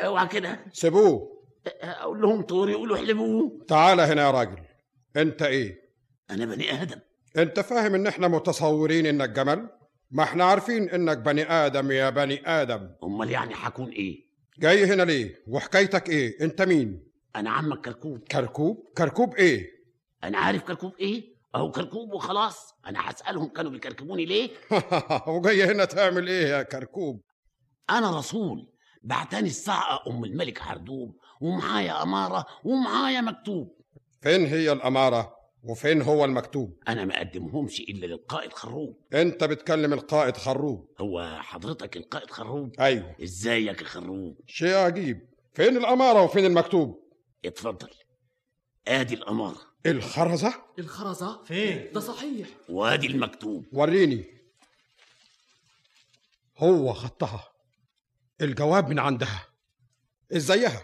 [SPEAKER 13] اوعى كده
[SPEAKER 19] سيبوه.
[SPEAKER 13] أقول لهم طور يقولوا احلبوه
[SPEAKER 19] تعال هنا يا راجل. أنت إيه؟
[SPEAKER 13] أنا بني آدم.
[SPEAKER 19] أنت فاهم إن إحنا متصورين إنك جمل؟ ما إحنا عارفين إنك بني آدم يا بني آدم.
[SPEAKER 13] أمال يعني هكون إيه؟
[SPEAKER 19] جاي هنا ليه؟ وحكايتك إيه؟ أنت مين؟
[SPEAKER 13] أنا عمك كركوب.
[SPEAKER 19] كركوب؟ كركوب إيه؟
[SPEAKER 13] أنا عارف كركوب إيه؟ أهو كركوب وخلاص. أنا هسألهم كانوا بيكركبوني ليه؟
[SPEAKER 19] وجاي هنا تعمل إيه يا كركوب؟
[SPEAKER 13] أنا رسول بعتني الساعة أم الملك حردوب ومعايا أمارة ومعايا مكتوب.
[SPEAKER 19] فين هي الأمارة؟ وفين هو المكتوب؟
[SPEAKER 13] أنا ما أقدمهمش إلا للقائد خروب.
[SPEAKER 19] أنت بتكلم القائد خروب.
[SPEAKER 13] هو حضرتك القائد خروب؟
[SPEAKER 19] أيوه.
[SPEAKER 13] ازيك يا خروب؟
[SPEAKER 19] شيء عجيب. فين الأمارة وفين المكتوب؟
[SPEAKER 13] اتفضل. آدي الأمارة.
[SPEAKER 19] الخرزة؟
[SPEAKER 9] الخرزة؟ فين؟ ده صحيح.
[SPEAKER 13] وادي المكتوب.
[SPEAKER 19] وريني. هو خطها. الجواب من عندها. إزيها؟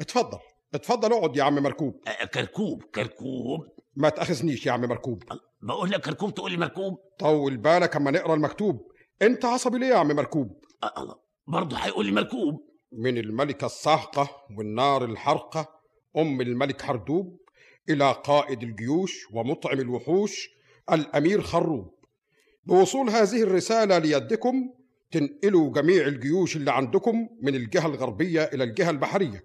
[SPEAKER 19] اتفضل. اتفضل اقعد يا عم مركوب.
[SPEAKER 13] كركوب كركوب.
[SPEAKER 19] ما تأخذنيش يا عم مركوب.
[SPEAKER 13] بقول لك كركوب تقول لي مركوب
[SPEAKER 19] طول بالك اما نقرأ المكتوب. انت عصبي ليه يا عم مركوب؟
[SPEAKER 13] الله برضه هيقول لي مركوب
[SPEAKER 19] من الملكة الساحقة والنار الحرقة. أم الملك حردوب إلى قائد الجيوش ومطعم الوحوش الأمير خروب. بوصول هذه الرسالة ليدكم تنقلوا جميع الجيوش اللي عندكم من الجهة الغربية إلى الجهة البحرية.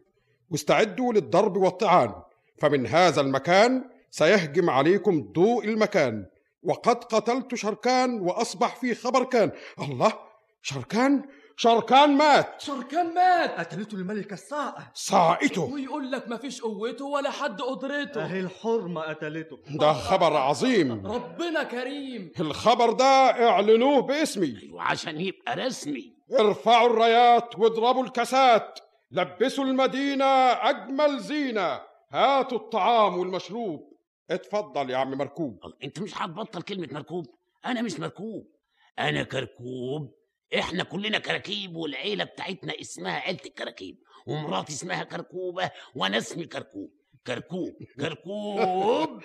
[SPEAKER 19] واستعدوا للضرب والطعان فمن هذا المكان سيهجم عليكم ضوء المكان. وقد قتلت شركان وأصبح في خبر كان. الله شركان؟ شركان مات.
[SPEAKER 9] شركان مات. قتلته الملكة الساعة
[SPEAKER 19] ساعته
[SPEAKER 9] ويقول لك مفيش قوته ولا حد قدرته.
[SPEAKER 16] أهي الحرمة قتلته.
[SPEAKER 19] ده خبر عظيم.
[SPEAKER 9] ربنا كريم.
[SPEAKER 19] الخبر ده اعلنوه باسمي.
[SPEAKER 13] وعشان يبقى رسمي.
[SPEAKER 19] ارفعوا الرايات واضربوا الكاسات. لبسوا المدينة أجمل زينة. هاتوا الطعام والمشروب. اتفضل يا عم مركوب.
[SPEAKER 13] أنت مش هتبطل كلمة مركوب؟ أنا مش مركوب. أنا كركوب. إحنا كلنا كراكيب والعيلة بتاعتنا اسمها عيلة الكراكيب ومراتي اسمها كركوبة وأنا اسمي كركوب. كركوب كركوب.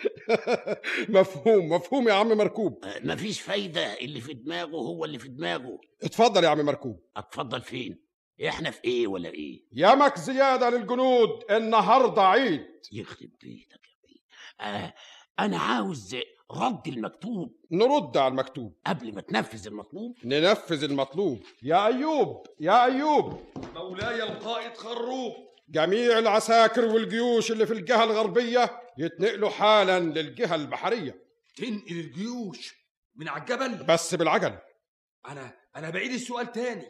[SPEAKER 19] مفهوم مفهوم يا عم مركوب.
[SPEAKER 13] مفيش فايدة اللي في دماغه هو اللي في دماغه.
[SPEAKER 19] اتفضل يا عم مركوب.
[SPEAKER 13] أتفضل فين؟ إحنا في إيه ولا إيه؟
[SPEAKER 19] يمك زيادة للجنود النهاردة عيد.
[SPEAKER 13] يخرب بيتك يا بيه آه أنا عاوز رد المكتوب.
[SPEAKER 19] نرد على المكتوب.
[SPEAKER 13] قبل ما تنفذ المطلوب.
[SPEAKER 19] ننفذ المطلوب. يا أيوب يا أيوب.
[SPEAKER 11] مولاي القائد خروب.
[SPEAKER 19] جميع العساكر والجيوش اللي في الجهة الغربية يتنقلوا حالا للجهة البحرية.
[SPEAKER 3] تنقل الجيوش من على الجبل؟
[SPEAKER 19] بس بالعجل.
[SPEAKER 3] أنا أنا بعيد السؤال تاني.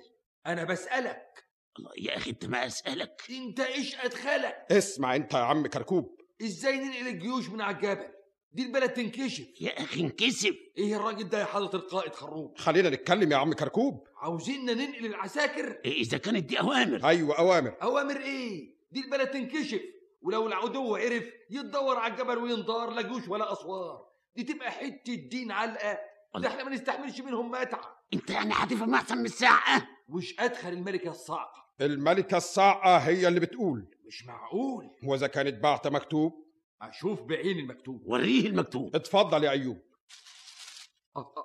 [SPEAKER 3] أنا بسألك.
[SPEAKER 13] الله يا أخي أنت ما أسألك.
[SPEAKER 3] أنت إيش أدخلك؟
[SPEAKER 19] اسمع أنت يا عم كركوب.
[SPEAKER 3] إزاي ننقل الجيوش من على الجبل؟ دي البلد تنكشف.
[SPEAKER 13] يا أخي انكسف
[SPEAKER 3] إيه الراجل ده يا حضرة القائد خروب؟
[SPEAKER 19] خلينا نتكلم يا عم كركوب.
[SPEAKER 3] عاوزيننا ننقل العساكر؟
[SPEAKER 13] إذا كانت دي أوامر.
[SPEAKER 19] أيوه أوامر.
[SPEAKER 3] أوامر إيه؟ دي البلد تنكشف. ولو العدو عرف يتدور على الجبل وينضار لا جيوش ولا أسوار. دي تبقى حتة دين علقة. ده إحنا ما نستحملش منهم متعة.
[SPEAKER 13] أنت يعني هتفهم احسن من الساعة؟
[SPEAKER 3] وش أدخل الملكة الصعقه
[SPEAKER 19] الملكة الصاعقة هي اللي بتقول.
[SPEAKER 3] مش معقول.
[SPEAKER 19] وإذا كانت بعت مكتوب
[SPEAKER 3] أشوف بعين المكتوب.
[SPEAKER 13] وريه المكتوب.
[SPEAKER 19] اتفضل يا أيوب.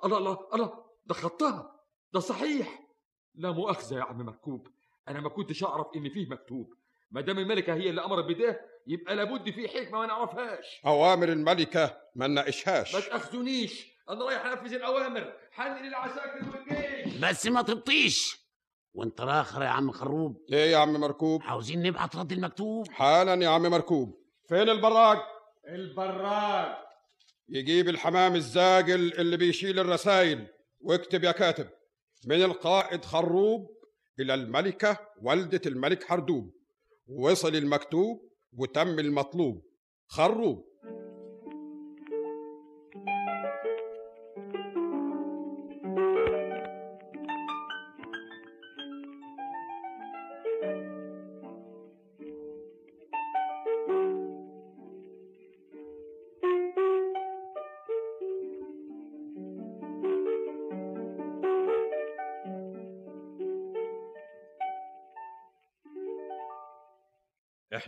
[SPEAKER 3] الله الله الله ده خطها. ده صحيح. لا مؤاخذة يا عم مكتوب أنا ما كنتش أعرف إن فيه مكتوب. ما دام الملكة هي اللي امرت بده يبقى لابد فيه حكمة ما نعرفهاش.
[SPEAKER 19] أوامر الملكة ما نناقشهاش.
[SPEAKER 3] ما تاخذونيش أنا رايح أنفذ الأوامر. حنقل العساكر والجيش
[SPEAKER 13] بس ما تبطيش. وانت راخر يا عم خروب.
[SPEAKER 19] إيه يا عم مركوب؟
[SPEAKER 13] عاوزين نبعت رد المكتوب.
[SPEAKER 19] حالا يا عم مركوب. فين البراج
[SPEAKER 11] البراج
[SPEAKER 19] يجيب الحمام الزاجل اللي بيشيل الرسايل واكتب يا كاتب. من القائد خروب إلى الملكة والدة الملك حردوب. وصل المكتوب وتم المطلوب. خروب.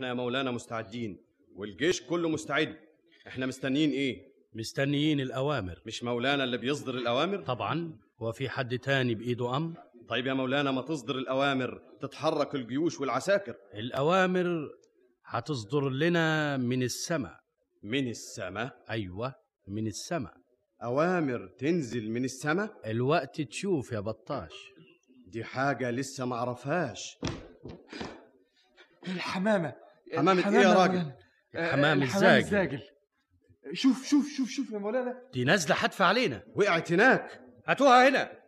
[SPEAKER 8] إحنا يا مولانا مستعدين والجيش كله مستعد. إحنا مستنيين إيه؟
[SPEAKER 5] مستنيين الأوامر.
[SPEAKER 8] مش مولانا اللي بيصدر الأوامر؟
[SPEAKER 5] طبعا. هو في حد تاني بإيده أمر
[SPEAKER 8] طيب يا مولانا ما تصدر الأوامر تتحرك الجيوش والعساكر.
[SPEAKER 5] الأوامر هتصدر لنا من السماء.
[SPEAKER 8] من السماء؟
[SPEAKER 5] أيوة من السماء.
[SPEAKER 8] أوامر تنزل من السماء؟
[SPEAKER 5] الوقت تشوف يا بطاش.
[SPEAKER 8] دي حاجة لسه ما عرفهاش. حمامة إيه يا راجل؟
[SPEAKER 5] الحمام
[SPEAKER 11] الحمام
[SPEAKER 5] الزاجل.
[SPEAKER 11] شوف شوف شوف شوف يا مولانا.
[SPEAKER 5] دي نازلة حتف علينا.
[SPEAKER 8] وقعت هناك.
[SPEAKER 5] هاتوها هنا.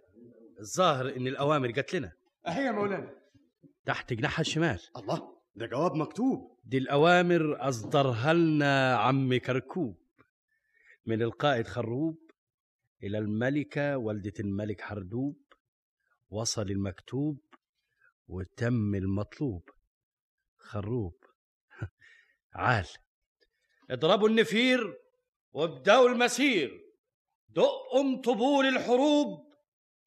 [SPEAKER 5] الظاهر إن الأوامر جات لنا.
[SPEAKER 11] أهي يا مولانا.
[SPEAKER 5] تحت جناحها الشمال.
[SPEAKER 8] الله ده جواب مكتوب.
[SPEAKER 5] دي الأوامر أصدرها لنا عم كركوب. من القائد خروب إلى الملكة والدة الملك حردوب. وصل المكتوب وتم المطلوب. خروب. عال. اضربوا النفير وابدأوا المسير. دقوا طبول الحروب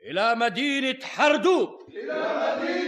[SPEAKER 5] إلى مدينة حردوب.
[SPEAKER 16] إلى مدينة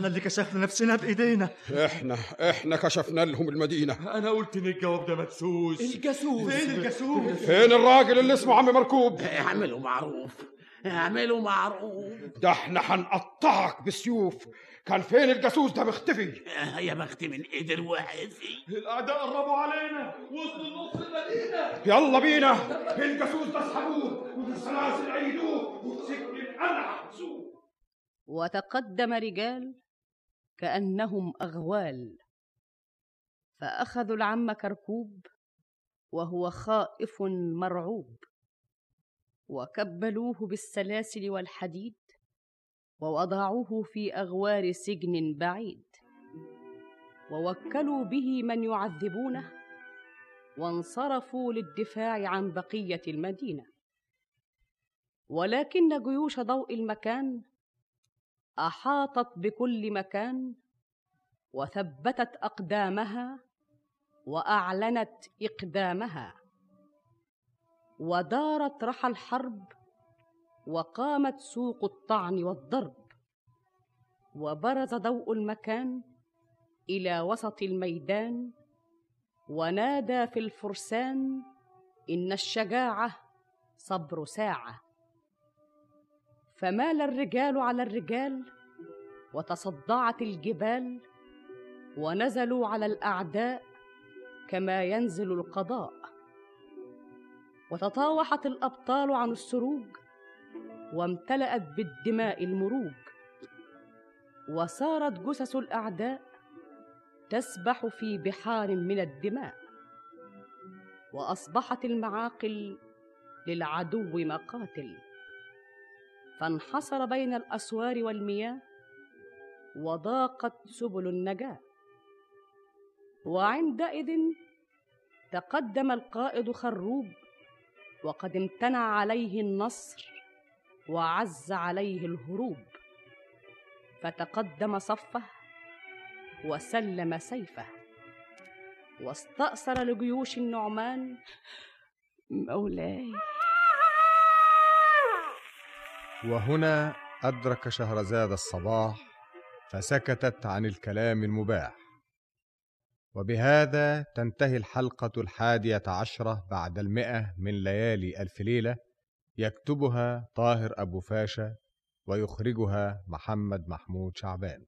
[SPEAKER 17] إحنا اللي كشفنا نفسنا بإيدينا.
[SPEAKER 19] إحنا إحنا كشفنا لهم المدينة.
[SPEAKER 3] أنا قلت إن الجواب ده مدسوس.
[SPEAKER 17] الجاسوس. فين الجاسوس؟
[SPEAKER 19] فين الراجل اللي اسمه عم مركوب؟
[SPEAKER 13] اعملوا معروف. اعملوا معروف.
[SPEAKER 19] ده إحنا هنقطعك بالسيوف كان فين الجاسوس ده مختفي؟
[SPEAKER 13] يا بخت من قدر واحد
[SPEAKER 3] الأعداء قربوا علينا. وصلوا نص المدينة.
[SPEAKER 19] يلا بينا. الجاسوس ده اسحبوه؟ وبالسلاسل عيدوه. القلعة حبسوه
[SPEAKER 2] وتقدم رجال كأنهم أغوال. فأخذوا العم كركوب وهو خائف مرعوب. وكبلوه بالسلاسل والحديد ووضعوه في أغوار سجن بعيد. ووكلوا به من يعذبونه وانصرفوا للدفاع عن بقية المدينة. ولكن جيوش ضوء المكان أحاطت بكل مكان وثبتت أقدامها وأعلنت إقدامها ودارت رحى الحرب وقامت سوق الطعن والضرب وبرز ضوء المكان إلى وسط الميدان ونادى في الفرسان إن الشجاعة صبر ساعة فمال الرجال على الرجال وتصدعت الجبال ونزلوا على الأعداء كما ينزل القضاء. وتطاوحت الأبطال عن السروج وامتلأت بالدماء المروج. وصارت جثث الأعداء تسبح في بحار من الدماء. وأصبحت المعاقل للعدو مقاتل. فانحصر بين الأسوار والمياه وضاقت سبل النجاة. وعندئذ تقدم القائد خروب وقد امتنع عليه النصر وعز عليه الهروب. فتقدم صفه وسلم سيفه. واستأثر لجيوش النعمان. مولاي.
[SPEAKER 1] وهنا أدرك شهرزاد الصباح فسكتت عن الكلام المباح. وبهذا تنتهي الحلقة الحادية عشرة بعد المئة من ليالي ألف ليلة يكتبها طاهر أبو فاشا ويخرجها محمد محمود شعبان.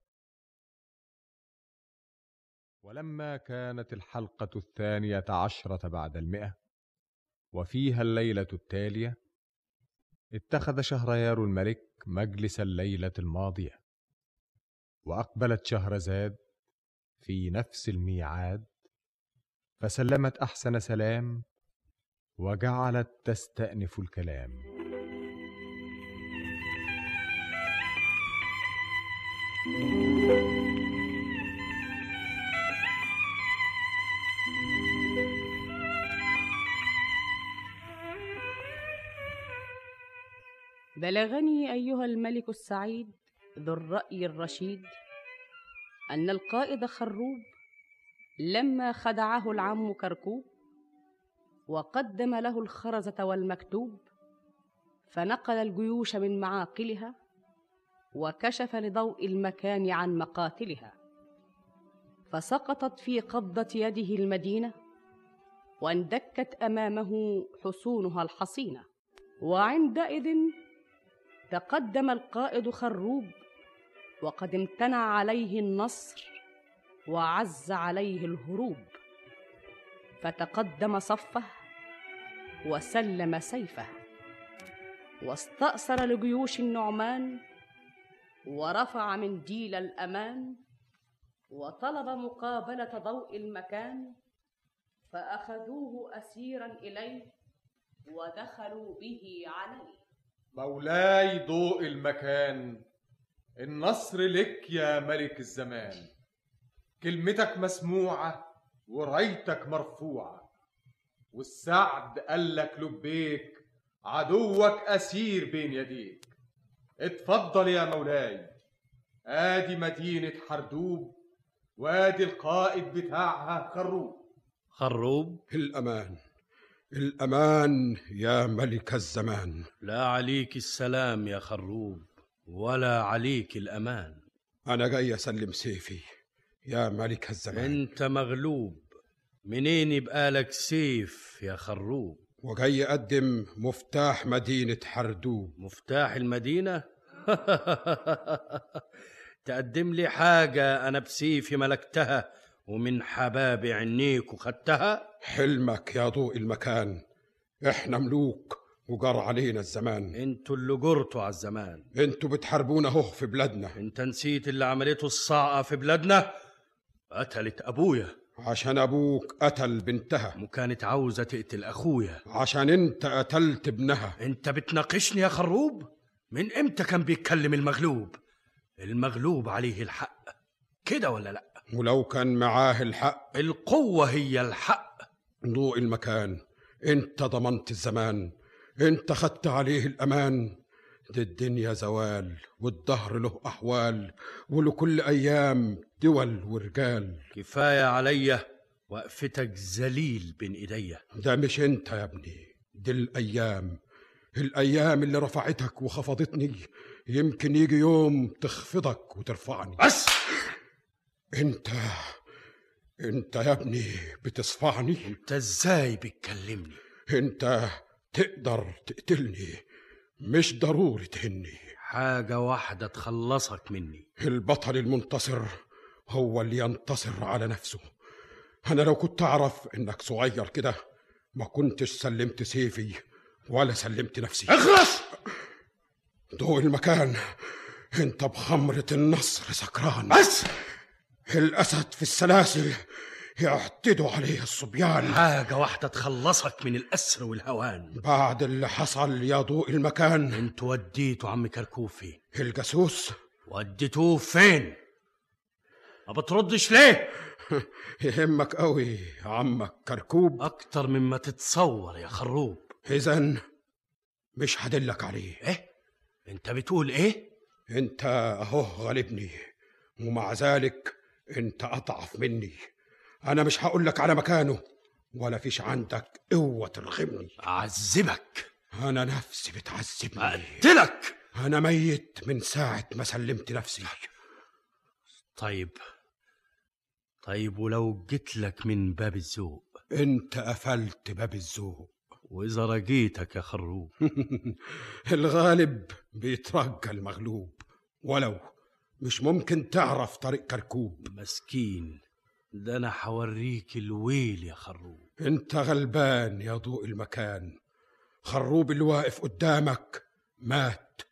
[SPEAKER 1] ولما كانت الحلقة الثانية عشرة بعد المئة وفيها الليلة التالية اتخذ شهريار الملك مجلس الليلة الماضية وأقبلت شهرزاد في نفس الميعاد فسلمت أحسن سلام وجعلت تستأنف الكلام.
[SPEAKER 2] بلغني أيها الملك السعيد ذو الرأي الرشيد أن القائد خروب لما خدعه العم كركوب وقدم له الخرزة والمكتوب فنقل الجيوش من معاقلها وكشف لضوء المكان عن مقاتلها فسقطت في قبضة يده المدينة واندكت أمامه حصونها الحصينة. وعندئذ تقدم القائد خروب وقد امتنع عليه النصر وعز عليه الهروب. فتقدم صفه وسلم سيفه واستأثر لجيوش النعمان ورفع منديل الأمان وطلب مقابلة ضوء المكان فأخذوه أسيرا إليه ودخلوا به عليه.
[SPEAKER 11] مولاي ضوء المكان النصر لك يا ملك الزمان. كلمتك مسموعة ورأيتك مرفوعة والسعد قالك لبيك عدوك أسير بين يديك. اتفضل يا مولاي آدي مدينة حردوب وادي القائد بتاعها خروب.
[SPEAKER 5] خروب؟
[SPEAKER 19] الأمان. الأمان يا ملك الزمان.
[SPEAKER 5] لا عليك السلام يا خروب ولا عليك الأمان.
[SPEAKER 19] أنا جاي أسلم سيفي يا ملك الزمان.
[SPEAKER 5] أنت مغلوب منين يبقى لك سيف يا خروب؟
[SPEAKER 19] وجاي أقدم مفتاح مدينة حردوب.
[SPEAKER 5] مفتاح المدينة؟ تقدم لي حاجة أنا بسيفي ملكتها ومن حباب عينيك وخدتها
[SPEAKER 19] حلمك يا ضوء المكان. إحنا ملوك وجار علينا الزمان.
[SPEAKER 5] أنتوا اللي جرتوا على الزمان.
[SPEAKER 19] أنتوا بتحاربونا اهو في بلادنا.
[SPEAKER 5] انت نسيت اللي عملته الصاعقة في بلادنا؟ قتلت أبويا.
[SPEAKER 19] عشان أبوك قتل بنتها.
[SPEAKER 5] وكانت عاوزة تقتل أخويا.
[SPEAKER 19] عشان انت قتلت ابنها.
[SPEAKER 5] انت بتناقشني يا خروب؟ من إمتى كان بيتكلم المغلوب؟ المغلوب عليه الحق. كده ولا لا؟
[SPEAKER 19] ولو كان معاه الحق.
[SPEAKER 5] القوة هي الحق.
[SPEAKER 19] ضوء المكان. انت ضمنت الزمان. انت خدت عليه الأمان. دي الدنيا زوال والدهر له أحوال ولكل أيام دول ورجال.
[SPEAKER 5] كفاية عليا وقفتك ذليل بين ايديا
[SPEAKER 19] ده مش انت يا ابني دي الأيام. الأيام اللي رفعتك وخفضتني. يمكن يجي يوم تخفضك وترفعني.
[SPEAKER 5] بس!
[SPEAKER 19] انت انت يا ابني بتصفعني
[SPEAKER 5] انت إزاي بتكلمني؟
[SPEAKER 19] انت تقدر تقتلني مش ضروري تهني.
[SPEAKER 5] حاجة واحدة تخلصك مني.
[SPEAKER 19] البطل المنتصر هو اللي ينتصر على نفسه. أنا لو كنت أعرف إنك صغير كده ما كنتش سلمت سيفي ولا سلمت نفسي.
[SPEAKER 5] اخلص!
[SPEAKER 19] ضوء المكان انت بخمرة النصر سكران.
[SPEAKER 5] بس!
[SPEAKER 19] الأسد في السلاسل يعتدوا عليه الصبيان.
[SPEAKER 5] حاجة واحدة تخلصك من الأسر والهوان.
[SPEAKER 19] بعد اللي حصل يا ضوء المكان.
[SPEAKER 5] انت وديته عم كركوب فين
[SPEAKER 19] الجاسوس.
[SPEAKER 5] وديتوه فين؟ ما بتردش ليه؟
[SPEAKER 19] يهمك قوي عمك كركوب.
[SPEAKER 5] أكتر مما تتصور يا خروب.
[SPEAKER 19] إذا مش هدلك عليه.
[SPEAKER 5] إيه؟ أنت بتقول إيه؟
[SPEAKER 19] أنت أهو غالبني ومع ذلك أنت أضعف مني. أنا مش هقولك على مكانه ولا فيش عندك قوة ترغمني.
[SPEAKER 5] أعذبك.
[SPEAKER 19] أنا نفسي بتعذبني.
[SPEAKER 5] أقتلك.
[SPEAKER 19] أنا ميت من ساعة ما سلمت نفسي.
[SPEAKER 5] طيب. طيب ولو جيت لك من باب الذوق؟
[SPEAKER 19] أنت قفلت باب الذوق.
[SPEAKER 5] وإذا رجيتك يا خروب.
[SPEAKER 19] الغالب بيترجى المغلوب. ولو مش ممكن تعرف طريق كركوب.
[SPEAKER 5] مسكين ده أنا حوريك الويل يا خروب.
[SPEAKER 19] أنت غلبان يا ضوء المكان. خروب اللي واقف قدامك مات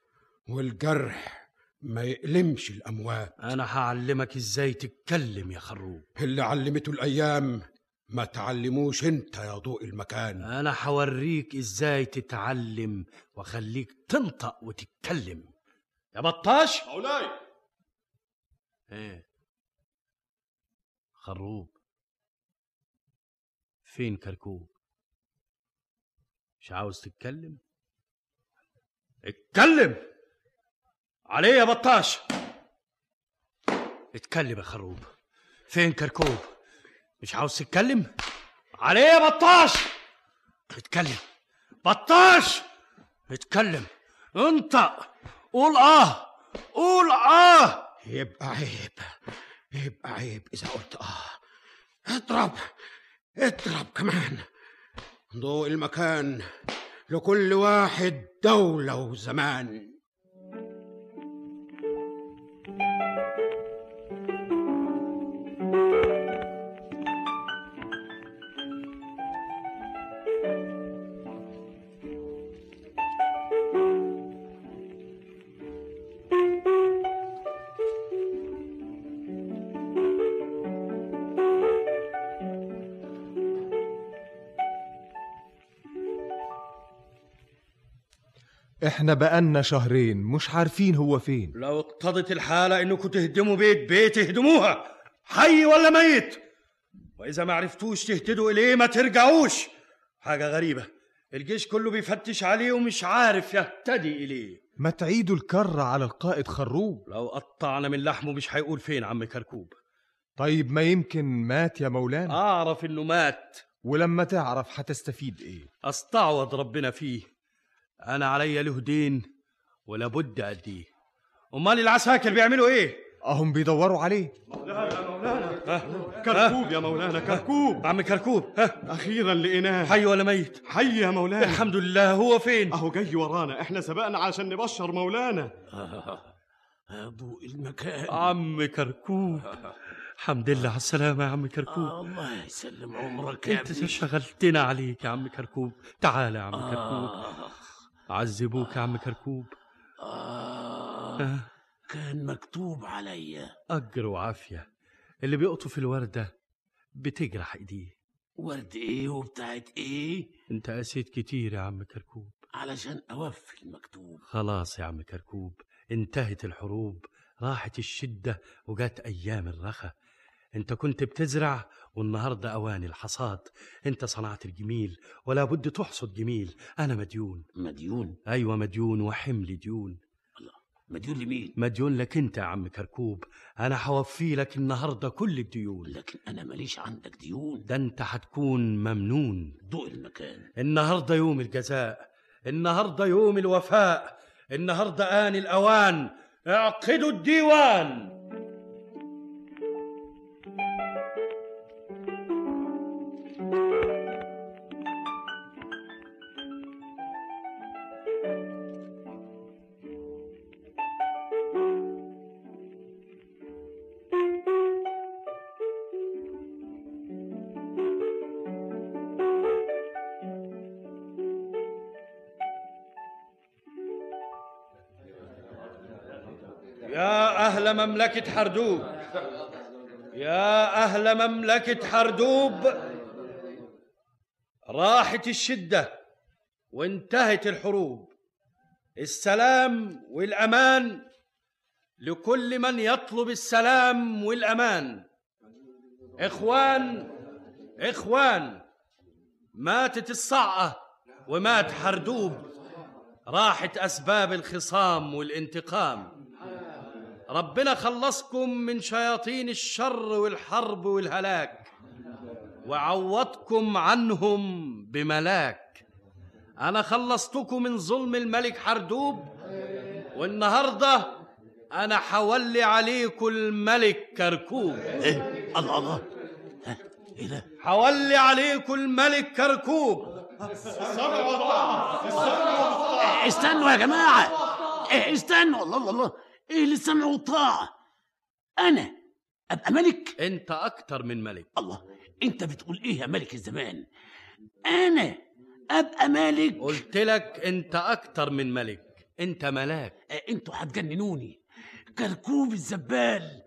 [SPEAKER 19] والجرح ما يألمش الأموات.
[SPEAKER 5] أنا هعلمك إزاي تتكلم يا خروب.
[SPEAKER 19] اللي علمته الأيام ما تعلموش أنت يا ضوء المكان.
[SPEAKER 5] أنا حوريك إزاي تتعلم وأخليك تنطق وتتكلم. يا بطاش؟
[SPEAKER 4] مولاي!
[SPEAKER 5] إيه. خروب. فين كركوب؟ مش عاوز تتكلم؟ اتكلم! عليه يا بطاش! اتكلم يا خروب. فين كركوب؟ مش عاوز تتكلم؟ عليه يا بطاش! اتكلم. بطاش! اتكلم. انطق. قول آه. قول آه.
[SPEAKER 19] يبقى عيب يبقى عيب. إذا قلت آه اضرب اضرب كمان. ضوء المكان لكل واحد دولة وزمان.
[SPEAKER 1] إحنا بقالنا شهرين مش عارفين هو فين.
[SPEAKER 5] لو اقتضت الحالة إنكم تهدموا بيت بيت اهدموها. حي ولا ميت؟ وإذا ما عرفتوش تهتدوا إليه ما ترجعوش. حاجة غريبة. الجيش كله بيفتش عليه ومش عارف يهتدي إليه.
[SPEAKER 1] ما تعيدوا الكرة على القائد خروب؟
[SPEAKER 5] لو قطعنا من لحمه مش هيقول فين عم كركوب.
[SPEAKER 1] طيب ما يمكن مات يا مولانا؟
[SPEAKER 5] أعرف إنه مات.
[SPEAKER 1] ولما تعرف هتستفيد إيه؟
[SPEAKER 5] أستعوض ربنا فيه. أنا عليا له دين ولابد أديه. أمال العساكر بيعملوا إيه؟
[SPEAKER 1] أهم بيدوروا عليه.
[SPEAKER 8] كركوب يا مولانا كركوب.
[SPEAKER 5] عم كركوب ها؟
[SPEAKER 8] أخيرا لقيناه.
[SPEAKER 5] حي ولا ميت؟
[SPEAKER 8] حي يا مولانا.
[SPEAKER 5] الحمد لله هو فين؟
[SPEAKER 8] أهو جاي ورانا. إحنا سبقنا عشان نبشر مولانا.
[SPEAKER 13] ضوء المكان.
[SPEAKER 5] عم كركوب. الحمد لله على السلامة يا عم كركوب.
[SPEAKER 13] آه الله يسلم عمرك يا أنت
[SPEAKER 5] شغلتنا عليك يا عم كركوب. تعال يا عم كركوب.
[SPEAKER 13] آه
[SPEAKER 5] عذبوك يا عم كركوب.
[SPEAKER 13] آه كان مكتوب عليا
[SPEAKER 5] أجر وعافية. اللي بيقطف الوردة بتجرح إيديه.
[SPEAKER 13] ورد إيه وبتاعت إيه؟
[SPEAKER 5] أنت قسيت كتير يا عم كركوب.
[SPEAKER 13] علشان أوفي المكتوب.
[SPEAKER 5] خلاص يا عم كركوب انتهت الحروب راحت الشدة وجات أيام الرخا أنت كنت بتزرع والنهاردة أوان الحصاد. أنت صنعت الجميل ولا بد تحصد جميل. أنا مديون.
[SPEAKER 13] مديون؟
[SPEAKER 5] أيوة مديون وحمل ديون.
[SPEAKER 13] مديون لمين؟
[SPEAKER 5] مديون لك أنت يا عم كركوب. أنا حوفي لك النهاردة كل الديون.
[SPEAKER 13] لكن أنا ماليش عندك ديون.
[SPEAKER 5] ده أنت هتكون ممنون.
[SPEAKER 13] ضوء المكان.
[SPEAKER 5] النهارده يوم الجزاء. النهارده يوم الوفاء. النهارده آن الأوان. اعقدوا الديوان. مملكة حردوب. يا أهل مملكة حردوب راحت الشدة وانتهت الحروب. السلام والأمان لكل من يطلب السلام والأمان. إخوان إخوان ماتت الصعقة ومات حردوب. راحت أسباب الخصام والانتقام. ربنا خلصكم من شياطين الشر والحرب والهلاك وعوضكم عنهم بملاك. أنا خلصتكم من ظلم الملك حردوب والنهاردة أنا حولي عليكم الملك كركوب.
[SPEAKER 13] إيه؟ الله الله. إيه ده؟
[SPEAKER 5] حولي عليكم الملك كركوب.
[SPEAKER 13] استنوا يا جماعة. إيه استنوا. الله الله الله. إيه اللي السمع والطاعه أنا أبقى ملك؟
[SPEAKER 5] أنت أكتر من ملك.
[SPEAKER 13] الله أنت بتقول إيه يا ملك الزمان؟ أنا أبقى ملك.
[SPEAKER 5] قلت لك أنت أكتر من ملك. أنت ملاك.
[SPEAKER 13] آه، أنتوا هتجننوني. كركوب الزبال.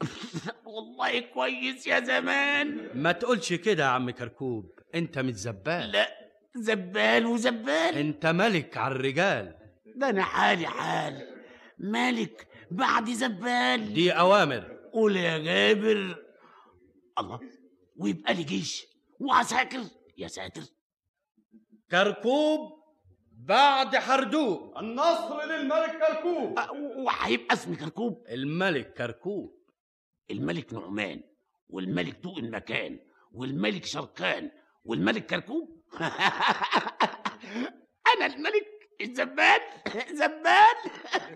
[SPEAKER 13] والله كويس يا زمان.
[SPEAKER 5] ما تقولش كده يا عم كركوب. أنت مش زبال.
[SPEAKER 13] لا زبال وزبال.
[SPEAKER 5] أنت ملك على الرجال.
[SPEAKER 13] ده أنا حالي حال. ملك بعد زبال.
[SPEAKER 5] دي أوامر.
[SPEAKER 13] قول يا جابر. الله. ويبقى لي جيش. وعساكر يا ساتر.
[SPEAKER 5] كركوب بعد حردوب
[SPEAKER 8] النصر للملك كركوب.
[SPEAKER 13] أه، وهيبقى اسمي كركوب.
[SPEAKER 5] الملك كركوب.
[SPEAKER 13] الملك نعمان. والملك ذوق المكان. والملك شركان والملك كركوب. أنا الملك الزبال زبال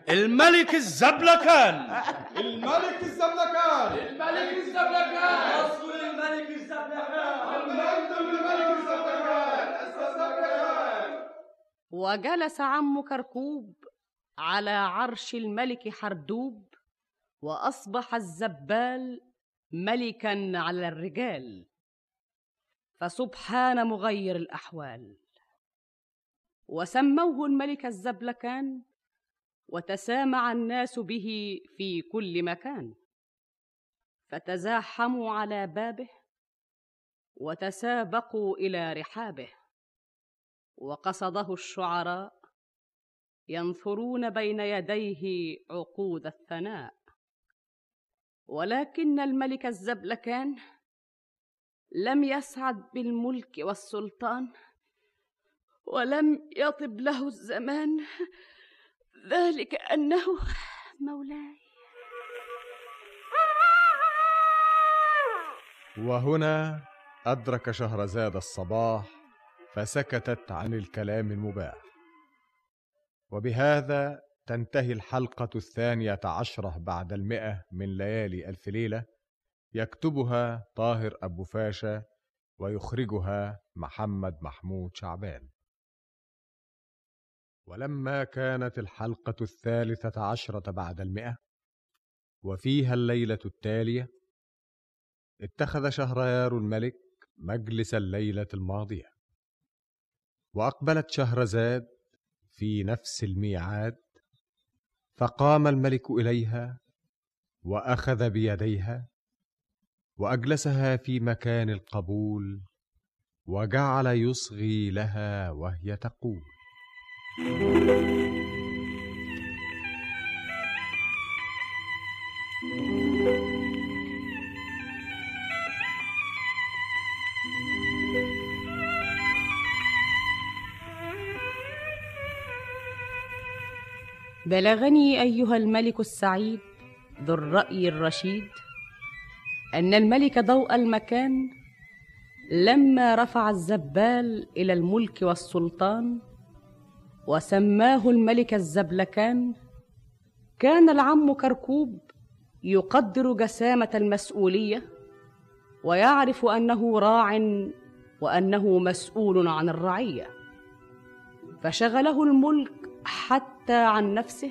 [SPEAKER 5] الملك الزبلكان.
[SPEAKER 8] الملك الزبلكان.
[SPEAKER 16] الملك الزبلكان. نصر الملك الزبلكان.
[SPEAKER 8] المجد للملك الزبلكان. الزبلكان.
[SPEAKER 2] وجلس عم كركوب على عرش الملك حردوب وأصبح الزبال ملكا على الرجال. فسبحان مغير الأحوال. وسموه الملك الزبلكان وتسامع الناس به في كل مكان. فتزاحموا على بابه وتسابقوا إلى رحابه. وقصده الشعراء ينثرون بين يديه عقود الثناء. ولكن الملك الزبلكان لم يسعد بالملك والسلطان ولم يطب له الزمان. ذلك أنه مولاي.
[SPEAKER 1] وهنا أدرك شهرزاد الصباح فسكتت عن الكلام المباح. وبهذا تنتهي الحلقة الثانية عشرة بعد المئة من ليالي ألف ليلة يكتبها طاهر أبو فاشا ويخرجها محمد محمود شعبان. ولما كانت الحلقة الثالثة عشرة بعد المئة وفيها الليلة التالية اتخذ شهريار الملك مجلس الليلة الماضية. وأقبلت شهرزاد في نفس الميعاد فقام الملك إليها وأخذ بيديها وأجلسها في مكان القبول وجعل يصغي لها وهي تقول
[SPEAKER 2] بلغني أيها الملك السعيد ذو الرأي الرشيد أن الملك ضوء المكان لما رفع الزبال إلى الملك والسلطان وسماه الملك الزبلكان. كان العم كركوب يقدر جسامة المسؤولية ويعرف أنه راع وأنه مسؤول عن الرعية. فشغله الملك حتى عن نفسه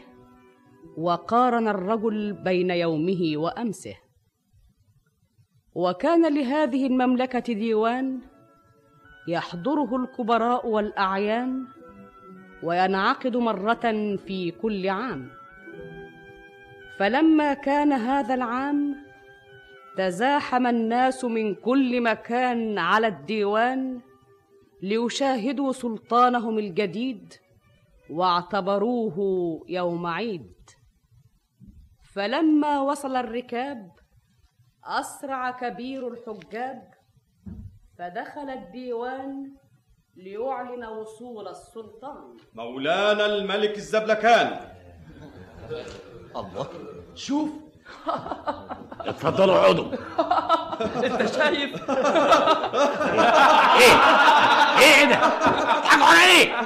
[SPEAKER 2] وقارن الرجل بين يومه وأمسه. وكان لهذه المملكة ديوان يحضره الكبراء والأعيان وينعقد مرة في كل عام. فلما كان هذا العام تزاحم الناس من كل مكان على الديوان ليشاهدوا سلطانهم الجديد واعتبروه يوم عيد. فلما وصل الركاب أسرع كبير الحجاج فدخل الديوان ليعلن وصول السلطان.
[SPEAKER 4] مولانا الملك الزبلكان.
[SPEAKER 13] الله. شوف. اتفضلوا اقعدوا
[SPEAKER 9] انت شايف؟
[SPEAKER 13] إيه؟ إيه ده؟ بتضحكوا على إيه؟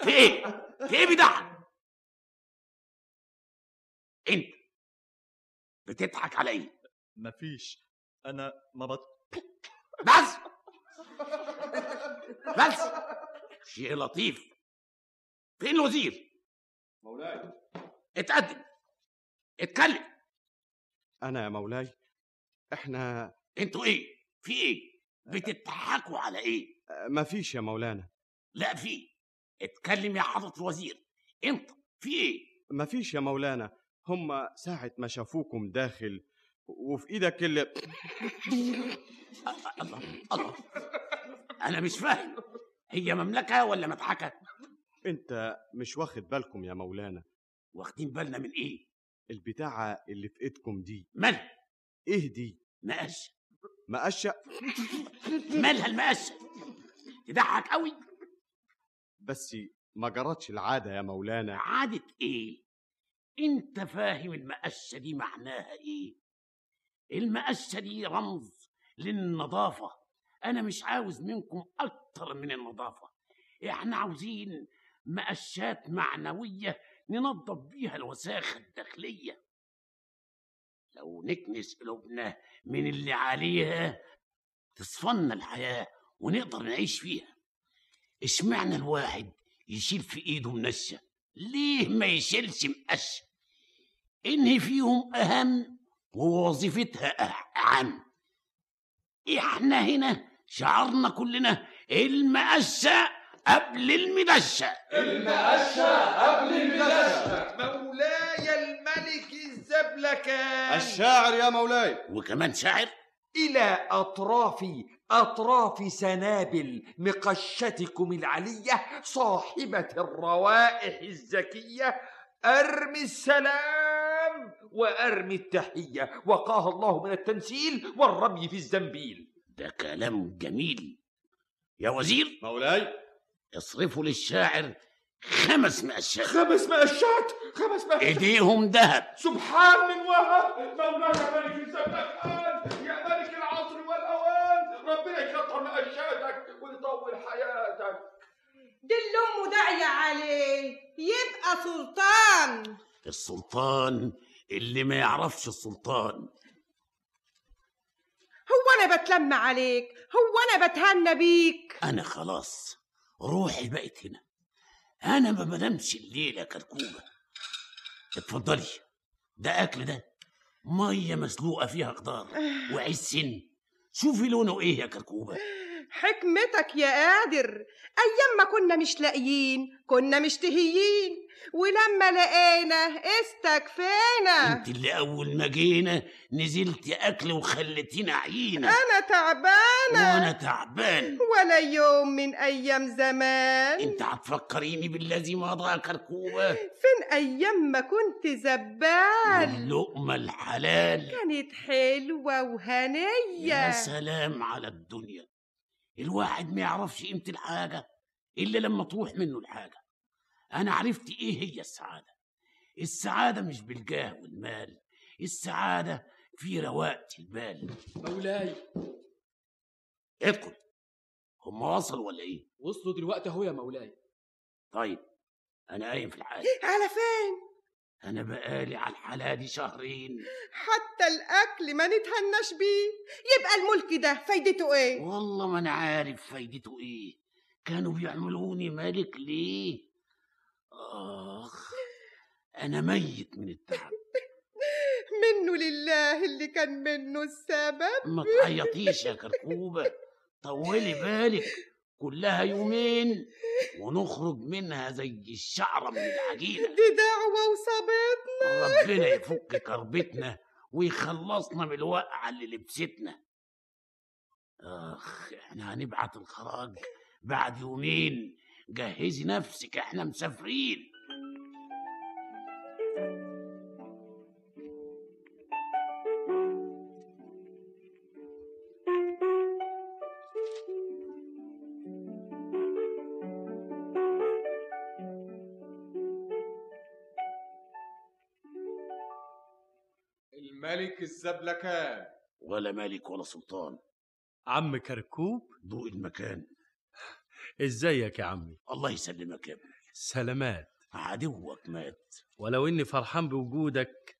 [SPEAKER 13] في إيه؟ في إيه بيضحك أنت بتضحك على إيه
[SPEAKER 16] مفيش. أنا ما بط
[SPEAKER 13] بس. بس. شيء لطيف. فين الوزير؟
[SPEAKER 4] مولاي.
[SPEAKER 13] اتقدم. اتكلم.
[SPEAKER 8] أنا يا مولاي إحنا
[SPEAKER 13] أنتوا إيه؟ في إيه؟ بتضحكوا على إيه؟
[SPEAKER 8] مفيش يا مولانا.
[SPEAKER 13] لا في. اتكلم يا حضرة الوزير. انت في إيه؟
[SPEAKER 8] مفيش يا مولانا. هم ساعة ما شافوكم داخل وفي إيدك اللي
[SPEAKER 13] الله الله. أنا مش فاهم. هي مملكة ولا مضحكة؟
[SPEAKER 8] أنت مش واخد بالكم يا مولانا.
[SPEAKER 13] واخدين بالنا من إيه؟
[SPEAKER 8] البتاعة اللي في إيدكم دي.
[SPEAKER 13] مالها
[SPEAKER 8] إيه دي؟
[SPEAKER 13] مقشة
[SPEAKER 8] مقشة
[SPEAKER 13] مالها المقشة تضحك قوي.
[SPEAKER 8] بس ما جرتش العادة يا مولانا.
[SPEAKER 13] عادة إيه؟ أنت فاهم المقشة دي معناها إيه؟ المقشة دي رمز للنظافة. أنا مش عاوز منكم أكتر من النظافة. إحنا عاوزين مقشات معنوية ننظف بيها الوساخة الداخلية. لو نكنس قلوبنا من اللي عليها تصفنا الحياة ونقدر نعيش فيها. اشمعنى الواحد يشيل في إيده منشة ليه ما يشيلش مقشة انهي فيهم أهم ووظيفتها اهم إحنا هنا شعرنا كلنا المقشة قبل المدشة
[SPEAKER 20] المقشة قبل المدشة مولاي الملك الزبلكان.
[SPEAKER 8] الشاعر يا مولاي.
[SPEAKER 13] وكمان شاعر.
[SPEAKER 20] إلى أطراف
[SPEAKER 3] أطراف سنابل مقشتكم العلية صاحبة الروائح الزكية أرمي السلام. وأرمي التحية. وقاها الله من التنسيل والرمي في الزنبيل.
[SPEAKER 13] ده كلام جميل. يا وزير
[SPEAKER 4] مولاي.
[SPEAKER 13] اصرفوا للشاعر خمس مقشات
[SPEAKER 3] خمس مقشات خمس مقشات
[SPEAKER 13] إيديهم ذهب.
[SPEAKER 3] سبحان من وهب. مولانا ملك الزمان. يا ملك العصر والأوان. ربنا يكتر مقشاتك ويطول حياتك.
[SPEAKER 21] دل أمه داعية عليه يبقى سلطان.
[SPEAKER 13] السلطان اللي ما يعرفش السلطان.
[SPEAKER 21] هو أنا بتلم عليك هو أنا بتهنى بيك.
[SPEAKER 13] أنا خلاص روحي بقت هنا. أنا ما بنامش الليلة كركوبه اتفضلي ده أكل ده. مية مسلوقة فيها خضار وعيش سن. شوفي لونه إيه يا كركوبه
[SPEAKER 21] حكمتك يا قادر. أيام ما كنا مش لاقيين كنا مشتهيين ولما لقينا استكفينا.
[SPEAKER 13] انت اللي أول ما جينا نزلت أكل وخلتينا عينه
[SPEAKER 21] أنا تعبانة.
[SPEAKER 13] وأنا تعبان.
[SPEAKER 21] ولا يوم من أيام زمان.
[SPEAKER 13] انت هتفكريني بالذي مضى كركوبه
[SPEAKER 21] فين أيام ما كنت زبال؟
[SPEAKER 13] اللقمه الحلال.
[SPEAKER 21] كانت حلوة وهنية.
[SPEAKER 13] يا سلام على الدنيا. الواحد ما يعرفش قيمة الحاجة إلا لما تروح منه الحاجة. أنا عرفت إيه هي السعادة. السعادة مش بالجاه والمال السعادة في رواقة البال
[SPEAKER 9] مولاي.
[SPEAKER 13] ادخل. هم وصلوا ولا إيه؟
[SPEAKER 9] وصلوا دلوقتي أهو يا مولاي.
[SPEAKER 13] طيب أنا قايم في الحاجة
[SPEAKER 21] على فين؟
[SPEAKER 13] أنا بقالي على الحالة دي شهرين.
[SPEAKER 21] حتى الأكل ما نتهناش بيه. يبقى الملك ده فايدته إيه؟
[SPEAKER 13] والله ما أنا عارف فايدته إيه. كانوا بيعملوني ملك ليه؟ آخ أنا ميت من التعب.
[SPEAKER 21] منه لله اللي كان منه السبب.
[SPEAKER 13] ما تعيطيش يا كركوبة طولي بالك كلها يومين ونخرج منها زي الشعرة من العجينة.
[SPEAKER 21] دي دعوة وصابتنا
[SPEAKER 13] ربنا يفك كربتنا ويخلصنا من الوقعة اللي لبستنا. آخ إحنا هنبعت الخراج بعد يومين. جهزي نفسك إحنا مسافرين.
[SPEAKER 11] الملك الزبلكان.
[SPEAKER 13] ولا ملك ولا سلطان.
[SPEAKER 5] عم كركوب؟
[SPEAKER 13] ضوء المكان.
[SPEAKER 5] إزيك يا عمي؟
[SPEAKER 13] الله يسلمك يا ابني.
[SPEAKER 5] سلامات.
[SPEAKER 13] عدوك مات.
[SPEAKER 5] ولو إني فرحان بوجودك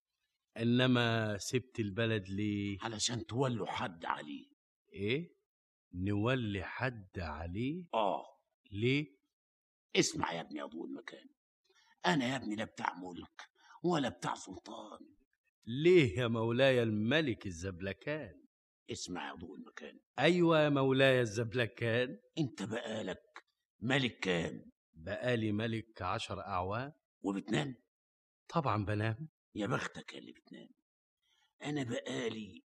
[SPEAKER 5] إنما سبت البلد ليه؟
[SPEAKER 13] علشان تولوا حد عليه.
[SPEAKER 5] إيه؟ نولي حد عليه؟
[SPEAKER 13] آه.
[SPEAKER 5] ليه؟
[SPEAKER 13] اسمع يا ابني يا ضوء المكان. أنا يا ابني لا بتاع ملك ولا بتاع سلطان.
[SPEAKER 5] ليه يا مولاي الملك الزبلكان؟
[SPEAKER 13] اسمع يا ضوء المكان.
[SPEAKER 5] أيوه يا مولاي الزبلكان
[SPEAKER 13] أنت بقالك ملك كام؟
[SPEAKER 5] بقالي ملك عشر أعوام.
[SPEAKER 13] وبتنام؟
[SPEAKER 5] طبعا بنام.
[SPEAKER 13] يا بختك اللي بتنام. أنا بقالي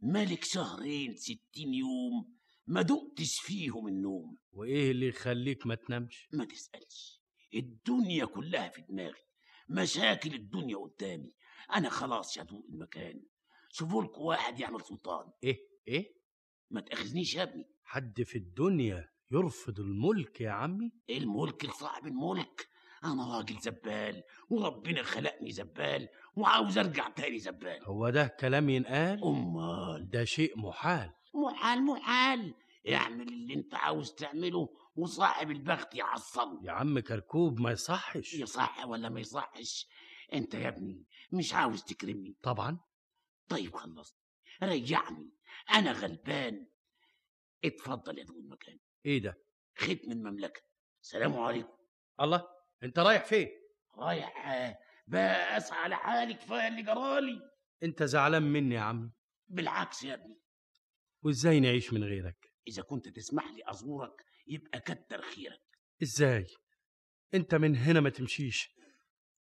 [SPEAKER 13] ملك شهرين ستين يوم ما دقتش فيهم النوم.
[SPEAKER 5] وإيه اللي يخليك ما تنامش؟
[SPEAKER 13] ما تسألش. الدنيا كلها في دماغي. مشاكل الدنيا قدامي. أنا خلاص يا ضوء المكان. شوفوا لكم واحد يعمل سلطان
[SPEAKER 5] إيه إيه؟
[SPEAKER 13] ما تأخذنيش يا ابني.
[SPEAKER 5] حد في الدنيا يرفض الملك يا عمي؟
[SPEAKER 13] الملك لصاحب الملك. أنا راجل زبال وربنا خلقني زبال وعاوز أرجع تاني زبال.
[SPEAKER 5] هو ده كلام ينقال؟
[SPEAKER 13] أمال.
[SPEAKER 5] ده شيء محال.
[SPEAKER 13] محال محال. اعمل اللي أنت عاوز تعمله وصاحب البخت يعصله
[SPEAKER 5] يا عم كركوب ما يصحش.
[SPEAKER 13] يصح ولا ما يصحش؟ أنت يا ابني مش عاوز تكرمني.
[SPEAKER 5] طبعا.
[SPEAKER 13] طيب خلصت. ريعني أنا غلبان. اتفضل يا دول المكان.
[SPEAKER 5] إيه ده؟
[SPEAKER 13] ختم المملكه سلام عليكم.
[SPEAKER 5] الله أنت رايح فين؟
[SPEAKER 13] رايح آه، بقى على حالي كفايه اللي جرالي
[SPEAKER 5] أنت زعلان مني يا عمي.
[SPEAKER 13] بالعكس يا ابني.
[SPEAKER 5] وإزاي نعيش من غيرك؟
[SPEAKER 13] إذا كنت تسمح لي أزورك يبقى كتر خيرك.
[SPEAKER 5] إزاي؟ أنت من هنا ما تمشيش.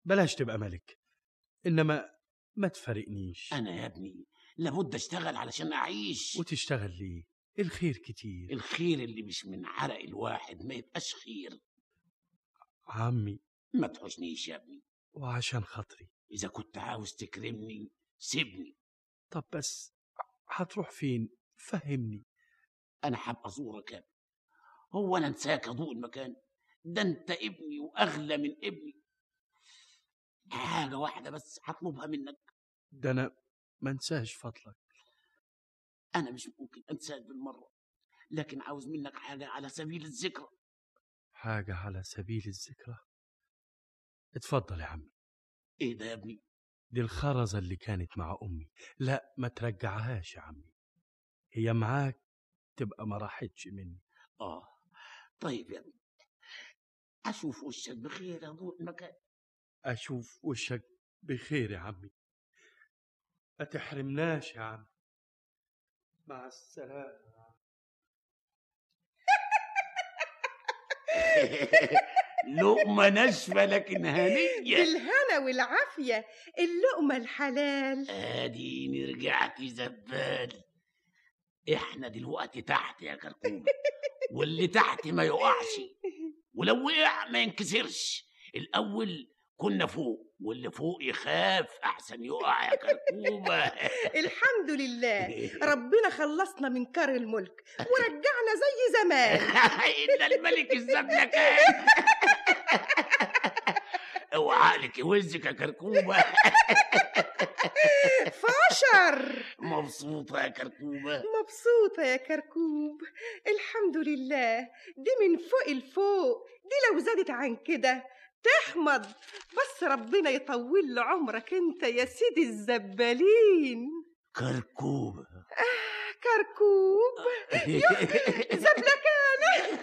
[SPEAKER 5] بلاش تبقى ملك. إنما ما تفارقنيش.
[SPEAKER 13] أنا يا ابني لابد أشتغل علشان أعيش.
[SPEAKER 5] وتشتغل ليه؟ الخير كتير.
[SPEAKER 13] الخير اللي مش من عرق الواحد ما يبقاش خير.
[SPEAKER 5] عمي.
[SPEAKER 13] ما تحوشنيش يا ابني.
[SPEAKER 5] وعشان خاطري.
[SPEAKER 13] إذا كنت عاوز تكرمني سيبني.
[SPEAKER 5] طب بس هتروح فين؟ فهمني.
[SPEAKER 13] أنا حاب أزورك يا ابني. هو أنا أنساك أضوء المكان. ده أنت ابني وأغلى من ابني. حاجة واحدة بس هطلبها منك.
[SPEAKER 5] ده أنا ما انساش فضلك.
[SPEAKER 13] أنا مش ممكن أنساك بالمرة لكن عاوز منك حاجة على سبيل الذكرى.
[SPEAKER 5] حاجة على سبيل الذكرى؟ اتفضل يا عمي
[SPEAKER 13] إيه ده يا ابني؟
[SPEAKER 5] دي الخرزة اللي كانت مع أمي. لا ما ترجعهاش يا عمي. هي معاك تبقى ما راحتش مني.
[SPEAKER 13] آه. طيب يا ابني أشوف وشك بخير أضوء المكان.
[SPEAKER 5] أشوف وشك بخير يا عمي. ما تحرمناش يا عم مع السلامة
[SPEAKER 13] لقمة ناشفة لكن هنية.
[SPEAKER 21] بالهنا والعافية. اللقمة الحلال.
[SPEAKER 13] اديني رجعت زبال إحنا دلوقتي تحت يا كركوبة واللي تحت ما يقعش. ولو وقع ما ينكسرش. الأول كنا فوق واللي فوق يخاف أحسن يقع يا كركوبة.
[SPEAKER 21] الحمد لله. ربنا خلصنا من كار الملك ورجعنا زي زمان.
[SPEAKER 13] إلا الملك الزبلكان أوعى لك يوزك يا كركوبة.
[SPEAKER 21] فاشر.
[SPEAKER 13] مبسوطة يا كركوبة.
[SPEAKER 21] مبسوطة يا كركوب. الحمد لله. دي من فوق الفوق. دي لو زادت عن كده تحمض. بس ربنا يطول له عمرك انت يا سيدي الزبالين. كركوب. يخي زبلكانة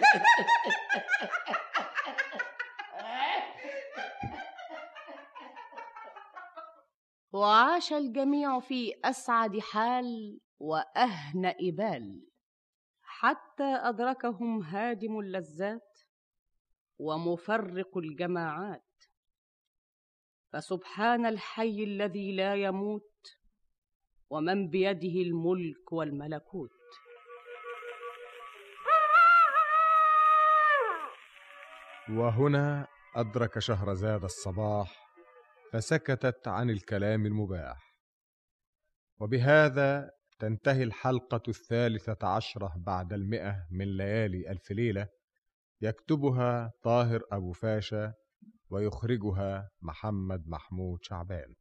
[SPEAKER 2] وعاش الجميع في أسعد حال وأهنأ بال. حتى أدركهم هادم اللذات ومفرق الجماعات. فسبحان الحي الذي لا يموت ومن بيده الملك والملكوت.
[SPEAKER 1] وهنا أدرك شهرزاد الصباح فسكتت عن الكلام المباح. وبهذا تنتهي الحلقة الثالثة عشرة بعد المئة من ليالي ألف ليلة. يكتبها طاهر أبو فاشا ويخرجها محمد محمود شعبان.